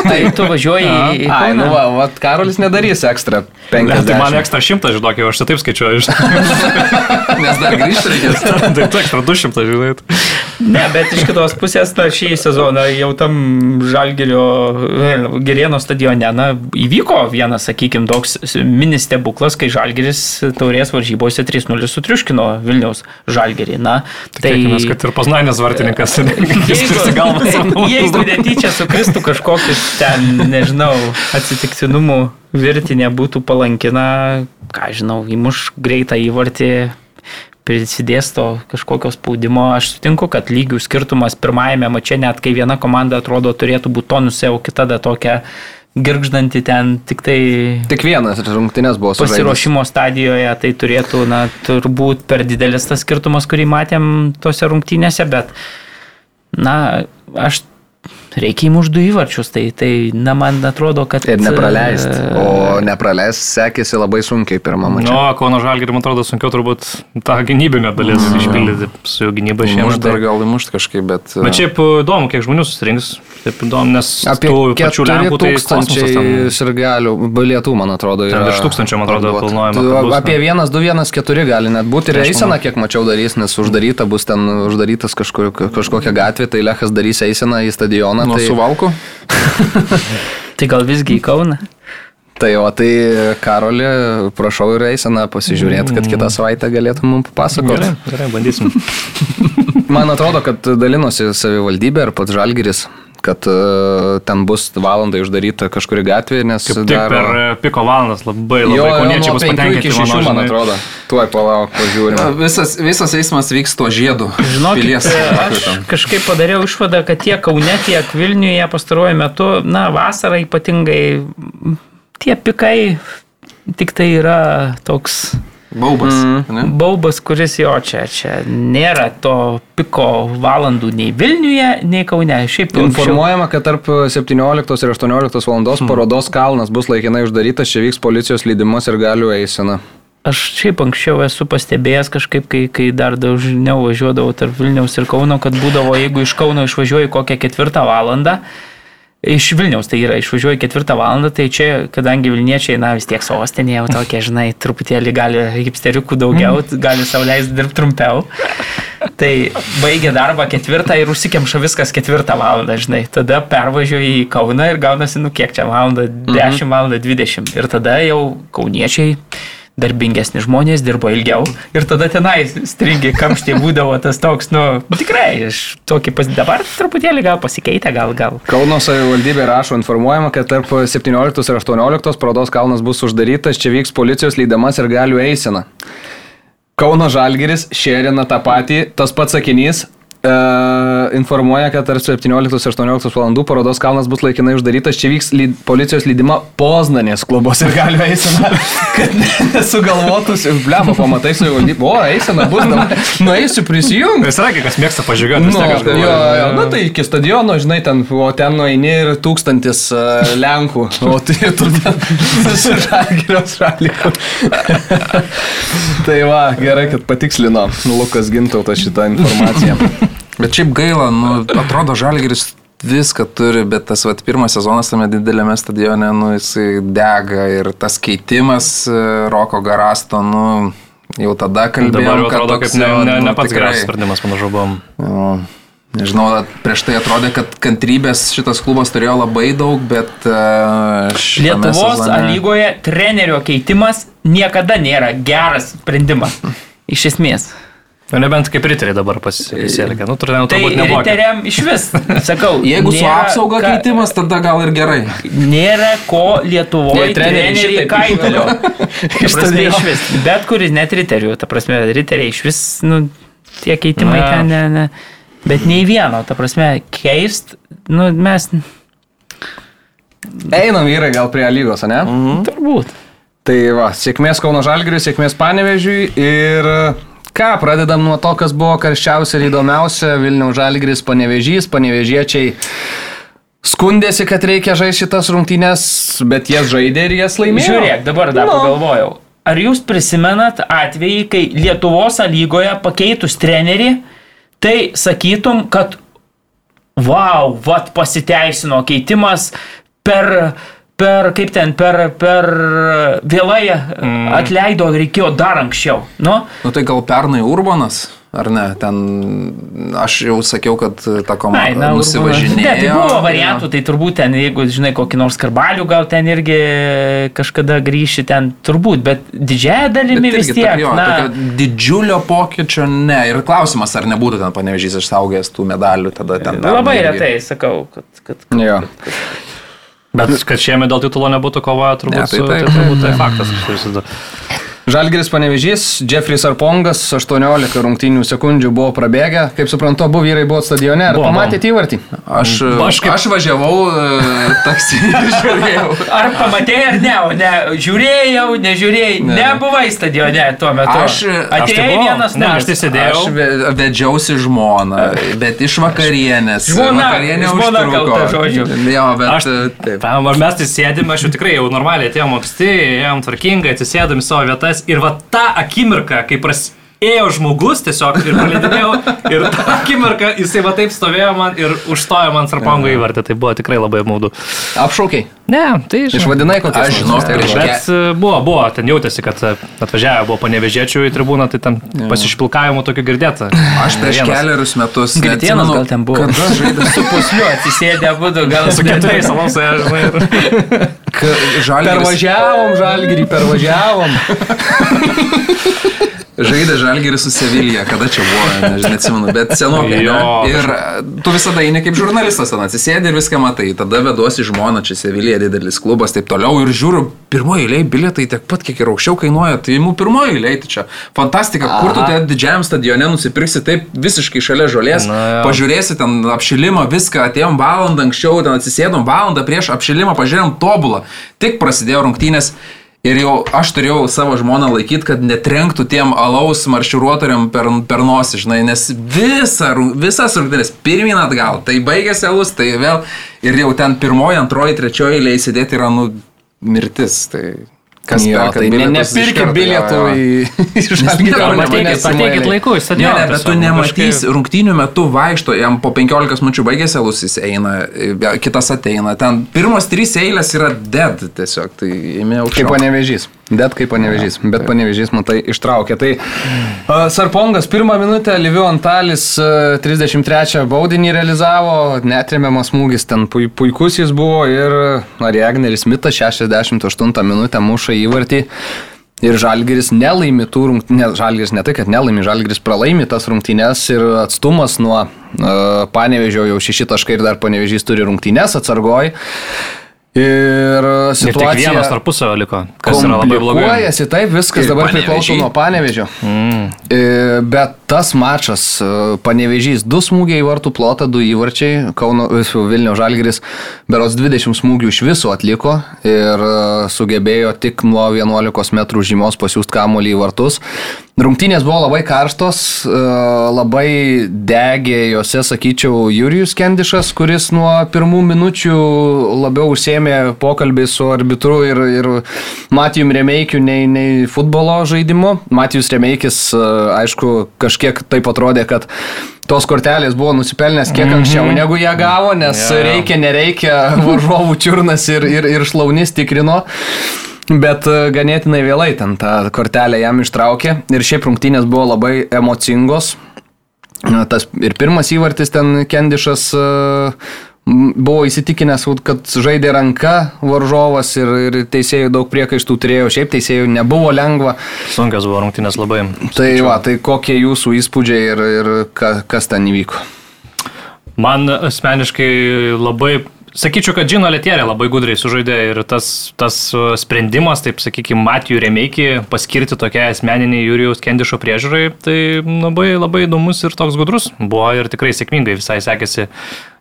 Speaker 4: Tai tu važiuoji į į
Speaker 1: Ai, nu, va, va, Karolis nedarys ekstra
Speaker 3: Ne,
Speaker 1: 50.
Speaker 3: tai man ekstra šimtas, žinok, jau aš tai taip skaičiuoju.
Speaker 2: Nes dar grįžti reikės.
Speaker 3: tai tu ekstra 200, žinai.
Speaker 4: Ne, bet iš kitos pusės, na, šį sezoną jau tam Žalgerio Gerėno stadione, na, įvyko vienas, sakykime, toks mini stebuklas, kai Žalgeris taurės varžybose 3-0 sutriuškino Vilniaus Žalgerį. Na, tai
Speaker 3: Tikėkime, kad ir Poznanės vartininkas.
Speaker 4: Jeigu, jeigu netyčia sukristų kažkokius ten, nežinau, atsitiktinumų virtinė būtų palankina, ką žinau, įmuš greitą įvartį, prisidės to kažkokio spaudimo. Aš sutinku, kad lygių skirtumas pirmajame mače, net kai viena komanda atrodo turėtų būti tonuse, o kita da tokia girgždanti ten tik tai
Speaker 1: Tik vienas rungtynės buvo sužaidęs.
Speaker 4: pasiruošimo stadijoje, tai turėtų, na, turbūt per didelis tas skirtumas, kurį matėm tose rungtynėse, bet, na, aš reikia įmuš du įvarčius, tai, tai, na, man atrodo, kad...
Speaker 1: Ir nepraleist.
Speaker 4: e,
Speaker 1: O nepraleist sekėsi labai sunkiai pirmą mačą.
Speaker 3: Nu, Kauno Žalgirį, man atrodo, sunkiau turbūt tą gynybinę dalis
Speaker 1: Mm.
Speaker 3: išpildyti su jo gynyba
Speaker 2: Mušt
Speaker 3: šiemet.
Speaker 2: dar
Speaker 3: tai-
Speaker 2: gal įmušt kažkaip, bet...
Speaker 3: Bet šiaip įdomu, kiek žmonių susirinks. Taip įdomu, nes
Speaker 1: Apie
Speaker 3: pačių Lenkų tai
Speaker 1: tūkstančiai sirgalių, bilietų, man atrodo, yra.
Speaker 3: virš tūkstančio, man atrodo, planuojama,
Speaker 1: Apie 1, 2, 1, 4 gali net būti. Ir
Speaker 3: aš
Speaker 1: eisena, kiek mačiau, darys, nes uždaryta bus ten, uždarytas kažkur, kažkokia gatvė, tai Lechas darys eiseną į stadioną.
Speaker 2: Nuo
Speaker 1: Tai,
Speaker 2: suvalkų?
Speaker 4: Tai gal visgi į Kauną?
Speaker 1: tai, o tai, Karoli, prašau ir eiseną pasižiūrėti, kad kitą savaitę galėtum mums papasakoti.
Speaker 3: Gerai, gerai, bandysim.
Speaker 1: Man atrodo, kad dalinosi savivaldybė ir pats Žalgiris, kad uh, ten bus valandai uždaryta kažkuri gatvė, nes
Speaker 3: Kaip tik per e, piko valandas labai labai
Speaker 1: Jo,
Speaker 3: kauniečiai bus
Speaker 1: 5
Speaker 3: patenkinti,
Speaker 1: iki 6, man atrodo. Tuoj palauk, pažiūrime.
Speaker 2: Visas, visas eismas vyks tuo žiedu.
Speaker 4: Žinokit,
Speaker 2: Pilies
Speaker 4: aš kažkaip padariau išvadą, kad tiek Kaune, tiek Vilniuje pastaruoju metu, na, vasarą ypatingai tie pikai tik tai yra toks
Speaker 2: Baubas. ne?
Speaker 4: baubas, kuris jo čia, čia nėra to piko valandų nei Vilniuje, nei Kaune. Šiaip
Speaker 1: Informuojama, kad tarp 17 ir 18 valandos parodos kalnas bus laikinai uždarytas, čia vyks policijos lydimas ir galių eisena.
Speaker 4: Aš šiaip anksčiau esu pastebėjęs kažkaip, kai, kai dar dažniau važiuodavau tarp Vilniaus ir Kauno, kad būdavo, jeigu iš Kauno išvažiuoji kokią ketvirtą valandą, iš Vilniaus tai yra, išvažiuoji ketvirtą valandą, tai čia, kadangi Vilniečiai, na vis tiek sostinė jau tokie, žinai, truputėlį gali hipsteriukų daugiau, gali sauliaisti dirbti trumpiau. Tai baigia darbą ketvirtą ir užsikemša viskas ketvirtą valandą, žinai. Tada pervažiuoji į Kauną ir gaunasi, nu kiek čia valandą, 10 valandą 20. Ir tada jau kauniečiai darbingesni žmonės dirbo ilgiau ir tada tenai stringiai kamštė būdavo tas toks, nu, tikrai, aš tokį pas dabar truputėlį gal pasikeitę, gal, gal.
Speaker 1: Kauno savivaldybė rašo informuojama, kad tarp 17 ir 18 parodos kalnas bus uždarytas, čia vyks policijos lydamas ir galių eisena. Kauno Žalgiris šėrina tą patį, tas pats sakinys, informuoja, kad tarp 17-18 valandų parodos kalnas bus laikinai uždarytas. Čia vyks lyd, policijos lydima Poznanės klubos ir galiu eisena, kad ne- nesugalvotus, blemo, pamatai su jau, o, eisena bus, dabar nueisiu prisijungti.
Speaker 3: Jis sakė, kas mėgsta pažiūrėti,
Speaker 1: Nu,
Speaker 3: aš
Speaker 1: jo,
Speaker 3: galvoju.
Speaker 1: jo, nu tai iki stadiono, žinai, ten, o ten nueini ir tūkstantis uh, Lenkų, o tai tu ten su žalgirios šaliku. tai va, gerai, kad patikslino Lukas Gintautas šitą informaciją.
Speaker 2: Bet šiaip gaila, nu, atrodo, Žalgiris viską turi, bet tas vat, pirmas sezonas tame didelėme stadione, nu, jisai dega ir tas keitimas e, Roko Garasto, nu, jau tada kalbėjome, kad
Speaker 3: atrodo,
Speaker 2: toks
Speaker 3: ne,
Speaker 2: jo,
Speaker 3: ne,
Speaker 2: nu,
Speaker 3: ne pats geriausias sprendimas, panašu, buvom.
Speaker 2: jo, Nežinau, prieš tai atrodė, kad kantrybės šitas klubas turėjo labai daug, bet uh,
Speaker 4: Lietuvos A lygoje trenerio keitimas niekada nėra geras sprendimas. Iš esmės.
Speaker 3: Nu, nebent kaip riteriai dabar pasielgia. Nu, turėjau
Speaker 4: Tai
Speaker 3: turbūt nebuvo.
Speaker 4: riteriam iš vis, sakau,
Speaker 2: Jeigu su
Speaker 4: nėra
Speaker 2: apsauga
Speaker 4: ką-
Speaker 2: keitimas, tada gal ir gerai.
Speaker 4: Nėra ko Lietuvoje
Speaker 1: treneriai
Speaker 4: kaitalio.
Speaker 1: Iš
Speaker 4: prasme, iš vis. Bet kuris net riterių, ta prasme, riteriai iš vis, nu, tie keitimai
Speaker 3: Na.
Speaker 4: ten, ne, ne. Bet nei vieno, ta prasme, keist, nu, mes
Speaker 1: Einam vyrai gal prie A lygos, ne?
Speaker 2: Mhm.
Speaker 4: turbūt.
Speaker 1: Tai va, sėkmės Kauno Žalgiriui, sėkmės Panevežiui ir ką, pradedam nuo to, kas buvo karščiausia ir įdomiausia. Vilniaus Žalgiris, Panevežys, Panevežiečiai skundėsi, kad reikia žaisti šitas rungtynės, bet jas žaidė ir jas laimėjo.
Speaker 4: Žiūrėk, dabar dar
Speaker 1: Nu.
Speaker 4: pagalvojau. Ar jūs prisimenat atvejį, kai Lietuvos A lygoje pakeitus trenerį, tai sakytum, kad wow, vat pasiteisino keitimas per, per kaip ten, per, per vėlai mm. atleido, reikėjo dar anksčiau. Nu,
Speaker 2: Nu tai gal pernai Urbanas, ar ne? Ten aš jau sakiau, kad ta komanda
Speaker 4: na,
Speaker 2: nusivažinėjo.
Speaker 4: Ne, tai buvo variantų, tai turbūt ten, jeigu žinai kokį nors karbalių, gal ten irgi kažkada grįši ten, turbūt, bet didžiąją dalimi
Speaker 2: Bet
Speaker 4: vis tiek.
Speaker 2: tokio,
Speaker 4: na,
Speaker 2: tokio didžiulio pokyčio ne. Ir klausimas, ar nebūtų ten panevežys išsaugęs tų medalių tada ten.
Speaker 4: Labai retai sakau, kad... kad, kad
Speaker 1: Jo.
Speaker 3: Bet kad šiemet dėl titulo nebūtų kovoja, turbūt,
Speaker 2: Ne, tai
Speaker 3: tai,
Speaker 2: taip.
Speaker 3: tai turbūt tai faktas. aš įsivaizduoju.
Speaker 1: Žalgiris Panevežys, Jeffrey Arpongas, 18 rungtynių sekundžių buvo prabėgę. Kaip suprantu, abu vyrai buvo stadione. Ar
Speaker 3: Buvo,
Speaker 1: pamatėte įvartį?
Speaker 2: Aš,
Speaker 3: Aš kaip-
Speaker 2: aš važiavau e, taksi ir žiūrėjau.
Speaker 4: Ar pamatėjai ar ne, ne, žiūrėjau, nežiūrėjai, ne.
Speaker 2: Ne.
Speaker 4: nebuvai stadione tuo metu.
Speaker 2: Aš- aš
Speaker 3: tai
Speaker 4: vienas
Speaker 3: Ne, aš tai sėdėjau.
Speaker 2: Aš ve- vedžiausi žmoną, bet iš vakarienės.
Speaker 4: Žmona-
Speaker 2: Vakarienė
Speaker 4: žmona kalta, žodžiu.
Speaker 2: Jo, bet
Speaker 3: Aš,
Speaker 2: e, taip.
Speaker 3: Ar mes tai sėdime, aš jau tikrai jau normaliai atėjom anksti, ėjom tvarkingai, atsisėdami savo vietas ir va tą akimirką, kai prasidėjo žmogus tiesiog ir praleidinėjau ir tą akimirką jisai va taip stovėjo man ir užstojo man sarpango įvartį, tai buvo tikrai labai maudu.
Speaker 1: Apšaukiai.
Speaker 3: Ne, tai
Speaker 1: Išvadinai kokią
Speaker 2: Aš žinau,
Speaker 3: Bet e, buvo, buvo, ten jautėsi, kad e, atvažiavę buvo panevežėčių į tribūną, tai ten pasišpilkavimų tokių girdėta.
Speaker 2: Aš prieš keliarius metus. Neatsimenu,
Speaker 4: gal ten buvo.
Speaker 2: Kada žaidė
Speaker 4: Su pusliu atsisėdė abu, gal
Speaker 3: Su keturiais aš žinai. ir-
Speaker 2: Žalgiris.
Speaker 1: Pervažiavom Žalgirį, pervažiavom.
Speaker 2: Žaidė Žalgiris su Sevilija, kada čia buvo, nežinau, neatsimenu, bet senokai.
Speaker 3: Jo.
Speaker 2: Ne? Ir tu visada eini kaip žurnalistas, atsisėdi ir viską matai. Tada veduosi žmoną, čia Sevilija didelis klubas, taip toliau. Ir žiūriu, pirmoji eilė bilietai tiek pat, kiek ir aukščiau kainuoja. Tai imu pirmoji eilė, tai čia fantastika. Kur tu
Speaker 1: Aha.
Speaker 2: ten didžiajam stadione nusipirksi taip visiškai šalia žolės,
Speaker 3: Na jo.
Speaker 2: pažiūrėsi ten apšilimą, viską, atėjom valandą anksčiau, ten atsisėdom valandą prieš apšilimą, pažiūrėjom tobulą. Tik prasidėjo rungtynės. Ir jau aš turėjau savo žmoną laikyti, kad netrenktų tiem alaus marširuotoriam per, per nosį, žinai, nes visa, visas rungtynės pirmin atgal, tai baigėsi alus, tai vėl ir jau ten pirmoji, antroji, trečioji eilė įsidėti yra, nu, mirtis. Tai kas
Speaker 1: jo,
Speaker 2: perka
Speaker 1: tai ne, nepirkit bilietų į į Žalgirio
Speaker 2: Arba
Speaker 3: Arba
Speaker 1: rungtynes
Speaker 3: ateikit,
Speaker 1: pirmoj
Speaker 3: ateikit
Speaker 1: eilėj.
Speaker 3: laiku į
Speaker 2: Ne,
Speaker 3: stadioną.
Speaker 2: ne, bet tu nematysi,
Speaker 3: kažkaip-
Speaker 2: rungtynių metu vaikšto, jam po 15 minučių baigėsi alus, jis eina, kitas ateina. Ten pirmos trys eilės yra dead tiesiog, tai ėmė
Speaker 1: Kaip
Speaker 2: aukščiau.
Speaker 1: panevežys. Bet kaip panevežys. Bet panevežys, matai, ištraukė. Tai uh, Sarpongas pirmą minutę, Livio Antalis uh, 33 baudinį realizavo, netremiamas smūgis, ten pui, puikus jis buvo ir Ari Agneris Mitas 68 minutę muša įvartį. Ir Žalgiris nelaimi tų rungtynės, Žalgiris ne tai, kad nelaimi, Žalgiris pralaimi tas rungtynės ir atstumas nuo uh, Panevežio jau šeši taškai ir dar Panevežys turi rungtynės atsargoj. Ir
Speaker 3: Ir tik vienas
Speaker 1: situacija
Speaker 3: tarpusavio liko, kas yra labai blogai.
Speaker 1: komplikuojasi, taip, viskas
Speaker 2: Ir
Speaker 1: dabar priklauso nuo Panevežio.
Speaker 3: Mm.
Speaker 1: E, Bet tas mačas, e, panevežys, du smūgiai į vartų plotą, du įvarčiai, Kauno e, Vilnių Žalgiris, beros 20 smūgių iš viso atliko ir sugebėjo tik nuo 11 m žymos pasiūsti kamuolį į vartus. Rungtynės buvo labai karstos, e, labai degė juose, sakyčiau, Jurijus Kendišas, kuris nuo pirmų minučių labiau užsėmė pokalbį su arbitru ir, ir Matijum Remeikiu nei, nei futbolo žaidimu. Matijus Remeikis, e, aišku, kažkiek taip atrodė, kad tos kortelės buvo nusipelnęs kiek anksčiau negu ją gavo, nes
Speaker 3: jo.
Speaker 1: reikia, nereikia, varžovų čiurnas ir, ir, ir šlaunis tikrino. Bet e, ganėtinai vėlai ten tą kortelę jam ištraukė ir šiaip rungtynės buvo labai emocingos. Tas ir pirmas įvartis ten Kendišas e, buvo įsitikinęs, kad žaidė ranka varžovas ir, ir teisėjų daug priekaištų turėjo, šiaip teisėjų nebuvo lengva.
Speaker 3: Sunkios buvo rungtynės labai.
Speaker 1: Tai va, tai kokie jūsų įspūdžiai ir, ir ka, kas ten įvyko?
Speaker 3: Man asmeniškai labai, sakyčiau, kad Džino Letierė labai gudriai sužaidė ir tas, tas uh, sprendimas, taip sakykime, Matijų Remeikį paskirti tokia asmeniniai Jurijos Kendišo priežiūrai, tai labai, labai įdomus ir toks gudrus buvo ir tikrai sėkmingai visai sekėsi.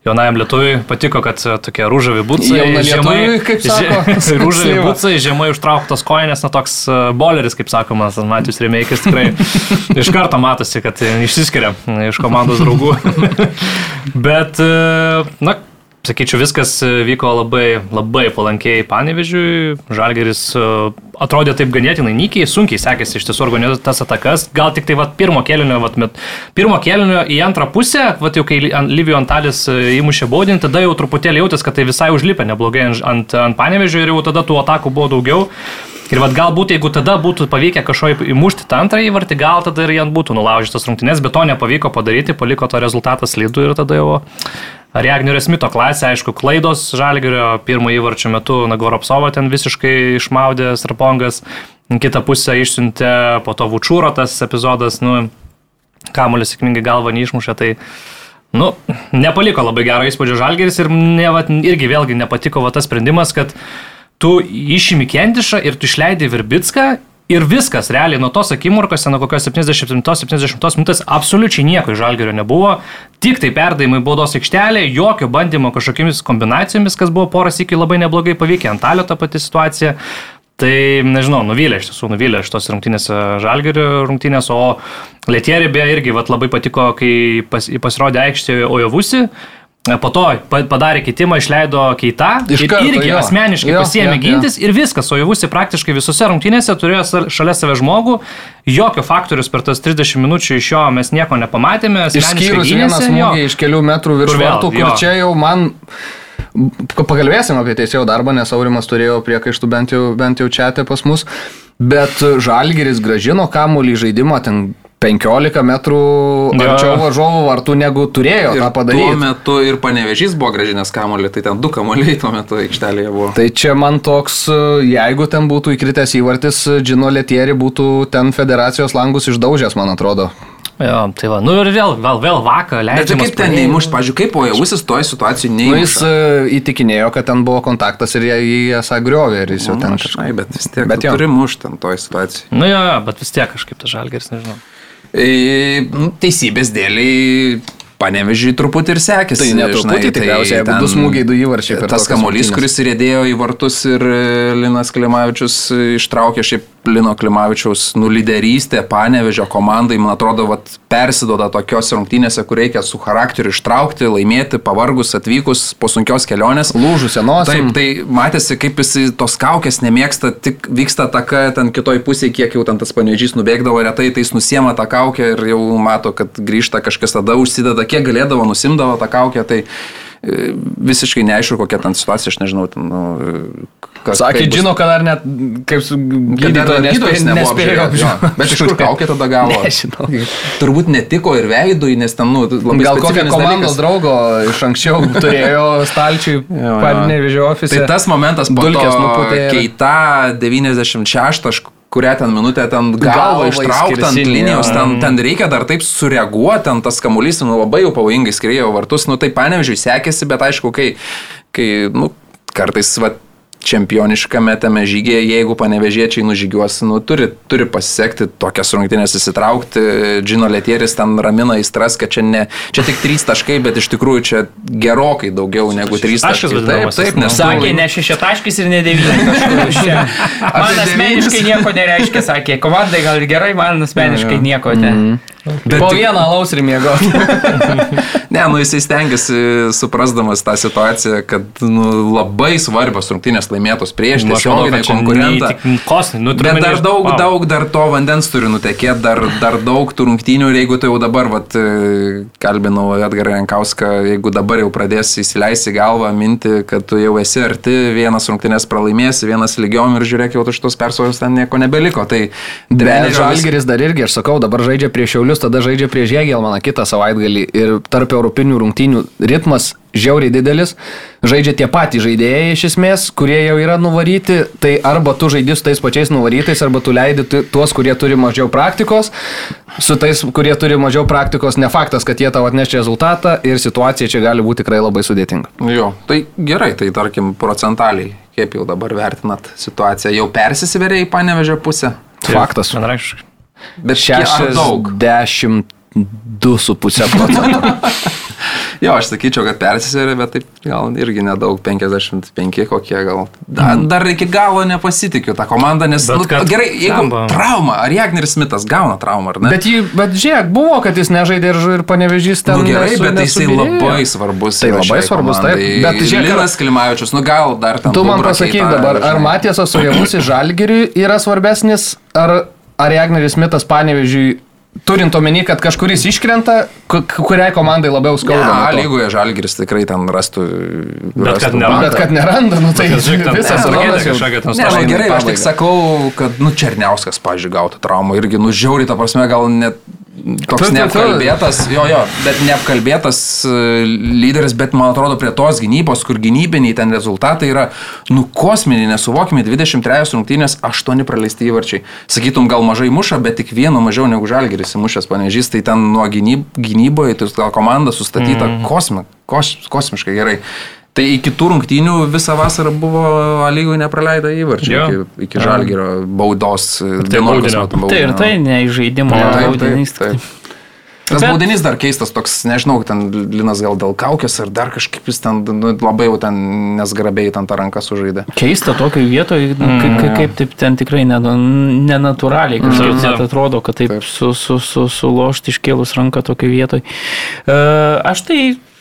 Speaker 3: Jaunajam lietuviui patiko, kad uh, tokie rūžavi būtsai.
Speaker 1: Jaunalietuviui, kaip sako,
Speaker 3: Rūžavi būtsai, žemai užtrauktos koinės, na toks uh, boleris, kaip sakoma, Matijus Remeikis tikrai iš karto matosi, kad išsiskiria iš komandos draugų. Bet, na, sakyčiau, viskas vyko labai, labai palankiai Panevežiui. Žalgeris e, atrodė taip ganėtinai nykiai, sunkiai sekėsi iš tiesų organizuoti tas atakas. Gal tik tai vat, pirmo kėlinio, vat, met, pirmo kėlinio į antrą pusę, vat, jau kai Livio Antalis e, įmušė baudinį, tada jau truputėlį jautės, kad tai visai užlipė neblogai ant, ant, ant Panevežio ir jau tada tų atakų buvo daugiau. Ir vad galbūt jeigu tada būtų pavykę kažko įmušti tą antrąjį vartį, gal tada ir jam būtų nulaužytas rungtynės, bet to nepavyko padaryti, paliko to rezultatą slidų ir tada jau Reagnerio Smito klasė, aišku, klaidos Žalgerio pirmo įvarčio metu Nagoropsovo ten visiškai išmaudė Strapongas, kitą pusę išsiuntė, po to Vučūro tas epizodas, nu, kamuolis sėkmingai galva neišmušė, tai Nu, nepaliko labai gero įspūdžio žalgeris ir ne, vat, irgi vėlgi nepatiko va, tas sprendimas, kad tu išimi Kendišą ir tu išleidai Virbitską ir viskas, realiai nuo tos akimirkos, nuo kokios 70-70 minutės absoliučiai nieko iš žalgerio nebuvo, tik tai perdavimai baudos aikštelė, jokio bandymo kažkokiamis kombinacijomis, kas buvo poras iki labai neblogai pavykę, Antalio ta pati situacija. Tai nežinau, nuvylė iš tiesų, nuvylė šitos rungtynės žalgerio rungtynės, o Lietierį beje irgi vat, labai patiko, kai pas, pasirodė aikštėje Ojovusi, Po to pa- padarė kitimą, išleido keitą
Speaker 1: Iš
Speaker 3: ir
Speaker 1: karto,
Speaker 3: irgi
Speaker 1: jo.
Speaker 3: asmeniškai
Speaker 1: Jo,
Speaker 3: pasiėmė
Speaker 1: jo, jo.
Speaker 3: gintis ir viskas, o Javusi praktiškai visose rungtynėse turėjo šalia save žmogų, jokio faktorius per tas 30 minučių iš jo mes nieko nepamatėme.
Speaker 1: Išskyrus vieną
Speaker 3: jo.
Speaker 1: smūgį iš kelių metrų virš vartų, kur
Speaker 3: jo.
Speaker 1: čia jau man... Pakalbėsim apie teisėjų darbą, nes Aurimas turėjo priekaištų bent jau, bent jau čia pas mus. Bet Žalgiris gražino kamuolį į žaidimą ten 15 metrų
Speaker 3: Jo.
Speaker 1: arčiau varžovų vartų, negu turėjo
Speaker 2: Ir
Speaker 1: tą
Speaker 2: tuo
Speaker 1: padaryti.
Speaker 2: metu ir panevežys buvo gražinės kamuolį, tai ten du kamuoliai tuo metu aikštelėje buvo.
Speaker 1: Tai čia man toks, jeigu ten būtų įkritęs įvartis, Džino Letieri būtų ten federacijos langus išdaužęs, man atrodo.
Speaker 3: Jo, tai va, nu ir vėl, vėl, vėl vakar
Speaker 2: Bet tai
Speaker 3: leidžiamas.
Speaker 2: kaip ten neįmušti, pažiūrėjau, kaip Ojavusis toje situacijoje
Speaker 1: Nu, jis
Speaker 2: neįmušė.
Speaker 1: e, įtikinėjo, kad ten buvo kontaktas ir jie jį esą griovė ir jis jau ten
Speaker 2: Na,
Speaker 1: kažką.
Speaker 2: žinai, bet vis tiek
Speaker 1: Bet
Speaker 3: tai
Speaker 2: turi mušti ten toje situacijoje.
Speaker 3: Nu jo, jo, bet vis tiek kažkaip tas žalgeris, nežinau.
Speaker 2: Nu, Teisybės dėliai panevežiai truputį ir sekėsi.
Speaker 1: Tai ne truputį, tikriausiai, jeigu du smūgiai, du įvarčiai
Speaker 2: Tas kamuolys, kuris įrėdėjo į vartus ir e, Linas Klimavičius ištraukė šiaip Lino Klimavičiaus nuliderystę, panevežio komandai, man atrodo, vat, persidoda tokios rungtynėse, kur reikia su charakteriu ištraukti, laimėti, pavargus, atvykus po sunkios kelionės.
Speaker 1: Lūžusią
Speaker 2: Taip,
Speaker 1: nosį.
Speaker 2: tai matėsi, kaip jis tos kaukės nemėgsta, tik vyksta taka ten kitoj pusėje, kiek jau ten tas panežys nubėgdavo retai, tai jis nusiema tą kaukę ir jau mato, kad grįžta kažkas tada užsideda, kiek galėdavo nusimdavo tą kaukę, tai visiškai neaišku, kokia ten situacija, aš nežinau, ten, nu, kas.
Speaker 1: Sakė, žino, kad dar net, kaip su gydytoju nespėjo, nespėjo
Speaker 2: apžiūrėt, jo.
Speaker 1: apžiūrėti.
Speaker 2: Bet iš kur kaukė tada gavo?
Speaker 1: Nežinau.
Speaker 2: Turbūt netiko ir veidui, nes ten, nu, labai
Speaker 1: Gal kokią komandos
Speaker 2: dalykas.
Speaker 1: draugo iš anksčiau turėjo stalčiui panevežio ofise.
Speaker 2: Tai tas momentas
Speaker 1: Dulkės ir-
Speaker 2: keita 96, aš kurią ten minutę ten galvą ištraukti ant linijos,
Speaker 1: jo.
Speaker 2: ten, ten reikia dar taip sureaguoti, ten tas kamuolys nu, labai jau pavojingai skriejo vartus, nu tai panevežiai sekėsi, bet aišku, kai, kai nu, kartais va, čempioniškame tame žygyje, jeigu panevežiečiai nužygiuos, nu, turi, turi pasisekti tokias rungtynės įsitraukti. Džino Letieris ten ramina įstras, kad čia, ne, čia tik trys taškai, bet iš tikrųjų čia gerokai daugiau negu trys taškai. Taip, taip,
Speaker 3: nu.
Speaker 2: nes
Speaker 4: Sakė, ne šešiataškis ir ne devyniataškis. Man asmeniškai
Speaker 2: devynis.
Speaker 4: nieko nereiškia, sakė. Komandai gal ir gerai, man asmeniškai nieko ne.
Speaker 2: Bet
Speaker 1: Po vieną alaus ir miego.
Speaker 2: Ne, nu jisai stengiasi, suprasdamas tą situaciją, kad nu, labai svarbios rungtynės laimėtos prieš
Speaker 3: Nu,
Speaker 2: tiesioginį konkurentą.
Speaker 3: Kosmai, nu,
Speaker 2: Bet dar daug,
Speaker 3: Vau.
Speaker 2: daug dar to vandens turi nutekėti, dar, dar daug tų rungtynių ir jeigu tu jau dabar, vat, e, kalbinau Edgarą Jankauską, jeigu dabar jau pradėsi įsileisti galvą minti, kad tu jau esi arti, vienas rungtynės pralaimėsi, vienas lygiom ir žiūrėk, jau tu šitos persvaros ten nieko nebeliko. Tai vis-
Speaker 1: Žalgeris dar irgi, aš sakau, dabar žaidžia prieš Šiaulius, tada žaidžia prieš Jėgelmaną kitą savaitgalį ir tarp europinių rungtynių ritmas žiauriai didelis, žaidžia tie patys žaidėjai iš esmės, kurie jau yra nuvaryti, tai arba tu žaidži su tais pačiais nuvarytais, arba tu leidi tuos, kurie turi mažiau praktikos, su tais, kurie turi mažiau praktikos, ne faktas, kad jie tau atneš rezultatą ir situacija čia gali būti tikrai labai sudėtinga.
Speaker 2: Jo, tai gerai, tai tarkim procentaliai, kaip jau dabar vertinat situaciją, jau persisveria į panevežę pusę.
Speaker 1: Faktas.
Speaker 3: Vienraškiškai.
Speaker 2: Bet 60 daug.
Speaker 1: 10 2,5 procento.
Speaker 2: jo, aš sakyčiau, kad persisvėrė, bet taip gal irgi nedaug, 55 kokie gal. Dar, mhm. dar iki galo nepasitikiu tą komandą, nes
Speaker 3: bet,
Speaker 2: nu, gerai, jeigu
Speaker 3: samba.
Speaker 2: trauma, ar Jagneris Smithas gauna traumą, ar ne?
Speaker 1: Bet, jį, bet žiūrėk, buvo, kad jis nežaidė ir, ir panevežys ten.
Speaker 2: Nu, gerai,
Speaker 1: nesu,
Speaker 2: bet nesu,
Speaker 1: jisai
Speaker 2: labai svarbus.
Speaker 1: Tai labai svarbus,
Speaker 2: komandai. taip.
Speaker 1: Bet žiūrėk,
Speaker 2: Linas Klimavičius, nu gal dar ten.
Speaker 1: Tu man pasakyk dabar, ar Matėsas su Javus į Žalgirių yra svarbesnis, ar, ar Jagneris Smithas panevežiui turint omeny, kad kažkuris iškrenta, ku- kuriai komandai labiau skauda. To?
Speaker 2: lygoje Žalgiris tikrai ten rastų.
Speaker 3: Bet kad
Speaker 2: rastų
Speaker 3: neranda.
Speaker 1: Bet kad neranda, nu tai
Speaker 3: Žiūrėk,
Speaker 1: visas sezonas
Speaker 3: kažkokia ten
Speaker 2: nu,
Speaker 1: į
Speaker 2: gerai, aš tik sakau, kad, nu, Černiauskas, pažiūrėjau, gautų traumą irgi, nu, žiauri, ta prasme, gal net toks neapkalbėtas, jo, jo, bet neapkalbėtas e, lyderis, bet man atrodo prie tos gynybos, kur gynybiniai ten rezultatai yra, nu, kosminiai, nesuvokimi, 23 rungtynės, 8 praleisti įvarčiai. Sakytum, gal mažai muša, bet tik vieno mažiau negu žalgeris įmušęs panežys, tai ten nuo gynyb, gynyboje, tai gal komanda sustatyta mm. kosmi, kos, kosmiškai gerai. Tai iki tų rungtynių visą vasarą buvo A lygų nepraleida įvarčių
Speaker 3: Jo.
Speaker 2: iki, iki žalgerio baudos.
Speaker 3: tai
Speaker 2: 11
Speaker 3: baudinio.
Speaker 4: Tai ir tai ne žaidimo, o
Speaker 2: taip,
Speaker 4: baudinys.
Speaker 2: Tas
Speaker 4: Bet-
Speaker 2: baudinys dar keistas, toks, nežinau, ten Linas gal dėl kaukės ar dar kažkaip jis ten nu, labai jau ten nesgrabiai ten tą ranką sužaidė.
Speaker 4: Keista tokio vietoje, mm. kaip, kaip, kaip taip ten tikrai nenatūraliai, kažkaip
Speaker 3: Mm.
Speaker 4: net atrodo, kad taip,
Speaker 2: Taip.
Speaker 4: taip. su, su, su, iškėlus ranką tokio vietoje. Uh, aš tai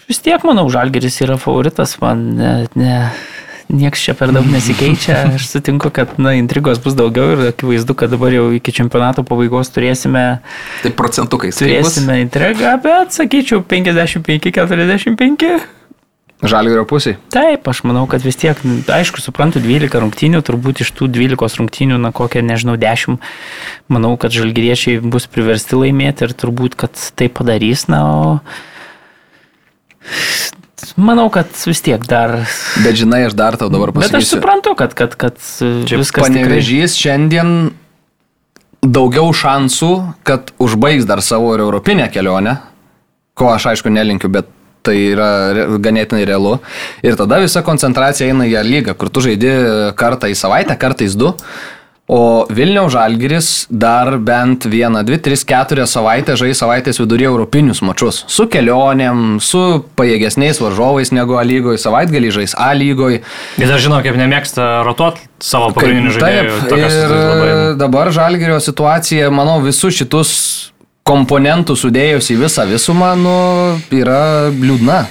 Speaker 4: vis tiek manau, Žalgeris yra favoritas, man ne, ne, nieks čia per daug nesikeičia. Aš sutinku, kad na, intrigos bus daugiau ir akivaizdu, kad dabar jau iki čempionato pabaigos turėsime,
Speaker 2: Tai procentukais.
Speaker 4: turėsime intrigą, bet sakyčiau 55-45.
Speaker 1: Žalgirio pusė.
Speaker 4: Taip, aš manau, kad vis tiek, aišku, suprantu, 12 rungtynių, turbūt iš tų 12 rungtynių, na kokią, nežinau, 10, manau, kad žalgyriečiai bus priversti laimėti ir turbūt, kad tai padarys, na, o manau, kad vis tiek dar.
Speaker 1: Bet žinai, aš dar tau dabar
Speaker 4: Bet aš
Speaker 1: pasakysiu.
Speaker 4: suprantu, kad, kad, kad
Speaker 1: Čia
Speaker 4: viskas tikrai.
Speaker 1: panevežys šiandien daugiau šansų, kad užbaigs dar savo ir europinę kelionę, ko aš aišku nelinkiu, bet tai yra ganėtinai realu. Ir tada visa koncentracija eina į lygą, kur tu žaidi kartą į savaitę, kartais du. O Vilniaus Žalgiris dar bent vieną, dvi, tris, keturias savaitės žais savaitės viduryje europinius mačius. Su kelionėm, su pajėgesniais varžovais negu A lygoje, savaitgalį žais A lygoje.
Speaker 3: Jis aš žinau, kaip nemėgsta rotuoti savo pagrindinių žaidėjų.
Speaker 1: Taip, ir
Speaker 3: labai-
Speaker 1: dabar Žalgirio situacija, manau, visus šitus komponentus sudėjus į visą visumą, nu, yra liūdna.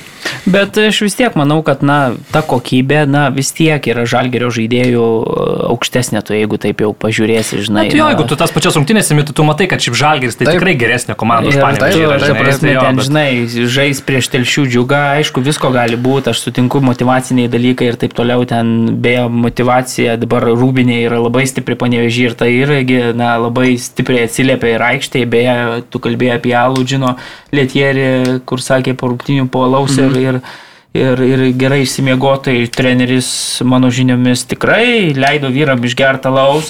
Speaker 4: Bet aš vis tiek manau, kad, na, ta kokybė, na, vis tiek yra žalgerio žaidėjų e, aukštesnė, tu jeigu taip jau pažiūrėsi, žinai.
Speaker 3: Tai jo,
Speaker 4: na.
Speaker 3: jeigu tu tas pačias rungtynės įmeti, tu matai, kad šiaip žalgeris tai
Speaker 1: Taip.
Speaker 3: tikrai geresnė komanda už
Speaker 4: Ir
Speaker 3: Panevėžį.
Speaker 4: taip,
Speaker 3: yra,
Speaker 4: ta
Speaker 3: žinai,
Speaker 4: prasme,
Speaker 3: tai jo,
Speaker 4: ten,
Speaker 3: bet-
Speaker 4: žinai, žais prieš telšių džiugą, aišku, visko gali būti, aš sutinku, motivaciniai dalykai ir taip toliau, ten beje, motivacija dabar rūbinė yra labai stipri panevežį ir tai irgi, na, labai stipriai atsiliepia ir aikštėje, beje, tu kalbėjai apie Aludžino lietierį, kur sakė po rungtinių po alaus
Speaker 3: Mhm.
Speaker 4: Ir, ir Ir, ir gerai išsimiegotai treneris, mano žiniomis, tikrai leido vyram išgerti alaus,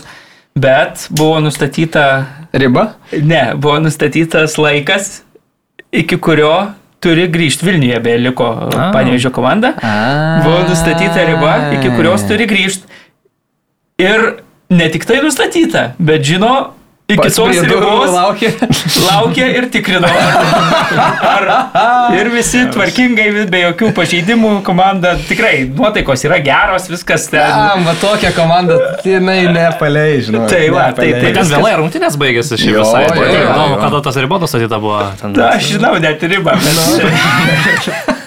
Speaker 4: bet buvo nustatyta,
Speaker 1: Riba?
Speaker 4: ne, buvo nustatytas laikas, iki kurio turi grįžti Vilniuje, beje, liko Panevežio komanda. Buvo nustatyta riba, iki kurios turi grįžti. Ir ne tik tai nustatyta, bet žino, iki tos ribos
Speaker 1: laukia.
Speaker 4: laukia ir tikrino. Ar, ar, ir visi tvarkingai, be jokių pažeidimų, komanda tikrai nuotaikos yra geros, viskas ten.
Speaker 1: Tam, va tokia komanda, jinai nepaleis, žinau.
Speaker 4: Tai va, tai-
Speaker 3: Tai
Speaker 4: tai-
Speaker 3: ten vėlai rungtynės baigėsi
Speaker 1: Jo,
Speaker 3: visai. Tai įdomu, kada tas ribotas atita buvo. Ten,
Speaker 4: Na, aš žinau, net ribą. Bet...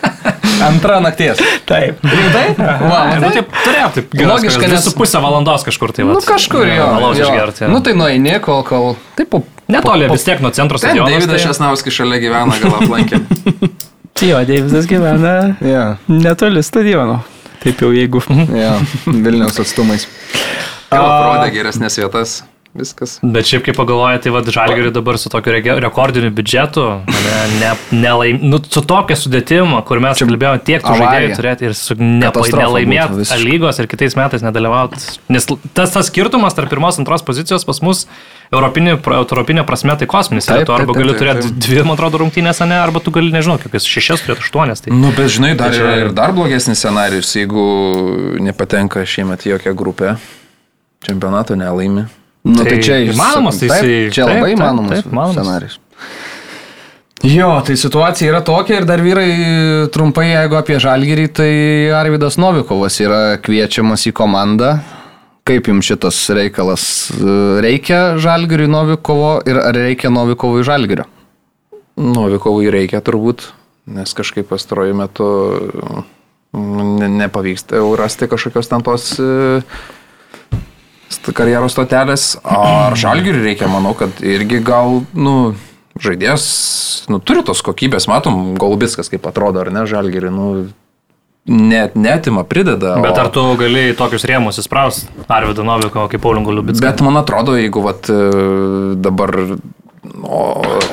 Speaker 1: Antra nakties.
Speaker 4: Taip.
Speaker 1: Rimtai? Va,
Speaker 3: Nu, taip, turėjau, taip,
Speaker 1: Logiška, nes-
Speaker 3: su pusę valandos kažkur tai.
Speaker 1: Nu
Speaker 3: vat,
Speaker 1: kažkur jo.
Speaker 3: Alaus išgerti.
Speaker 1: Nu tai nueini, kol, kol. Taip, po,
Speaker 3: Netoli, vis tiek nuo centro stadiono.
Speaker 2: Davidas Šesnauskis šalia gyvena, gal aplankė.
Speaker 4: Jo, Deivisas gyvena
Speaker 1: ja,
Speaker 4: netoli stadiono. Taip jau jeigu.
Speaker 1: ja, Vilniaus atstumais.
Speaker 2: Gal parodė geresnės vietas. Viskas.
Speaker 3: Bet šiaip kaip pagalvoja, tai vad Žalgiriui dabar su tokiu rekordiniu biudžetu, ne, ne, nelaim, nu, su tokia sudėtimo, kur mes kalbėjome tiek tų žaidėjų turėti ir su nelaimėti lygos ir kitais metais nedalyvauti. Nes tas, tas skirtumas tarp pirmos ir antros pozicijos pas mus europinė, europinė prasme tai kosminis.
Speaker 1: Taip,
Speaker 3: Taip,
Speaker 1: taip,
Speaker 3: arba gali turėti dvi, man atrodo, rungtynės, ne, arba tu gali, nežinau, kokias šešias turėti aštuonias. Tai...
Speaker 2: Nu, bet žinai, dar
Speaker 3: Tai
Speaker 2: yra
Speaker 3: čia-
Speaker 2: ir dar blogesnis scenarius, jeigu nepatenka šiemet į jokią grupę. Čempionato nelaimi.
Speaker 1: Nu,
Speaker 3: Tai
Speaker 1: tai čia
Speaker 3: įmanomas, tai
Speaker 1: taip,
Speaker 3: jisai-
Speaker 1: Čia
Speaker 3: taip,
Speaker 1: labai įmanomas
Speaker 3: taip, įmanomas.
Speaker 1: scenarius. Jo, tai situacija yra tokia ir dar vyrai trumpai, jeigu apie žalgyrį, tai Arvidas Novikovas yra kviečiamas į komandą. Kaip jums šitas reikalas? Reikia žalgyriui Novikovo ir ar reikia Novikovui žalgyrio?
Speaker 2: Novikovui reikia turbūt, nes kažkaip pastaruoju metu mm, ne, nepavyksta rasti kažkokios ten tos e, st- karjeros stotelės. Ar žalgiriui reikia, manau, kad irgi gal, nu, žaidėjas, nu, turi tos kokybės, matom, Golubitskas kaip atrodo, ar ne, žalgiriui, nu, net, netima, prideda.
Speaker 3: Bet
Speaker 2: o-
Speaker 3: ar tu gali į tokius rėmus įspraust Arvidą Noviko kaip Paulinkų Liubitską?
Speaker 2: Bet man atrodo, jeigu vat, e, dabar o,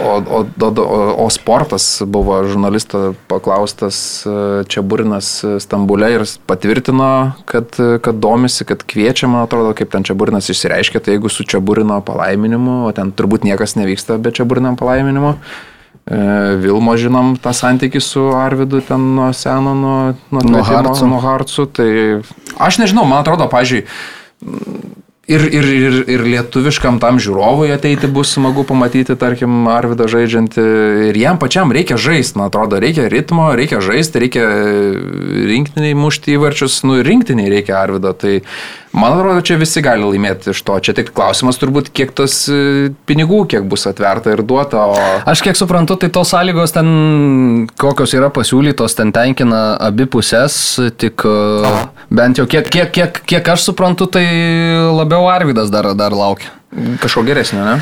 Speaker 2: o, o, o, o, sportas buvo žurnalisto paklaustas e, čia Burinas Stambulė ir patvirtino, kad, kad domisi, kad kviečia, man atrodo, kaip ten čia Burinas išsireiškė, tai jeigu su čia Burino palaiminimu, o ten turbūt niekas nevyksta be čia Burino palaiminimo. E, Vilmo žinom tą santykį su Arvidu ten nuo seno, nuo, nuo,
Speaker 1: Nuo Harco.
Speaker 2: nuo Harcų. Tai aš nežinau, man atrodo, pažiūrėjau, Ir, ir, ir, ir lietuviškam tam žiūrovui ateiti bus smagu pamatyti, tarkim, Arvidą žaidžiantį. Ir jam pačiam reikia žaisti, man atrodo, reikia ritmo, reikia žaisti, reikia rinktiniai mušti įvarčius, nu rinktiniai reikia Arvido. Tai man atrodo, čia visi gali laimėti iš to. Čia tik klausimas turbūt, kiek tos e, pinigų, kiek bus atverta ir duota. O...
Speaker 1: Aš kiek suprantu, tai tos sąlygos ten, kokios yra pasiūlytos, ten tenkina abi pusės, tik e, bent jau kiek, kiek, kiek, kiek aš suprantu, tai labiau Arvidas dar, dar laukia.
Speaker 2: Kažko geresnio, ne?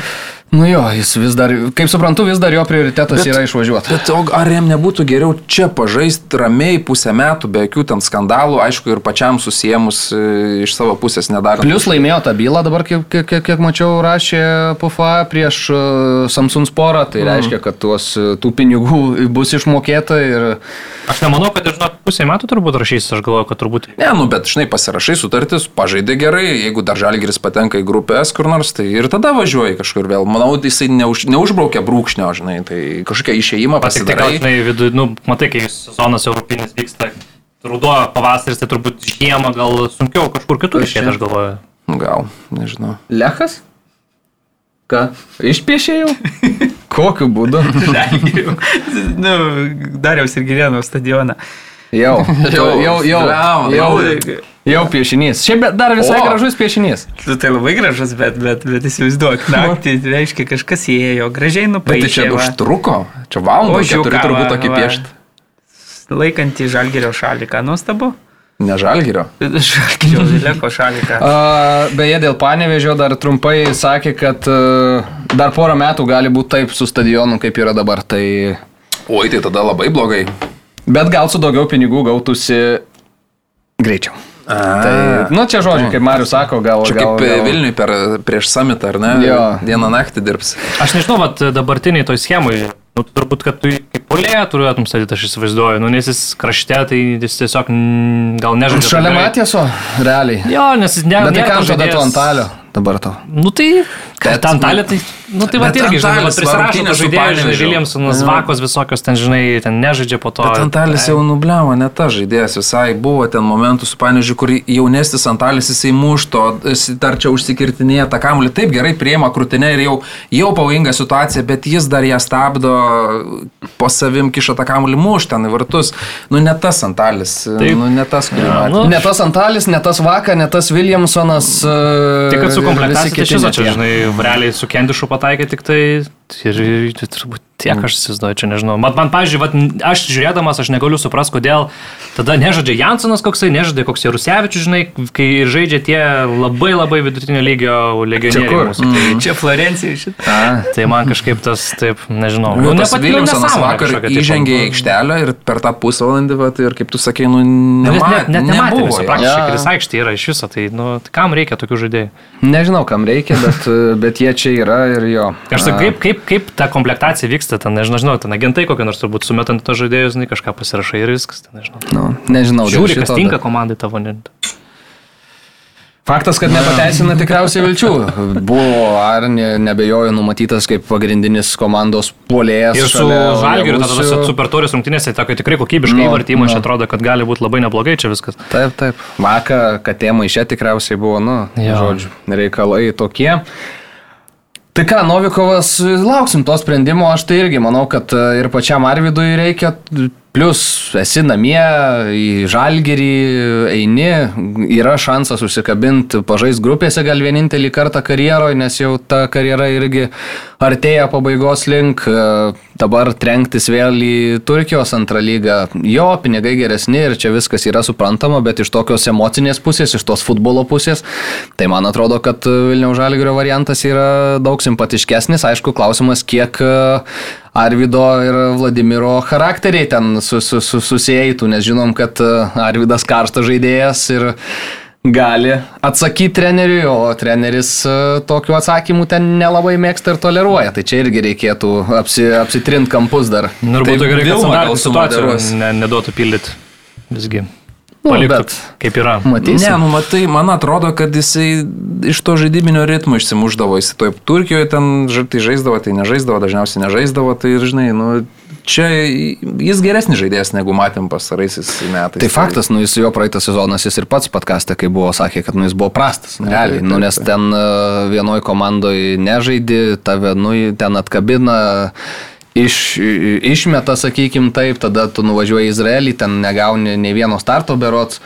Speaker 1: Nu jo, jis vis dar, kaip suprantu, vis dar jo prioritetas
Speaker 2: Bet-
Speaker 1: yra išvažiuoti.
Speaker 2: Bet o ar jam nebūtų geriau čia pažaisti ramiai pusę metų, be jokių ten skandalų, aišku, ir pačiam susijęmus e, iš savo pusės nedarant.
Speaker 1: Plius laimėjo tą bylą dabar, kiek, kiek, kiek, kiek mačiau, rašė PFA prieš e, Samsung sporą, tai reiškia, kad tuos, e, tų pinigų bus išmokėta ir...
Speaker 3: Aš nemanau, kad ir žinok, pusę metų turbūt rašys, aš galvoju, kad turbūt.
Speaker 2: Ne, nu, bet žinai, pasirašai sutartis, pažaidė gerai, jeigu dar žalgeris patenka į grupę S kur nors, tai ir tada važiuoji kažkur vėl. Manau, jisai neuž, neužbraukia brūkšnio, žinai, tai kažkokią išėjimą
Speaker 3: Tik tai
Speaker 2: pasidarai.
Speaker 3: žinai, vidu, nu, matai, kai sezonas europinis vyksta, ruduo, pavasaris, tai turbūt žiemą gal sunkiau kažkur kitur išėti, aš galvoju.
Speaker 2: Gal, nežinau.
Speaker 1: Lechas? Ką? Išpiešė jau? Kokiu būdu?
Speaker 4: nu, Dariaus ir Girėno stadioną.
Speaker 1: Jau, jau, jau, jau, jau,
Speaker 2: jau.
Speaker 1: jau piešinys. Šiaip dar visai
Speaker 2: O.
Speaker 1: gražus piešinys.
Speaker 4: Nu, tai labai gražus, bet, bet, bet įsivaizduok, naktį reiškia kažkas įėjo, gražiai
Speaker 2: Bet tai čia
Speaker 4: nupaišė. va.
Speaker 2: užtruko, čia valandą,
Speaker 4: Ožiuką,
Speaker 2: keturi turbūt tokį piešti.
Speaker 4: Laikantį žalgerio šaliką, nuostabu.
Speaker 2: Ne žalgerio.
Speaker 4: Žalgerio Vileko šaliką.
Speaker 1: A, beje, dėl panevežio dar trumpai sakė, kad a, dar porą metų gali būti taip su stadionu, kaip yra dabar. Tai...
Speaker 2: Oi, tai tada labai blogai.
Speaker 1: Bet gal su daugiau pinigų gautųsi greičiau. Tai, nu, čia žodžiai, kaip Marius sako, gal...
Speaker 2: Čia
Speaker 1: gal,
Speaker 2: kaip
Speaker 1: gal...
Speaker 2: Vilniui per, prieš samitą, ar ne?
Speaker 1: Jo.
Speaker 2: Dieną naktį dirbs.
Speaker 3: Aš nežinau, bet dabartiniai toj schemai, nu, turbūt, kad tu kaip polėje turėtum statyti, aš įsivaizduoju, nu, nes jis krašte, tai jis tiesiog gal nežaidžia.
Speaker 1: Šalia. Matieso, realiai.
Speaker 3: Jo, nes jis ne,
Speaker 1: Bet tai kam tada tu ant talio? Dabar tau?
Speaker 3: Nu tai,
Speaker 2: Bet-
Speaker 3: bet Antalė, tai, nu tai va irgi, žinai, prisirašo žaidėjai, žinai. Viljamsonas, Vakos visokios ten, žinai, ten nežaidžia po to.
Speaker 2: Bet Antalis jau nubliavo, ne ta žaidėjas visai. Buvo ten momentų su Panežiu, kur jaunesnis Antalis jisai mušto, dar čia užsikirtinėja tą kamuolį. Taip gerai prieima krūtinę ir jau, jau pavojinga situacija, bet jis dar ją stabdo, po savim kiša tą kamuolį muš ten į vartus. Nu ne tas Antalis,
Speaker 3: Taip.
Speaker 2: nu ne tas, kurį
Speaker 3: Ja,
Speaker 2: matė.
Speaker 3: nu,
Speaker 1: Ne tas Antalis, ne tas Vaka, ne tas Williamsonas. e,
Speaker 3: Tik kad su
Speaker 1: ir
Speaker 3: komplektacija,
Speaker 1: visi
Speaker 3: tai čia, žinai, realiai su Kendišu pataikė tik tai ir, ir tai turbūt tiek aš įsivaizduoju, čia nežinau. Man, man pažiūrėjau, vat, aš žiūrėdamas, aš negaliu suprasti, kodėl tada nežaidžia Jansonas koksai, nežaidžia koks Jarusevičius, žinai, kai žaidžia tie labai labai vidutinio lygio legionieriai. mūsų. Tai,
Speaker 4: Čia Florencija šitą.
Speaker 3: Tai man kažkaip tas, taip, nežinau.
Speaker 2: Nu,
Speaker 3: nu,
Speaker 2: Viljamsonas
Speaker 3: nesąmonė
Speaker 2: vakar įžengė į
Speaker 3: nu.
Speaker 2: aikštelę ir per tą pusvalandį, va, tai ir kaip tu sakei, nu,
Speaker 3: Nu,
Speaker 2: nema,
Speaker 3: Net, net, net nematė viso praktiškai, kad jis aikštė yra iš viso, tai, nu, tai kam reikia tokių žaidėjų?
Speaker 1: nežinau, kam reikia, bet, bet jie čia yra ir jo.
Speaker 3: Aš tai
Speaker 1: A,
Speaker 3: kaip, kaip, kaip ta komplektacija vyksta, ten, nežinau, žinau, ten agentai kokie nors turbūt sumetant to žaidėjus, žinai, kažką pasirašai ir viskas, ten, nežinau.
Speaker 1: Nu, nežinau,
Speaker 3: Žiūri, kas tinka
Speaker 1: bet-
Speaker 3: komandai tavo. Ne.
Speaker 1: Faktas, kad nepateisina tikriausiai vilčių. Buvo, ar ne, nebejoju, numatytas kaip pagrindinis komandos puolėjas.
Speaker 3: Ir su Žalgiriu, tada
Speaker 1: Olegusių.
Speaker 3: tose super turės rungtynėse, tokio tikrai kokybiškai
Speaker 1: Nu,
Speaker 3: įvartymą, aš
Speaker 1: nu.
Speaker 3: atrodo, kad gali būti labai neblogai čia viskas.
Speaker 1: Taip, taip. Vaka, katė maišė tikriausiai buvo, nu,
Speaker 3: Jo.
Speaker 1: žodžiu, reikalai tokie. Tai ką, Novikovas, lauksim to sprendimo, aš tai irgi manau, kad e, ir pačiam Arvidui reikia, plus esi namie, į Žalgirį eini, yra šansas užsikabinti, pažais grupėse gal vienintelį kartą karjeroje, nes jau ta karjera irgi artėja pabaigos link, e, dabar trenktis vėl į Turkijos antrą lygą, jo, pinigai geresni ir čia viskas yra suprantama, bet iš tokios emocinės pusės, iš tos futbolo pusės, tai man atrodo, kad Vilniaus Žalgirio variantas yra daug simpatiškesnis, aišku, klausimas, kiek e, Arvido ir Vladimiro charakteriai ten su, su, su, susijęjtų, nes žinom, kad e, Arvidas karštas žaidėjas ir gali atsakyti treneriui, o treneris e, tokių atsakymų ten nelabai mėgsta ir toleruoja. Tai čia irgi reikėtų apsi, apsitrint kampus dar.
Speaker 3: Nu, ir
Speaker 2: Tai
Speaker 3: būtų gerai, kad situaciją
Speaker 2: sumoderuos.
Speaker 3: ne, neduotų pildyti. Visgi.
Speaker 1: Nu,
Speaker 3: Paliktų
Speaker 1: bet
Speaker 3: kaip yra.
Speaker 1: Matysim.
Speaker 2: Ne, nu matai, man atrodo, kad jisai iš to žaidybinio ritmo išsimuždavo. Jis taip Turkijoje ten tai žaisdavo, tai nežaisdavo, dažniausiai nežaisdavo. Tai ir žinai, nu, čia jis geresnis žaidėjas negu matėm pasaraisiais metais.
Speaker 1: Tai faktas, nu jis jo praeitas sezonas, jis ir pats podkastė, kai buvo, sakė, kad nu jis buvo prastas. nu, Realiai,
Speaker 2: taip,
Speaker 1: nu,
Speaker 2: taip,
Speaker 1: nes ten e, vienoj komandoj nežaidi, tave nu, ten atkabina. Iš, išmeta, sakykim taip, tada tu nuvažiuoji į Izraelį, ten negauni nei vieno starto berots.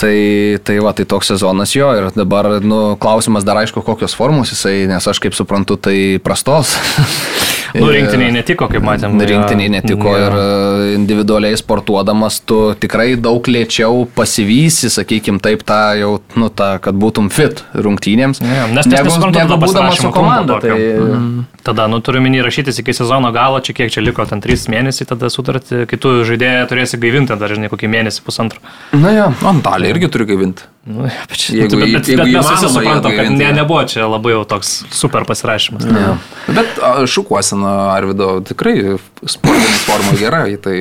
Speaker 1: Tai, tai va, tai toks sezonas jo ir dabar, nu, klausimas dar aišku, kokios formos jisai, nes aš kaip suprantu, tai prastos.
Speaker 3: Nu, rinktiniai netiko, kaip matėm.
Speaker 1: Rinktiniai netiko
Speaker 3: Jo.
Speaker 1: ir e, individualiai sportuodamas tu tikrai daug lėčiau pasivysi, sakykim, taip, tą jau, nu, tą, kad būtum fit rungtynėms.
Speaker 3: Jo, Nes
Speaker 1: negu,
Speaker 3: nesuprantu, tada
Speaker 1: būdamas su komanda. Tai,
Speaker 3: tokio. Tada, nu, turiu minį rašytis iki sezono galo, čia kiek čia liko, ten 3 mėnesiai, tada sutartį, kitų žaidėjų turėsi gaivinti, dar žinai, kokį mėnesį, pusantro.
Speaker 1: Na jo.
Speaker 2: Antalė irgi turi gaivinti.
Speaker 3: Nu, bet, čia-
Speaker 2: Jeigu
Speaker 3: bet, bet,
Speaker 2: jeigu
Speaker 3: bet mes visi suprantam, kad ne, nebuvo čia labai jau toks super pasirašymas.
Speaker 1: Ja.
Speaker 2: Bet a, šukuosena Arvido tikrai sportinė forma gera, tai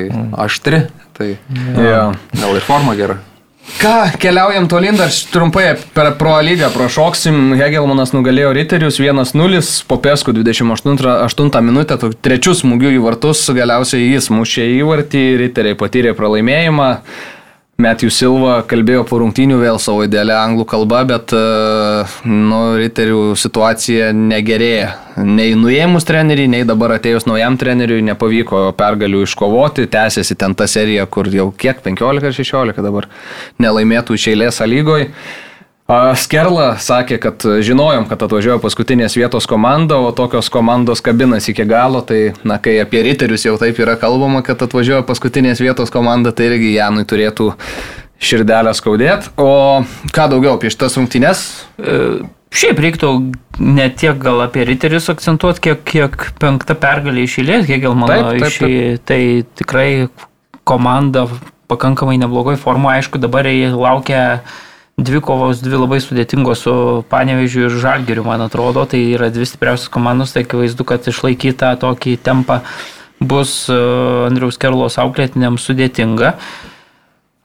Speaker 2: aštri, tai
Speaker 1: Jo.
Speaker 2: gal ir forma gera.
Speaker 1: Ką, keliaujam tolin, dar trumpai per Pro lygą prašoksim. Hegelmanas nugalėjo Riterius 1-0, po Pesku 28 minutę, trečių smūgių į vartus, galiausiai jis mušė įvartį, Riteriai patyrė pralaimėjimą. Matthew Silva kalbėjo po rungtynių vėl savo idealią anglų kalbą, bet e, nu, riterių situacija negerėja. Nei nuėmus treneriui, nei dabar atėjus naujam treneriui nepavyko pergalių iškovoti. Tęsiasi ten ta serija, kur jau kiek 15 ar 16 dabar nelaimėtų iš eilės lygoje. Skerla sakė, kad žinojom, kad atvažiuoja paskutinės vietos komanda, o tokios komandos kabinas iki galo, tai, na, kai apie riterius jau taip yra kalbama, kad atvažiuoja paskutinės vietos komanda, tai irgi Janui turėtų širdelę skaudėti. O ką daugiau apie šitas rungtynes?
Speaker 4: E, Šiaip reiktų ne tiek gal apie riterius akcentuoti, kiek, kiek penkta pergalė iš eilės, Hegelmano
Speaker 1: Taip, taip,
Speaker 4: iš į- Tai tikrai komanda pakankamai neblogoj formoje, aišku, dabar jie laukia dvi kovos, dvi labai sudėtingos su Panevežiu ir Žalgiriu, man atrodo, tai yra dvi stipriausios komandos, tai akivaizdu, kad išlaikyti tą tokį tempą bus e, Andriaus Kerlos auklėtiniams sudėtinga.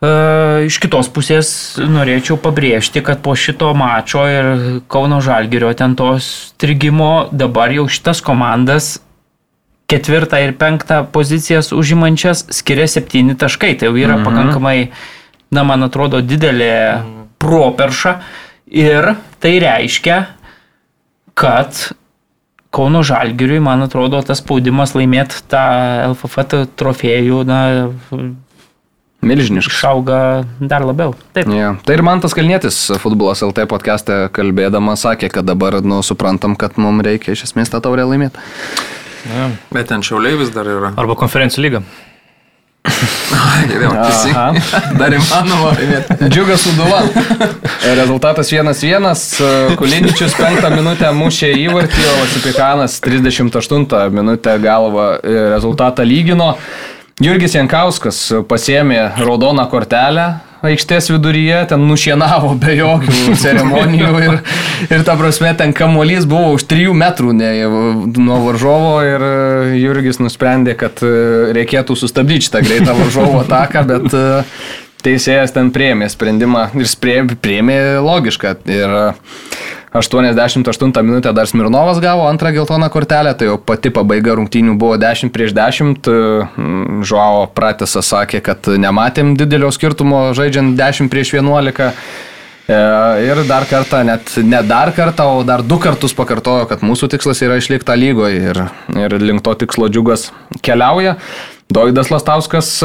Speaker 4: E, Iš kitos pusės norėčiau pabrėžti, kad po šito mačo ir Kauno Žalgirio ten tos strigimo dabar jau šitas komandas ketvirtą ir penktą pozicijas užimančias skiria septyni taškai. Tai jau yra mhm. pakankamai, na, man atrodo, didelė properša. Ir tai reiškia, kad Kauno Žalgiriui, man atrodo, tas spaudimas laimėti tą LFF trofėjų, na,
Speaker 1: Milžiniškas.
Speaker 4: Išauga dar labiau.
Speaker 1: Taip. Yeah. Tai ir man tas Kalnietis futbolas LT podcast'e kalbėdamas sakė, kad dabar, nu, suprantam, kad mums reikia iš esmės tą taurę laimėti.
Speaker 2: Ja. Bet ten šiauliai vis dar yra.
Speaker 3: Arba konferencijų lyga.
Speaker 2: Geriau, dar įmanoma.
Speaker 1: Džiugas Uduva. Rezultatas 1-1. Kuliničius 5 minutę mušė įvartį, o Sipikanas 38 minutę galvą rezultatą lygino. Jurgis Jankauskas pasėmė raudoną kortelę aikštės viduryje, ten nušienavo be jokių ceremonijų ir, ir ta prasme ten kamuolys buvo už 3 metrų ne, nuo varžovo ir Jurgis nusprendė, kad reikėtų sustabdyti šitą greitą varžovo ataką, bet teisėjas ten priėmė sprendimą ir priėmė logišką. Ir 88 minutę dar Smirnovas gavo antrą geltoną kortelę, tai jau pati pabaiga rungtynių buvo 10 prieš 10. Žuavo Pratesas sakė, kad nematėm didelio skirtumo žaidžiant 10 prieš 11. E, ir dar kartą, net ne dar kartą, o dar du kartus pakartojo, kad mūsų tikslas yra išlikti lygoje ir, ir link to tikslo džiugas keliauja. Dovydas Lastauskas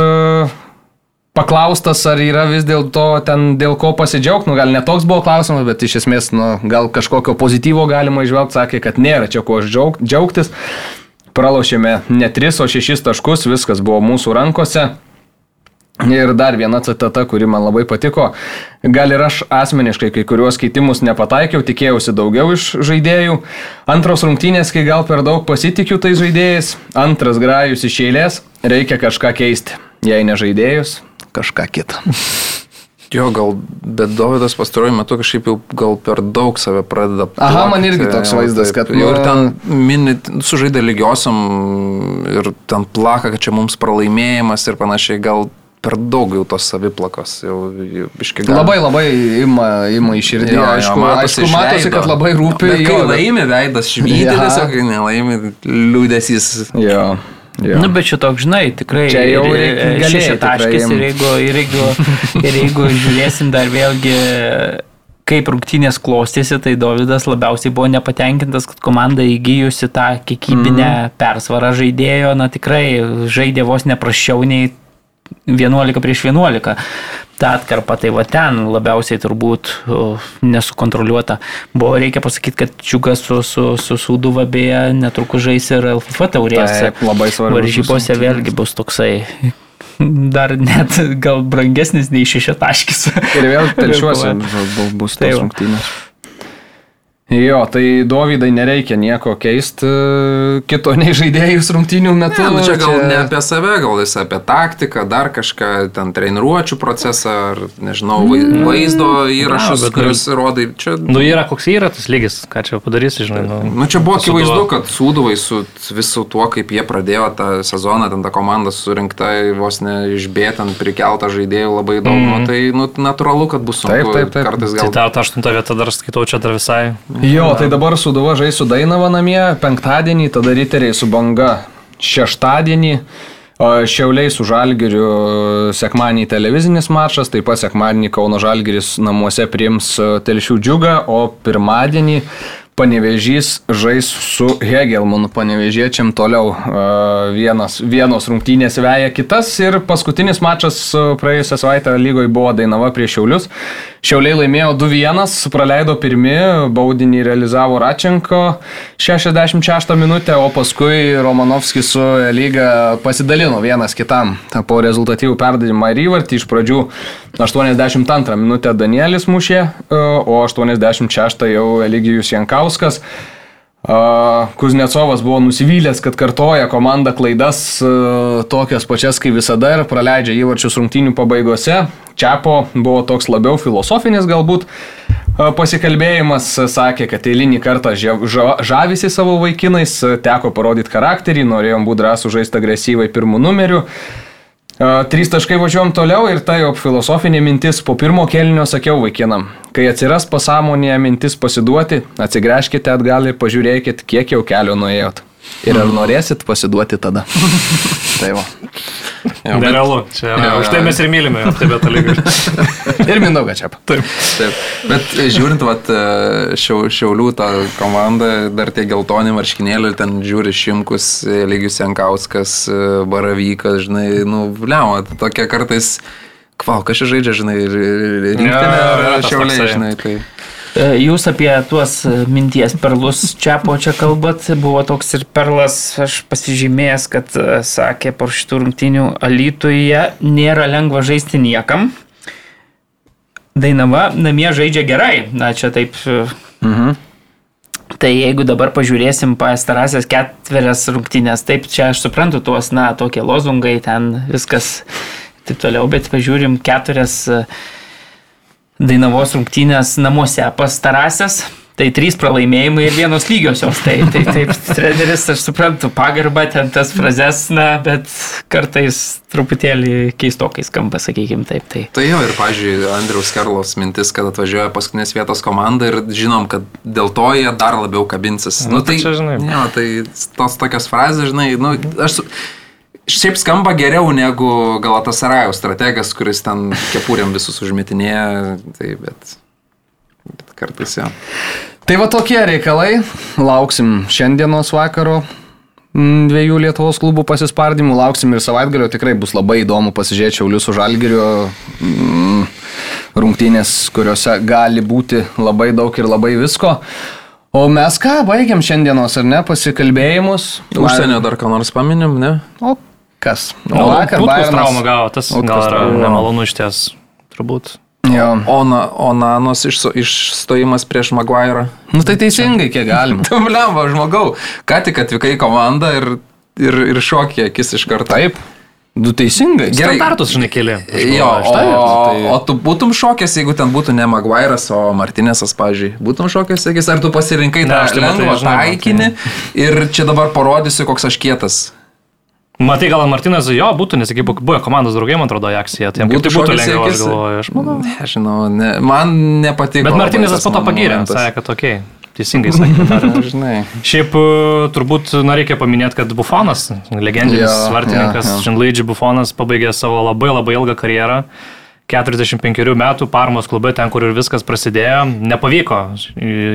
Speaker 1: paklaustas, ar yra vis dėlto ten dėl ko pasidžiaugti, nu gal netoks buvo klausimas, bet iš esmės, nu, gal kažkokio pozityvo galima išvelgti, sakė, kad nėra čia ko džiaug, džiaugtis. Pralošėme ne 3, o 6 taškus, viskas buvo mūsų rankose. Ir dar viena citata, kuri man labai patiko. Gal ir aš asmeniškai kai kuriuos keitimus nepataikiau, tikėjausi daugiau iš žaidėjų. Antros rungtynės, kai gal per daug pasitikiu tai žaidėjais. Antras grajus iš eilės, reikia kažką keisti. Jei ne žaidėjus, kažką kitą.
Speaker 2: Jo, gal, bet Davidas pastaruoju metu kažkaip jau gal per daug save pradeda.
Speaker 1: Plakti. Aha, man irgi toks vaizdas, kad...
Speaker 2: Jau ir ten mini, sužaidė lygiosiam ir ten plaka, kad čia mums pralaimėjimas ir panašiai, gal per daug jau tos saviplakos. Jau, jau
Speaker 1: gal... Labai labai ima, ima iš širdį. Jo, aišku, jo, matosi, aišku, matosi, kad labai rūpi.
Speaker 2: Bet, kai jo, laimi veidas švyti, tiesiog kai nelaimi liūdėsys.
Speaker 1: Jo.
Speaker 4: Jo. Nu, bet šitoks, žinai, tikrai
Speaker 1: čia jau šeši
Speaker 4: taškis ir jeigu, ir, jeigu, ir jeigu žiūrėsim dar vėlgi kaip rungtynės klostėsi, tai Davidas labiausiai buvo nepatenkintas, kad komanda įgyjusi tą kiekybinę mm. persvarą žaidėjo, na tikrai žaidė vos neprašiau nei 11 prieš 11 tą atkarpą, tai va ten labiausiai turbūt nesukontroliuota. Buvo, reikia pasakyti, kad Čiukas su, su, su Sūduva beje netrukus žais ir LFF taurės.
Speaker 1: Taip, labai svarbu.
Speaker 4: Varžybose vėlgi bus toksai dar net gal brangesnis nei šešiataškis.
Speaker 1: Ir vėl telšiuosi bus tos rungtynės. Jo, tai Dovydai nereikia nieko keisti kito nei žaidėjus rungtynių metu. Ne,
Speaker 2: nu čia gal čia... ne apie save, gal jis apie taktiką, dar kažką, ten treniruočių procesą, ar nežinau, mm. vaizdo įrašus, ja, kuriuos rodai. Čia...
Speaker 3: Nu yra koks yra tas lygis, ką čia padarysi, žinai. Nu,
Speaker 2: nu čia buvo akivaizdu, kad Sūduvai su visu tuo, kaip jie pradėjo tą sezoną, ten ta komanda surinkta vos ne išbėtant prikeltą žaidėjų labai daug, mm. nu, tai nu, natūralu, kad bus sunku.
Speaker 1: Taip, taip, taip.
Speaker 2: Kartais gal.
Speaker 3: Tai ta aštunta vieta dar skaitau čia dar visai.
Speaker 1: Jo, tai dabar Suduva žais su Dainava namie, penktadienį, tada riteriai su banga šeštadienį. Šiauliai su Žalgiriu sekmanį televizinis mačas, taip pat sekmanį Kauno Žalgiris namuose priims telšių džiugą, o pirmadienį Panevežys žais su Hegelmanu, panevežiečiam toliau vienas, vienos rungtynės veja kitas ir paskutinis mačas praėjusią savaitę lygoje buvo Dainava prieš Šiaulius. Šiauliai laimėjo 2-1, praleido pirmi, baudinį realizavo Račenko 66 minutę, o paskui Romanovskis su lyga pasidalino vienas kitam po rezultatyvų perdavimą ir įvartį. Iš pradžių 82 minutę Danielis mušė, o 86 jau Eligijus Jankaus. Jankauskas. Kuznecovas buvo nusivylęs, kad kartoja komanda klaidas tokias pačias kaip visada ir praleidžia įvarčius rungtynių pabaigose. Čiapo buvo toks labiau filosofinis galbūt pasikalbėjimas, sakė, kad eilinį kartą žavisi savo vaikinais, teko parodyti charakterį, norėjom būti drąsų žaisti agresyvai pirmų numerių. Trys taškai važiuojam toliau ir tai jau filosofinė mintis. Po pirmo kelnio sakiau vaikinam, kai atsiras pasąmonėje mintis pasiduoti, atsigręžkite atgal ir pažiūrėkit, kiek jau kelio nuėjot. Ir ar norėsit pasiduoti tada. tai va.
Speaker 3: Nerealu. Čia,
Speaker 2: Jo,
Speaker 3: už tai mes ir mylime, bet lygiai.
Speaker 1: Ir Mindauga čia. Taip.
Speaker 2: Taip. Bet e, žiūrint, vat, e, šiau, Šiaulių tą komandą, dar tie geltoni marškinėliai, ten žiūri Šimkus, e, Lygius Jankauskas, Baravykas, žinai, nu, bliamo, tokie kartais, kval, kažkas žaidžia, žinai, ir- ir- ir rinktinė,
Speaker 3: tas
Speaker 2: Šiauliai, žinai, tai.
Speaker 4: E, Jūs apie tuos e, minties perlus čia po čia kalbat, buvo toks ir perlas, aš pasižymėjęs, kad e, sakė po šitų rungtinių Alytuje nėra lengva žaisti niekam. Dainava namie žaidžia gerai, na čia taip.
Speaker 1: Mhm.
Speaker 4: Tai jeigu dabar pažiūrėsim pastarąsias ketverias rungtynės, taip čia aš suprantu tuos, na, tokie lozungai, ten viskas taip toliau, bet pažiūrim ketverias e, Dainavos rungtynės namuose pastarąsias. Tai trys pralaimėjimai ir vienos lygiosios. Tai, tai taip, treneris, aš suprantu, pagarbą ten tas frazes, na, bet kartais truputėlį keistokai skamba, sakykim, taip. Tai.
Speaker 2: Tai jo, ir, pažiūrėjau, Andriaus Karlos mintis, kad atvažiuoja paskutinės vietos komanda ir žinom, kad dėl to jie dar labiau kabinsis.
Speaker 3: Nu,
Speaker 2: Nu,
Speaker 3: tai čia, žinai.
Speaker 2: Jo, tai tos tokios frazės, žinai, nu, aš su... Šiaip skamba geriau negu Galatasarajaus strategas, kuris ten kepuriam visus užmetinėja, tai bet, bet kartais jo.
Speaker 1: Tai va tokie reikalai. Lauksim šiandienos vakaro mm, dviejų Lietuvos klubų pasispardymų, lauksim ir savaitgalio. Tikrai bus labai įdomu pasižiūrėti Šiaulius už Algerio mm, rungtynės, kuriuose gali būti labai daug ir labai visko. O mes ką, baigiam šiandienos ar ne pasikalbėjimus?
Speaker 2: Užsienio dar ką nors paminim, ne?
Speaker 1: O kas?
Speaker 3: O
Speaker 1: vakar
Speaker 3: Putkus
Speaker 1: Bayernas-
Speaker 3: traumą gavo, tas gal yra nemalonu iš ties, turbūt.
Speaker 1: Jo.
Speaker 2: Ona, Onanos išso- išstojimas prieš Maguire.
Speaker 1: Nu tai teisingai, kiek galima.
Speaker 2: Tu blemba, žmogau, ką tik atvykai į komandą ir, ir, ir šokė akis iš karto.
Speaker 1: Taip. Du teisingai.
Speaker 2: Gerai.
Speaker 3: Standartus, žinai, keli.
Speaker 2: Jo, o,
Speaker 1: štai, tai-
Speaker 2: o tu būtum šokęs, jeigu ten būtų ne Maguire'as, o Martinėsas, pažiūrėjau. Būtum šokęs, sakys, ar tu pasirinkai
Speaker 3: Ne,
Speaker 2: tą
Speaker 3: tai
Speaker 2: lengvą taikinį ir čia dabar parodysiu, koks aš kietas.
Speaker 3: Matai, gal Martinas jo būtų, nes iki buvo komandos draugai, man atrodo, Ajaxija. Tai kaip būtų
Speaker 2: į
Speaker 3: lengviau, aš galvoju. Aš manau.
Speaker 2: Nežinau, ne, man nepatiko.
Speaker 3: Bet
Speaker 2: tas
Speaker 3: po to pagyrė, sakė, kad tokiai. Teisingai sakė. Šiaip e, turbūt na, reikia paminėti, kad Bufonas, legendinis
Speaker 1: Jo,
Speaker 3: vartininkas,
Speaker 1: jo, jo.
Speaker 3: Žinlaidži Bufonas pabaigė savo labai labai ilgą karjerą. 45 metų Parmos klube, ten kur ir viskas prasidėjo, nepavyko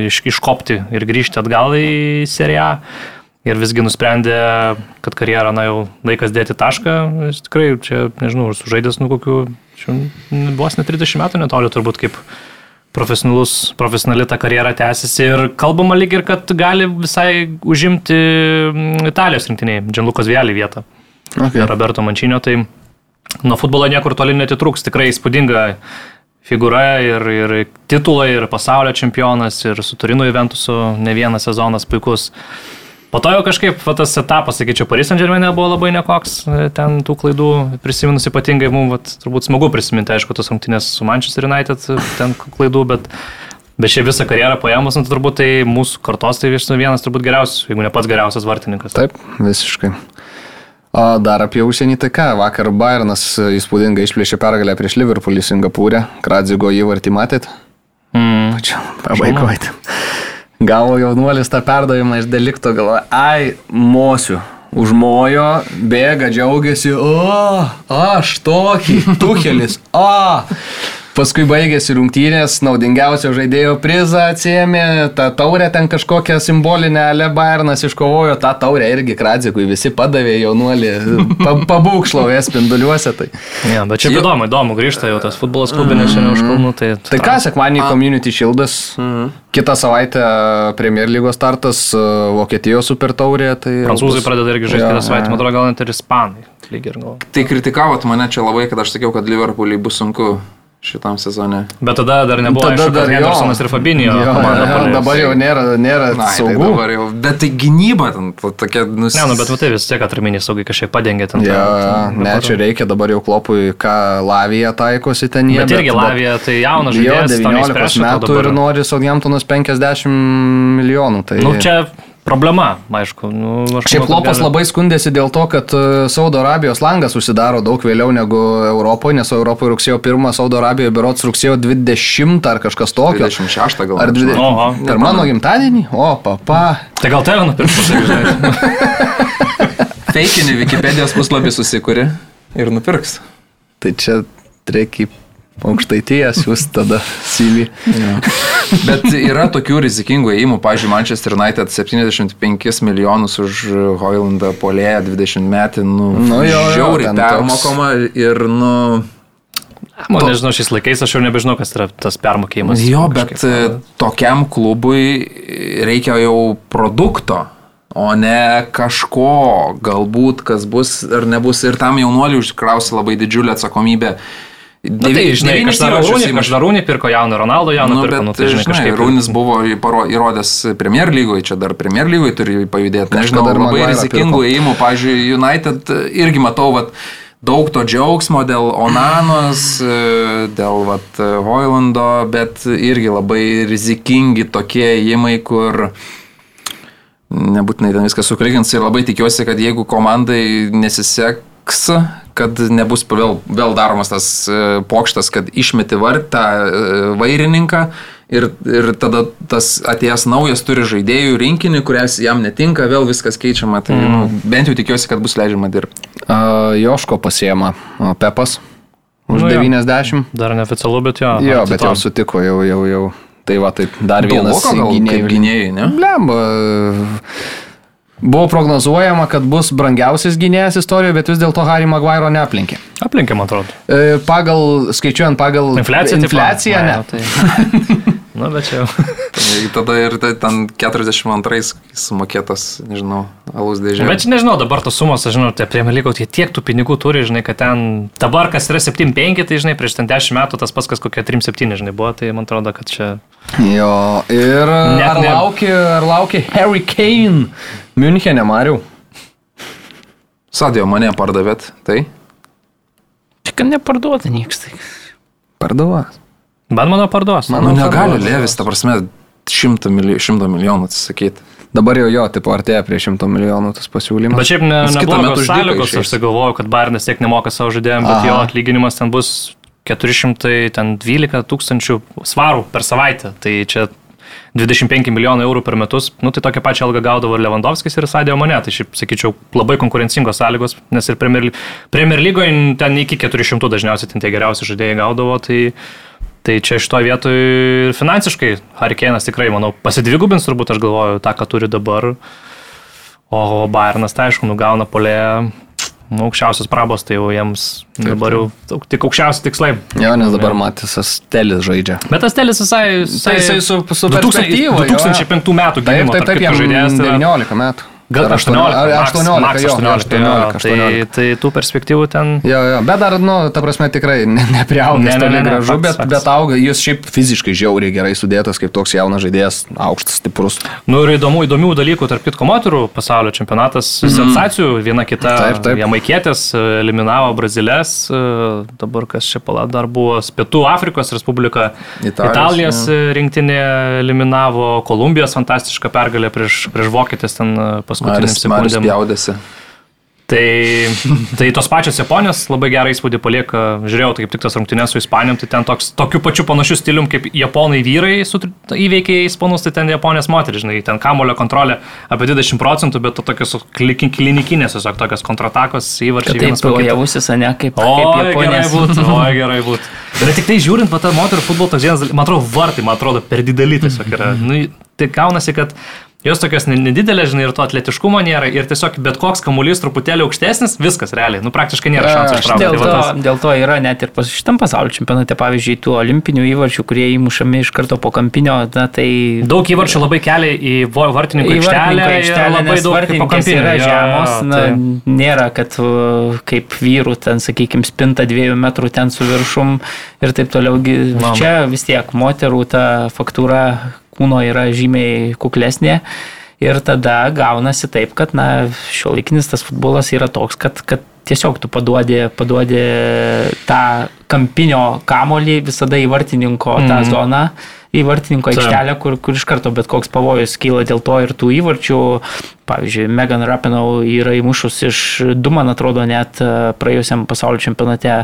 Speaker 3: iš, iškopti ir grįžti atgal į seriją. Ir visgi nusprendė, kad karjerą, na jau laikas dėti tašką. Jis tikrai, čia, nežinau, sužaidęs nu kokiu, čia vos ne 30 metų netoli turbūt kaip profesionalus, profesionali ta karjera tęsiasi ir kalbama lyg ir, kad gali visai užimti mm, Italijos rinktiniai, Džanlukas Vėlį vietą.
Speaker 1: Okay.
Speaker 3: Roberto Mančinio, tai nuo futbolo niekur toli netitrūks, tikrai įspūdinga figūra ir, ir titulai, ir pasaulio čempionas, ir su Turino Juventusu ne vienas sezonas puikus. Po to jau kažkaip va, tas etapas, sakyčiau, Paris Saint Germain buvo labai nekoks, e, ten tų klaidų prisiminus ypatingai mums, vat, turbūt smagu prisiminti, aišku, tos rungtynės su Manchester United, e, ten klaidų, bet, bet šiaip visą karjerą paėmus, nu, tai turbūt tai mūsų kartos tai vis vienas turbūt geriausias, jeigu ne pats geriausias vartininkas.
Speaker 1: Taip, visiškai. O dar apie užsienį tai ką, vakar Bayernas įspūdingai išplėšė pergalę prieš Liverpoolį Singapūrė, Kradzigo įvartį matėt?
Speaker 3: Mm.
Speaker 1: Pačiu, pabaigoje. Gavo jaunuolis tą perdavimą iš delikto, galvoja, ai, mosiu. Užmojo, bėga, džiaugiasi, o, aš tokį, tuhelis, o. Paskui baigėsi rungtynės, naudingiausio žaidėjo prizą atsiemė, tą taurę ten kažkokią simbolinę, ale Bayernas iškovojo, tą taurę irgi Kradzikui visi padavė jaunuolį, pa, pabūkšlovė spinduliuose. Tai,
Speaker 3: Ja, bet čia
Speaker 2: Jo.
Speaker 3: įdomu, įdomu, grįžta jau tas futbolas klubinės šiandien už kalnų. Tai,
Speaker 1: tai ką, sekmanį Community Shieldas, kitą savaitę Premier lygos startas, e, Vokietijos super taurė. Tai jau
Speaker 3: Prancūzai
Speaker 1: bus-
Speaker 3: pradeda irgi žaisti
Speaker 1: Jo,
Speaker 3: kitą savaitę, man atrodo, gal net ir ispanai. Lyg ir gal.
Speaker 2: Tai kritikavot mane čia labai, kad aš sakiau, kad Liverpooliui bus sunku šitam sezone.
Speaker 3: Bet tada dar nebuvo,
Speaker 1: Tada
Speaker 3: aišku,
Speaker 1: dar.
Speaker 3: Hendersonas ir Fabinio
Speaker 1: Jo,
Speaker 3: komanda
Speaker 1: jo. Dabar jau nėra, nėra
Speaker 2: Na, tai
Speaker 1: saugų.
Speaker 2: dabar jau. Bet tai gynyba ten to- tokia nus...
Speaker 3: Ne, nu, bet matai, vis tiek atraminiai saugai kažkiek padengia ten.
Speaker 1: Ja,
Speaker 3: tą-
Speaker 1: ne, čia reikia dabar jau klopui, ką Lavija taikosi ten jie.
Speaker 3: Bet irgi Lavija, tai jaunas žaidėjas, tau
Speaker 1: 19
Speaker 3: neišspręs šito
Speaker 1: metų ir nori Southamptonas 50 milijonų. Tai...
Speaker 3: Nu, čia problema, aišku. Nu,
Speaker 1: Šiaip Klopas
Speaker 3: gali-
Speaker 1: labai skundėsi dėl to, kad e, Saudo Arabijos langas užsidaro daug vėliau negu Europoje, nes Europoje rugsėjo 1, Saudo Arabijoje berots rugsėjo 20 ar kažkas tokio.
Speaker 2: 26 gal.
Speaker 1: Ar 20.
Speaker 3: Oho.
Speaker 1: Per mano gimtadienį? O, papa.
Speaker 3: Tai gal tave nupirkti, žinai.
Speaker 2: Feikinį Wikipedijos puslapį susikuri ir nupirks.
Speaker 1: Tai čia reikia aukštaities, jūs tada Syvį.
Speaker 2: Bet yra tokių rizikingų ėjimų. Pavyzdžiui, Manchester United 75 milijonus už Hoylandą polėje 20 metį. Nu,
Speaker 1: Nu jo,
Speaker 2: žiauriai permokama ir, nu...
Speaker 3: Man nežinau, šiais laikais aš jau nebežinau, kas yra tas permokėjimas.
Speaker 2: Jo, bet
Speaker 3: Kažkaip,
Speaker 2: e, tokiam klubui reikia jau produkto. O ne kažko, galbūt kas bus ar nebus. Ir tam jaunuoliui užkrausi labai didžiulę atsakomybę.
Speaker 3: Na, tai, žinai, kažkas Darūnį pirko jauną Ronaldo, jauną
Speaker 2: Nu,
Speaker 3: pirko,
Speaker 2: bet,
Speaker 3: nu, tai, žinai,
Speaker 2: žinai,
Speaker 3: kažkaip.
Speaker 2: Rūnis buvo įrodęs Premier lygoje, čia dar Premier lygoje turi pajudėti. Nežinau,
Speaker 1: dar
Speaker 2: labai rizikingų
Speaker 1: pirko.
Speaker 2: ėjimų. Pavyzdžiui, United e, irgi matau, vat, daug to džiaugsmo dėl Onanos, e, dėl vat, Hoylando, bet irgi labai rizikingi tokie ėjimai, kur nebūtinai ten viskas sukrikins ir labai tikiuosi, kad jeigu komandai nesiseks, kad nebus vėl, vėl daromas tas e, pokštas, kad išmeti vartą vairininką ir, ir tada tas atėjęs naujas turi žaidėjų rinkinį, kurias jam netinka, vėl viskas keičiama. Tai mm. nu, bent jau tikiuosi, kad bus leidžiama dirbti.
Speaker 1: Uh, Joško pasiema uh, Pepas už
Speaker 3: Nu jo.
Speaker 1: 90.
Speaker 3: Dar neoficialu, bet jo.
Speaker 1: Jo, bet jau sutiko, jau, jau, jau. Tai va, tai dar vienas
Speaker 2: Dauloka gal kaip gynėjai, ne?
Speaker 1: Blemba. Buvo prognozuojama, kad bus brangiausias gynėjas istorijoje, bet vis dėlto Harry Maguire neaplinkė.
Speaker 3: Aplinkė, man atrodo.
Speaker 1: E, Pagal, skaičiuojant pagal infliaciją
Speaker 3: Na,
Speaker 1: ne.
Speaker 3: jo, Tai... Na, bet čia jau.
Speaker 2: Tai tada ir tai ten 42 sumokėtas, nežinau, alus dėžė.
Speaker 3: Bet čia nežinau, dabar tos sumos, aš žinau, tie Premier League, tie tiek tų pinigų turi, žinai, kad ten dabar kas yra 7-5, tai žinai, prieš ten 10 metų tas pats, kas kokie 3-7, žinai, buvo, tai man atrodo, kad čia...
Speaker 1: Jo, ir
Speaker 3: Net
Speaker 1: ar
Speaker 3: ne-
Speaker 1: laukia, ar laukia Harry Kane Münchenė, Mariu?
Speaker 2: Sadio mane pardavėt, tai?
Speaker 4: Tik neparduota niekas. Tai.
Speaker 1: Pardavas.
Speaker 3: Bet mano parduos.
Speaker 1: Manau,
Speaker 2: Nu, negali
Speaker 1: parduos.
Speaker 2: Levis, ta prasme, 100 milijonų, 100 milijonų atsisakyti.
Speaker 1: Dabar jau jo, tipo, artėja prie šimto milijonų tas pasiūlymas.
Speaker 3: Bet šiaip ne,
Speaker 2: Jis kitąmet
Speaker 3: neblogos
Speaker 2: už dyką
Speaker 3: sąlygos,
Speaker 2: išeis.
Speaker 3: aš tai galvoju, kad Bairnas tiek nemoka savo žaidėjim, bet
Speaker 1: Aha.
Speaker 3: jo atlyginimas ten bus 412 tūkstančių svarų per savaitę. Tai čia 25 milijonų eurų per metus, nu tai tokią pačią algą gaudavo ir Lewandowskis ir Sadio Mane, tai šiaip sakyčiau labai konkurencingos sąlygos, nes ir Premier, Premier lygoje ten iki 400 dažniausiai ten tie geriausi žaidėjai gaudavo, tai, tai čia šitoje vietoje ir finansiškai Harikėnas tikrai, manau, pasidvigubins turbūt, aš galvoju, tą, ką turi dabar. O Bayernas, tai aišku, nugauna polėje nu, aukščiausios prabos, tai jau jiems dabar jau daug- tik aukščiausi tikslai.
Speaker 1: Jo, nes dabar Matisas Telis žaidžia.
Speaker 3: Bet tas telis visai... visai
Speaker 1: Tai jisai su- su
Speaker 3: 2000
Speaker 1: perspektyva, jo, jo.
Speaker 3: 2005 metų
Speaker 1: Taip,
Speaker 3: gimimo,
Speaker 1: taip, taip,
Speaker 3: kitko,
Speaker 1: jam
Speaker 3: žaidėjas tai yra-
Speaker 1: 19 metų.
Speaker 3: Gal
Speaker 1: Ar
Speaker 3: 18,
Speaker 1: ar
Speaker 3: max-
Speaker 1: 18,
Speaker 3: max
Speaker 1: jo,
Speaker 3: 18,
Speaker 1: 18,
Speaker 3: tai,
Speaker 1: 18.
Speaker 3: tai tų perspektyvų ten...
Speaker 1: Jo, jo, bet dar, nu, ta prasme, tikrai ne- nepriaugęs,
Speaker 3: Ne,
Speaker 1: ne,
Speaker 3: ne, ne,
Speaker 1: gražu, bet, bet auga, jis šiaip fiziškai žiauriai gerai sudėtas, kaip toks jaunas žaidėjas, aukštas, stiprus.
Speaker 3: Nu ir įdomių, įdomių dalykų, tarp kitko moterų pasaulio čempionatas, mm. sensacijų, viena kita,
Speaker 1: Taip, taip.
Speaker 3: jamaikėtės eliminavo Brazilės, e, dabar kas čia pala dar buvo, Pietų Afrikos Respublika,
Speaker 2: Italijos,
Speaker 3: Italijos e, rinktinė eliminavo, Kolumbijos fantastiška pergalė prieš, prieš Vokietės ten e,
Speaker 2: Maris
Speaker 3: sekundėm.
Speaker 2: pjaudėsi.
Speaker 3: Tai, tai tos pačios Japonijos labai gerą įspūdį palieka, žiūrėjau, tai kaip tik tas rungtynės su Ispanijom, tai ten toks, tokiu pačiu panašiu stilium kaip Japonai vyrai įveikė Ispanus, tai ten Japonijos moteris, žinai, ten kamulio kontrolė apie 20 procentų, bet to tokios klinikinės, tiesiog tokios kontratakos įvarčiai
Speaker 4: Taip,
Speaker 3: po kito.
Speaker 4: javusis, ne kaip,
Speaker 3: O,
Speaker 4: kaip
Speaker 3: gerai
Speaker 4: Japonijos.
Speaker 3: būtų, o, gerai būtų. Bet tik tai žiūrint, va, ta moterų futbolo toks vienas, man atrodo, vartai, man atrodo, per dideli tiesiog yra. Nu, tai gaunasi, kad jos tokios ne- nedidelės, žinai, ir to atletiškumo nėra, ir tiesiog bet koks kamuolys truputėlį aukštesnis, viskas realiai, nu, praktiškai nėra šansų ištraukti.
Speaker 4: Dėl
Speaker 3: Tai tas-
Speaker 4: dėl to yra net ir pas šitam pasaulio čempionate, pavyzdžiui, tų olimpinių įvarčių, kurie įmušami iš karto po kampinio, na tai...
Speaker 3: Daug įvarčių labai kelia į vartininkų aikštelę, labai daug po kampinio.
Speaker 4: yra žemos, na,
Speaker 3: tai-
Speaker 4: nėra, kad kaip vyrų ten, sakykime, spinta dviejų metrų ten su viršum ir taip toliau.
Speaker 3: Mama.
Speaker 4: Čia vis tiek moterų ta faktūra kūno yra žymiai kuklesnė. Ir tada gaunasi taip, kad, na, šio laikinis tas futbolas yra toks, kad, kad tiesiog tu paduodi, paduodi tą kampinio kamolį visada į vartininko tą
Speaker 3: Mhm.
Speaker 4: zoną, į vartininko aikštelę, kur, kur iš karto bet koks pavojus kyla dėl to ir tų įvarčių. Pavyzdžiui, Megan Rapinau yra įmušus iš du, man atrodo, net e, praėjusiam pasaulio čempionate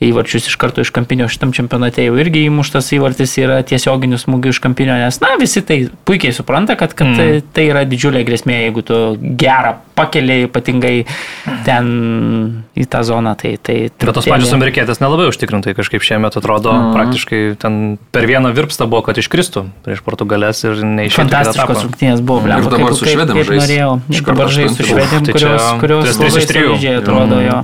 Speaker 4: įvarčius iš karto iš kampinio šitam čempionate jau irgi įmuštas įvartis yra tiesioginių smūgių iš kampinio, nes, na, visi tai puikiai supranta, kad, kad mm. tai, tai yra didžiulė grėsmė, jeigu tu gerą pakeliai, ypatingai ten į tą zoną. Tai, tai
Speaker 3: Bet tos pačios amerikietės nelabai užtikrintai kažkaip šiemet atrodo, mm. praktiškai ten per vieną virpstą buvo, kad iškristų prieš Portugalės ir neišėjo.
Speaker 4: Fantastiškos rungtynės buvo,
Speaker 2: blem. Ir dabar kaip, su švedėm žais norėjau.
Speaker 4: Dabar žaisti su švedėm, tai kurios, kurios labai solidžiai atrodo jo.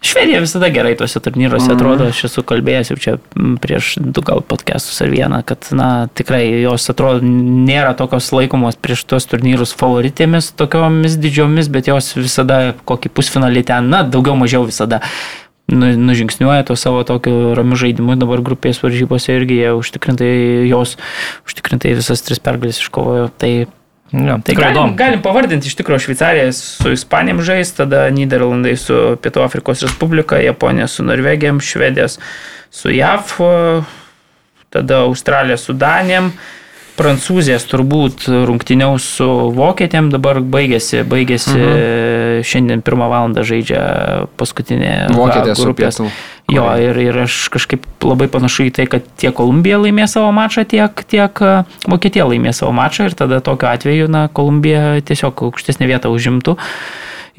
Speaker 4: Švedija visada gerai tuose turnyruose mm. atrodo, aš esu kalbėjęs jau čia prieš du gal podcastus ar vieną, kad na, tikrai jos atrodo nėra tokios laikomos prieš tuos turnyrus favoritėmis, tokiomis didžiomis, bet jos visada kokį pusfinalį ten, na, daugiau mažiau visada nužingsniuoja to savo tokiu ramiu žaidimu, dabar grupės varžybose irgi jie užtikrintai, jos užtikrintai visas tris pergalės iškovojo. Tai Ja, tai galim, galim pavardinti iš tikrųjų Šveicariją su Ispanijam žais, tada Niderlandai su Pietų Afrikos Respublika, Japonija su Norvegijam, Švedijas su JAV, tada Australija su Danijam. Prancūzės turbūt rungtyniaus su Vokietėm dabar baigėsi, baigėsi mhm. šiandien pirmą valandą žaidžia paskutinė
Speaker 1: Vokietė
Speaker 4: grupės. Jo, ir, ir aš kažkaip labai panašu į tai, kad tiek Kolumbija laimė savo mačą, tiek, tiek Vokietija laimė savo mačą ir tada tokiu atveju, na, Kolumbija tiesiog aukštesnė vieta užimtų.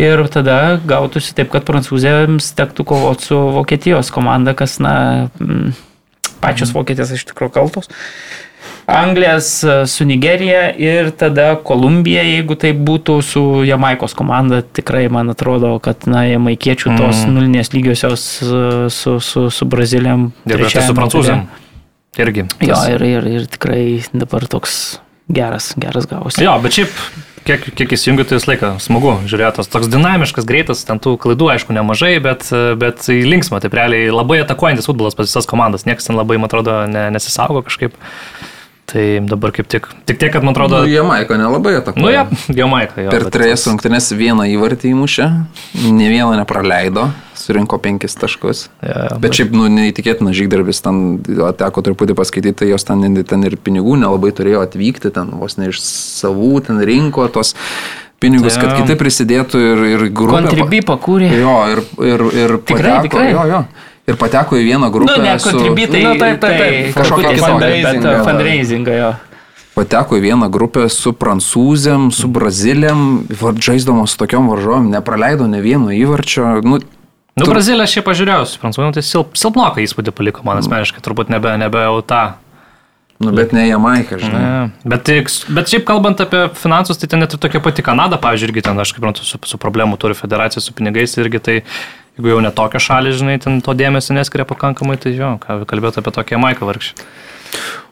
Speaker 4: Ir tada gautųsi taip, kad prancūzėms tektų kovoti su Vokietijos komanda, kas, na, pačios Vokietės iš tikrųjų kaltos. Anglijas e, su Nigerija ir tada Kolumbija, jeigu tai būtų su Jamaikos komanda, tikrai man atrodo, kad na, jamaikiečių tos mm. nulinės lygiosios e, su, su, su Brazilijam.
Speaker 3: Ir su prancūzėm. Irgi.
Speaker 4: Tas... Jo, ir, ir, ir tikrai dabar toks geras, geras gavosi.
Speaker 3: Jo, bet šiaip kiek, kiek įsijungiu, tai visą laiką smagu žiūrėtas. Toks dinamiškas, greitas, ten tų klaidų aišku nemažai, bet, bet linksma, tai realiai labai atakuojantis futbolas pas visas komandas, niekas ten labai, man atrodo, ne, nesisaugo kažkaip. Tai dabar kaip tik. Tik tiek, kad man atrodo.
Speaker 2: Nu, Jamaika nelabai atakuoja.
Speaker 3: Nu, ja, Jamaika.
Speaker 2: Jo, per trejas rungtynės vieną įvartį įmušė, ne vieną nepraleido, surinko penkis taškus. Ja, bet, bet šiaip, nu, neįtikėtina žygdarbis, ten teko truputį paskaityti, tai jos ten, ten ir pinigų nelabai turėjo atvykti, ten vos ne iš savų, ten rinko tos pinigus, ja. kad kiti prisidėtų ir, ir grupė.
Speaker 4: Kontribį pakūrė.
Speaker 2: Jo, ir, ir, ir
Speaker 4: tikrai, pateko, tikrai.
Speaker 2: Jo, jo ir pateko į vieną grupę.
Speaker 4: Nu, ne kontribitai,
Speaker 2: su... taip, taip, taip,
Speaker 4: kažkokia fundraisingą, fundraisingą jo.
Speaker 2: Pateko į vieną grupę su prancūzėm, su braziliam, žaisdamos su tokiom varžovom, nepraleido ne vieno įvarčio. Nu,
Speaker 3: Nu, tu... Brazilija šiaip pažiūrėjau, su prancūzėm, tai silp, silpnoką įspūdį paliko man asmeniškai, turbūt nebe, nebe jau tą.
Speaker 2: Nu, bet ne Jamaika, žinai. Ne.
Speaker 3: Bet, bet šiaip kalbant apie finansus, tai ten net ir tokia pati Kanada, pavyzdžiui, irgi ten, aš kaip suprantu, su, su problemu turi federacija su pinigais irgi, tai jeigu jau netokia šalis, žinai, ten to dėmesio neskiria pakankamai, tai jo, ką kalbėti apie tokią Maiką vargšį.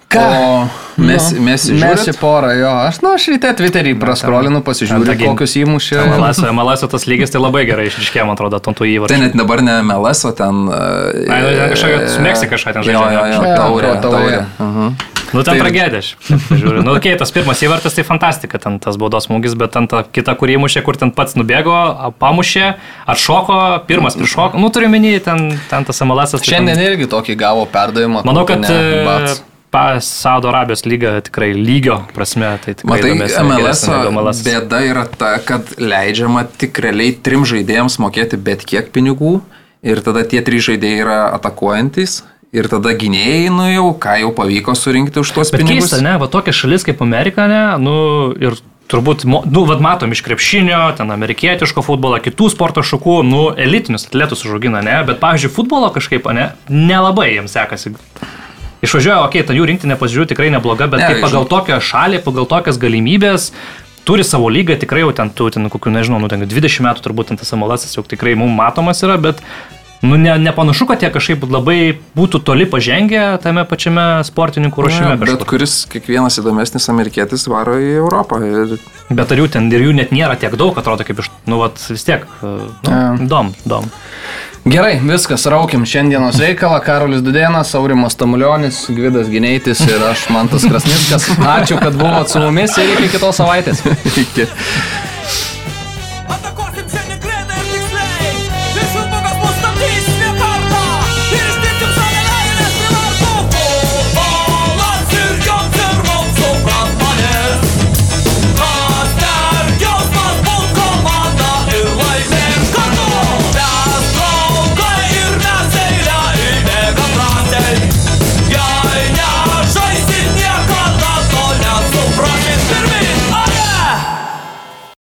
Speaker 2: Ką? O mes, nu, mes,
Speaker 1: mes į porą, jo. Aš, nu, aš ryte Twitterį praskrolinu, pasižiūriu, kokius įmušė.
Speaker 3: MLS, MLS tas lygis tai labai gerai išriškė, man atrodo, tontų įvarčių.
Speaker 2: Tai net dabar ne MLS, o ten...
Speaker 3: Uh, Na, nu, kažkokia, su Meksika kažką ten žaidžia.
Speaker 2: Jo, jo, jo, taurė, taurė. Uh -huh.
Speaker 3: Nu, ten tai... tragedija, aš žiūriu. Nu, okay, tas pirmas įvartas tai fantastika, ten tas baudos smūgis, bet ten ta kita, kurį įmušė, kur ten pats nubėgo, pamušė, atšoko, pirmas prišoko. Nu, turiu menį, ten, ten tas MLS. Tai
Speaker 1: Šiandien ten... irgi tokį gavo perdavimą.
Speaker 3: Manau, kad... Ne, pa Saudo Arabijos lyga tikrai lygio prasme. Tai
Speaker 2: Matai, MLS, MLS bėda yra ta, kad leidžiama tik realiai trim žaidėjams mokėti bet kiek pinigų ir tada tie trys žaidėjai yra atakuojantis Ir tada gynėjai, nu jau, ką jau pavyko surinkti už tuos Bet pinigus.
Speaker 3: Keista, ne, va tokia šalis kaip Amerika, ne, nu ir turbūt, nu, vad matom iš krepšinio, ten amerikietiško futbolo, kitų sporto šakų, nu, elitinius atletus užaugina, ne, bet, pavyzdžiui, futbolo kažkaip, ne, nelabai jiems sekasi. Išvažiuoja, okei, okay, ta jų rinktinė pasižiūrėjau tikrai nebloga, bet ne, kaip pagal tokią šalį, pagal tokias galimybės, turi savo lygą, tikrai jau ten, tu, ten kokių, nežinau, nu, ten 20 metų turbūt ten tas MLS jau tikrai mums matomas yra, bet nu, ne, nepanašu, kad jie kažkaip labai būtų toli pažengę tame pačiame sportininkų ruošime.
Speaker 2: Ja, bet kuris kiekvienas įdomesnis amerikietis varo į Europą. Ir...
Speaker 3: Bet ar jų ten ir jų net nėra tiek daug, atrodo kaip iš, nu, vat, vis tiek, nu, ja. dom, dom.
Speaker 1: Gerai, viskas, raukim šiandienos reikalą. Karolis Dudėnas, Aurimas Tamulionis, Gvidas Gineitis ir aš, Mantas Krasnickas. Ačiū, kad buvote su mumis ir iki kitos savaitės. iki.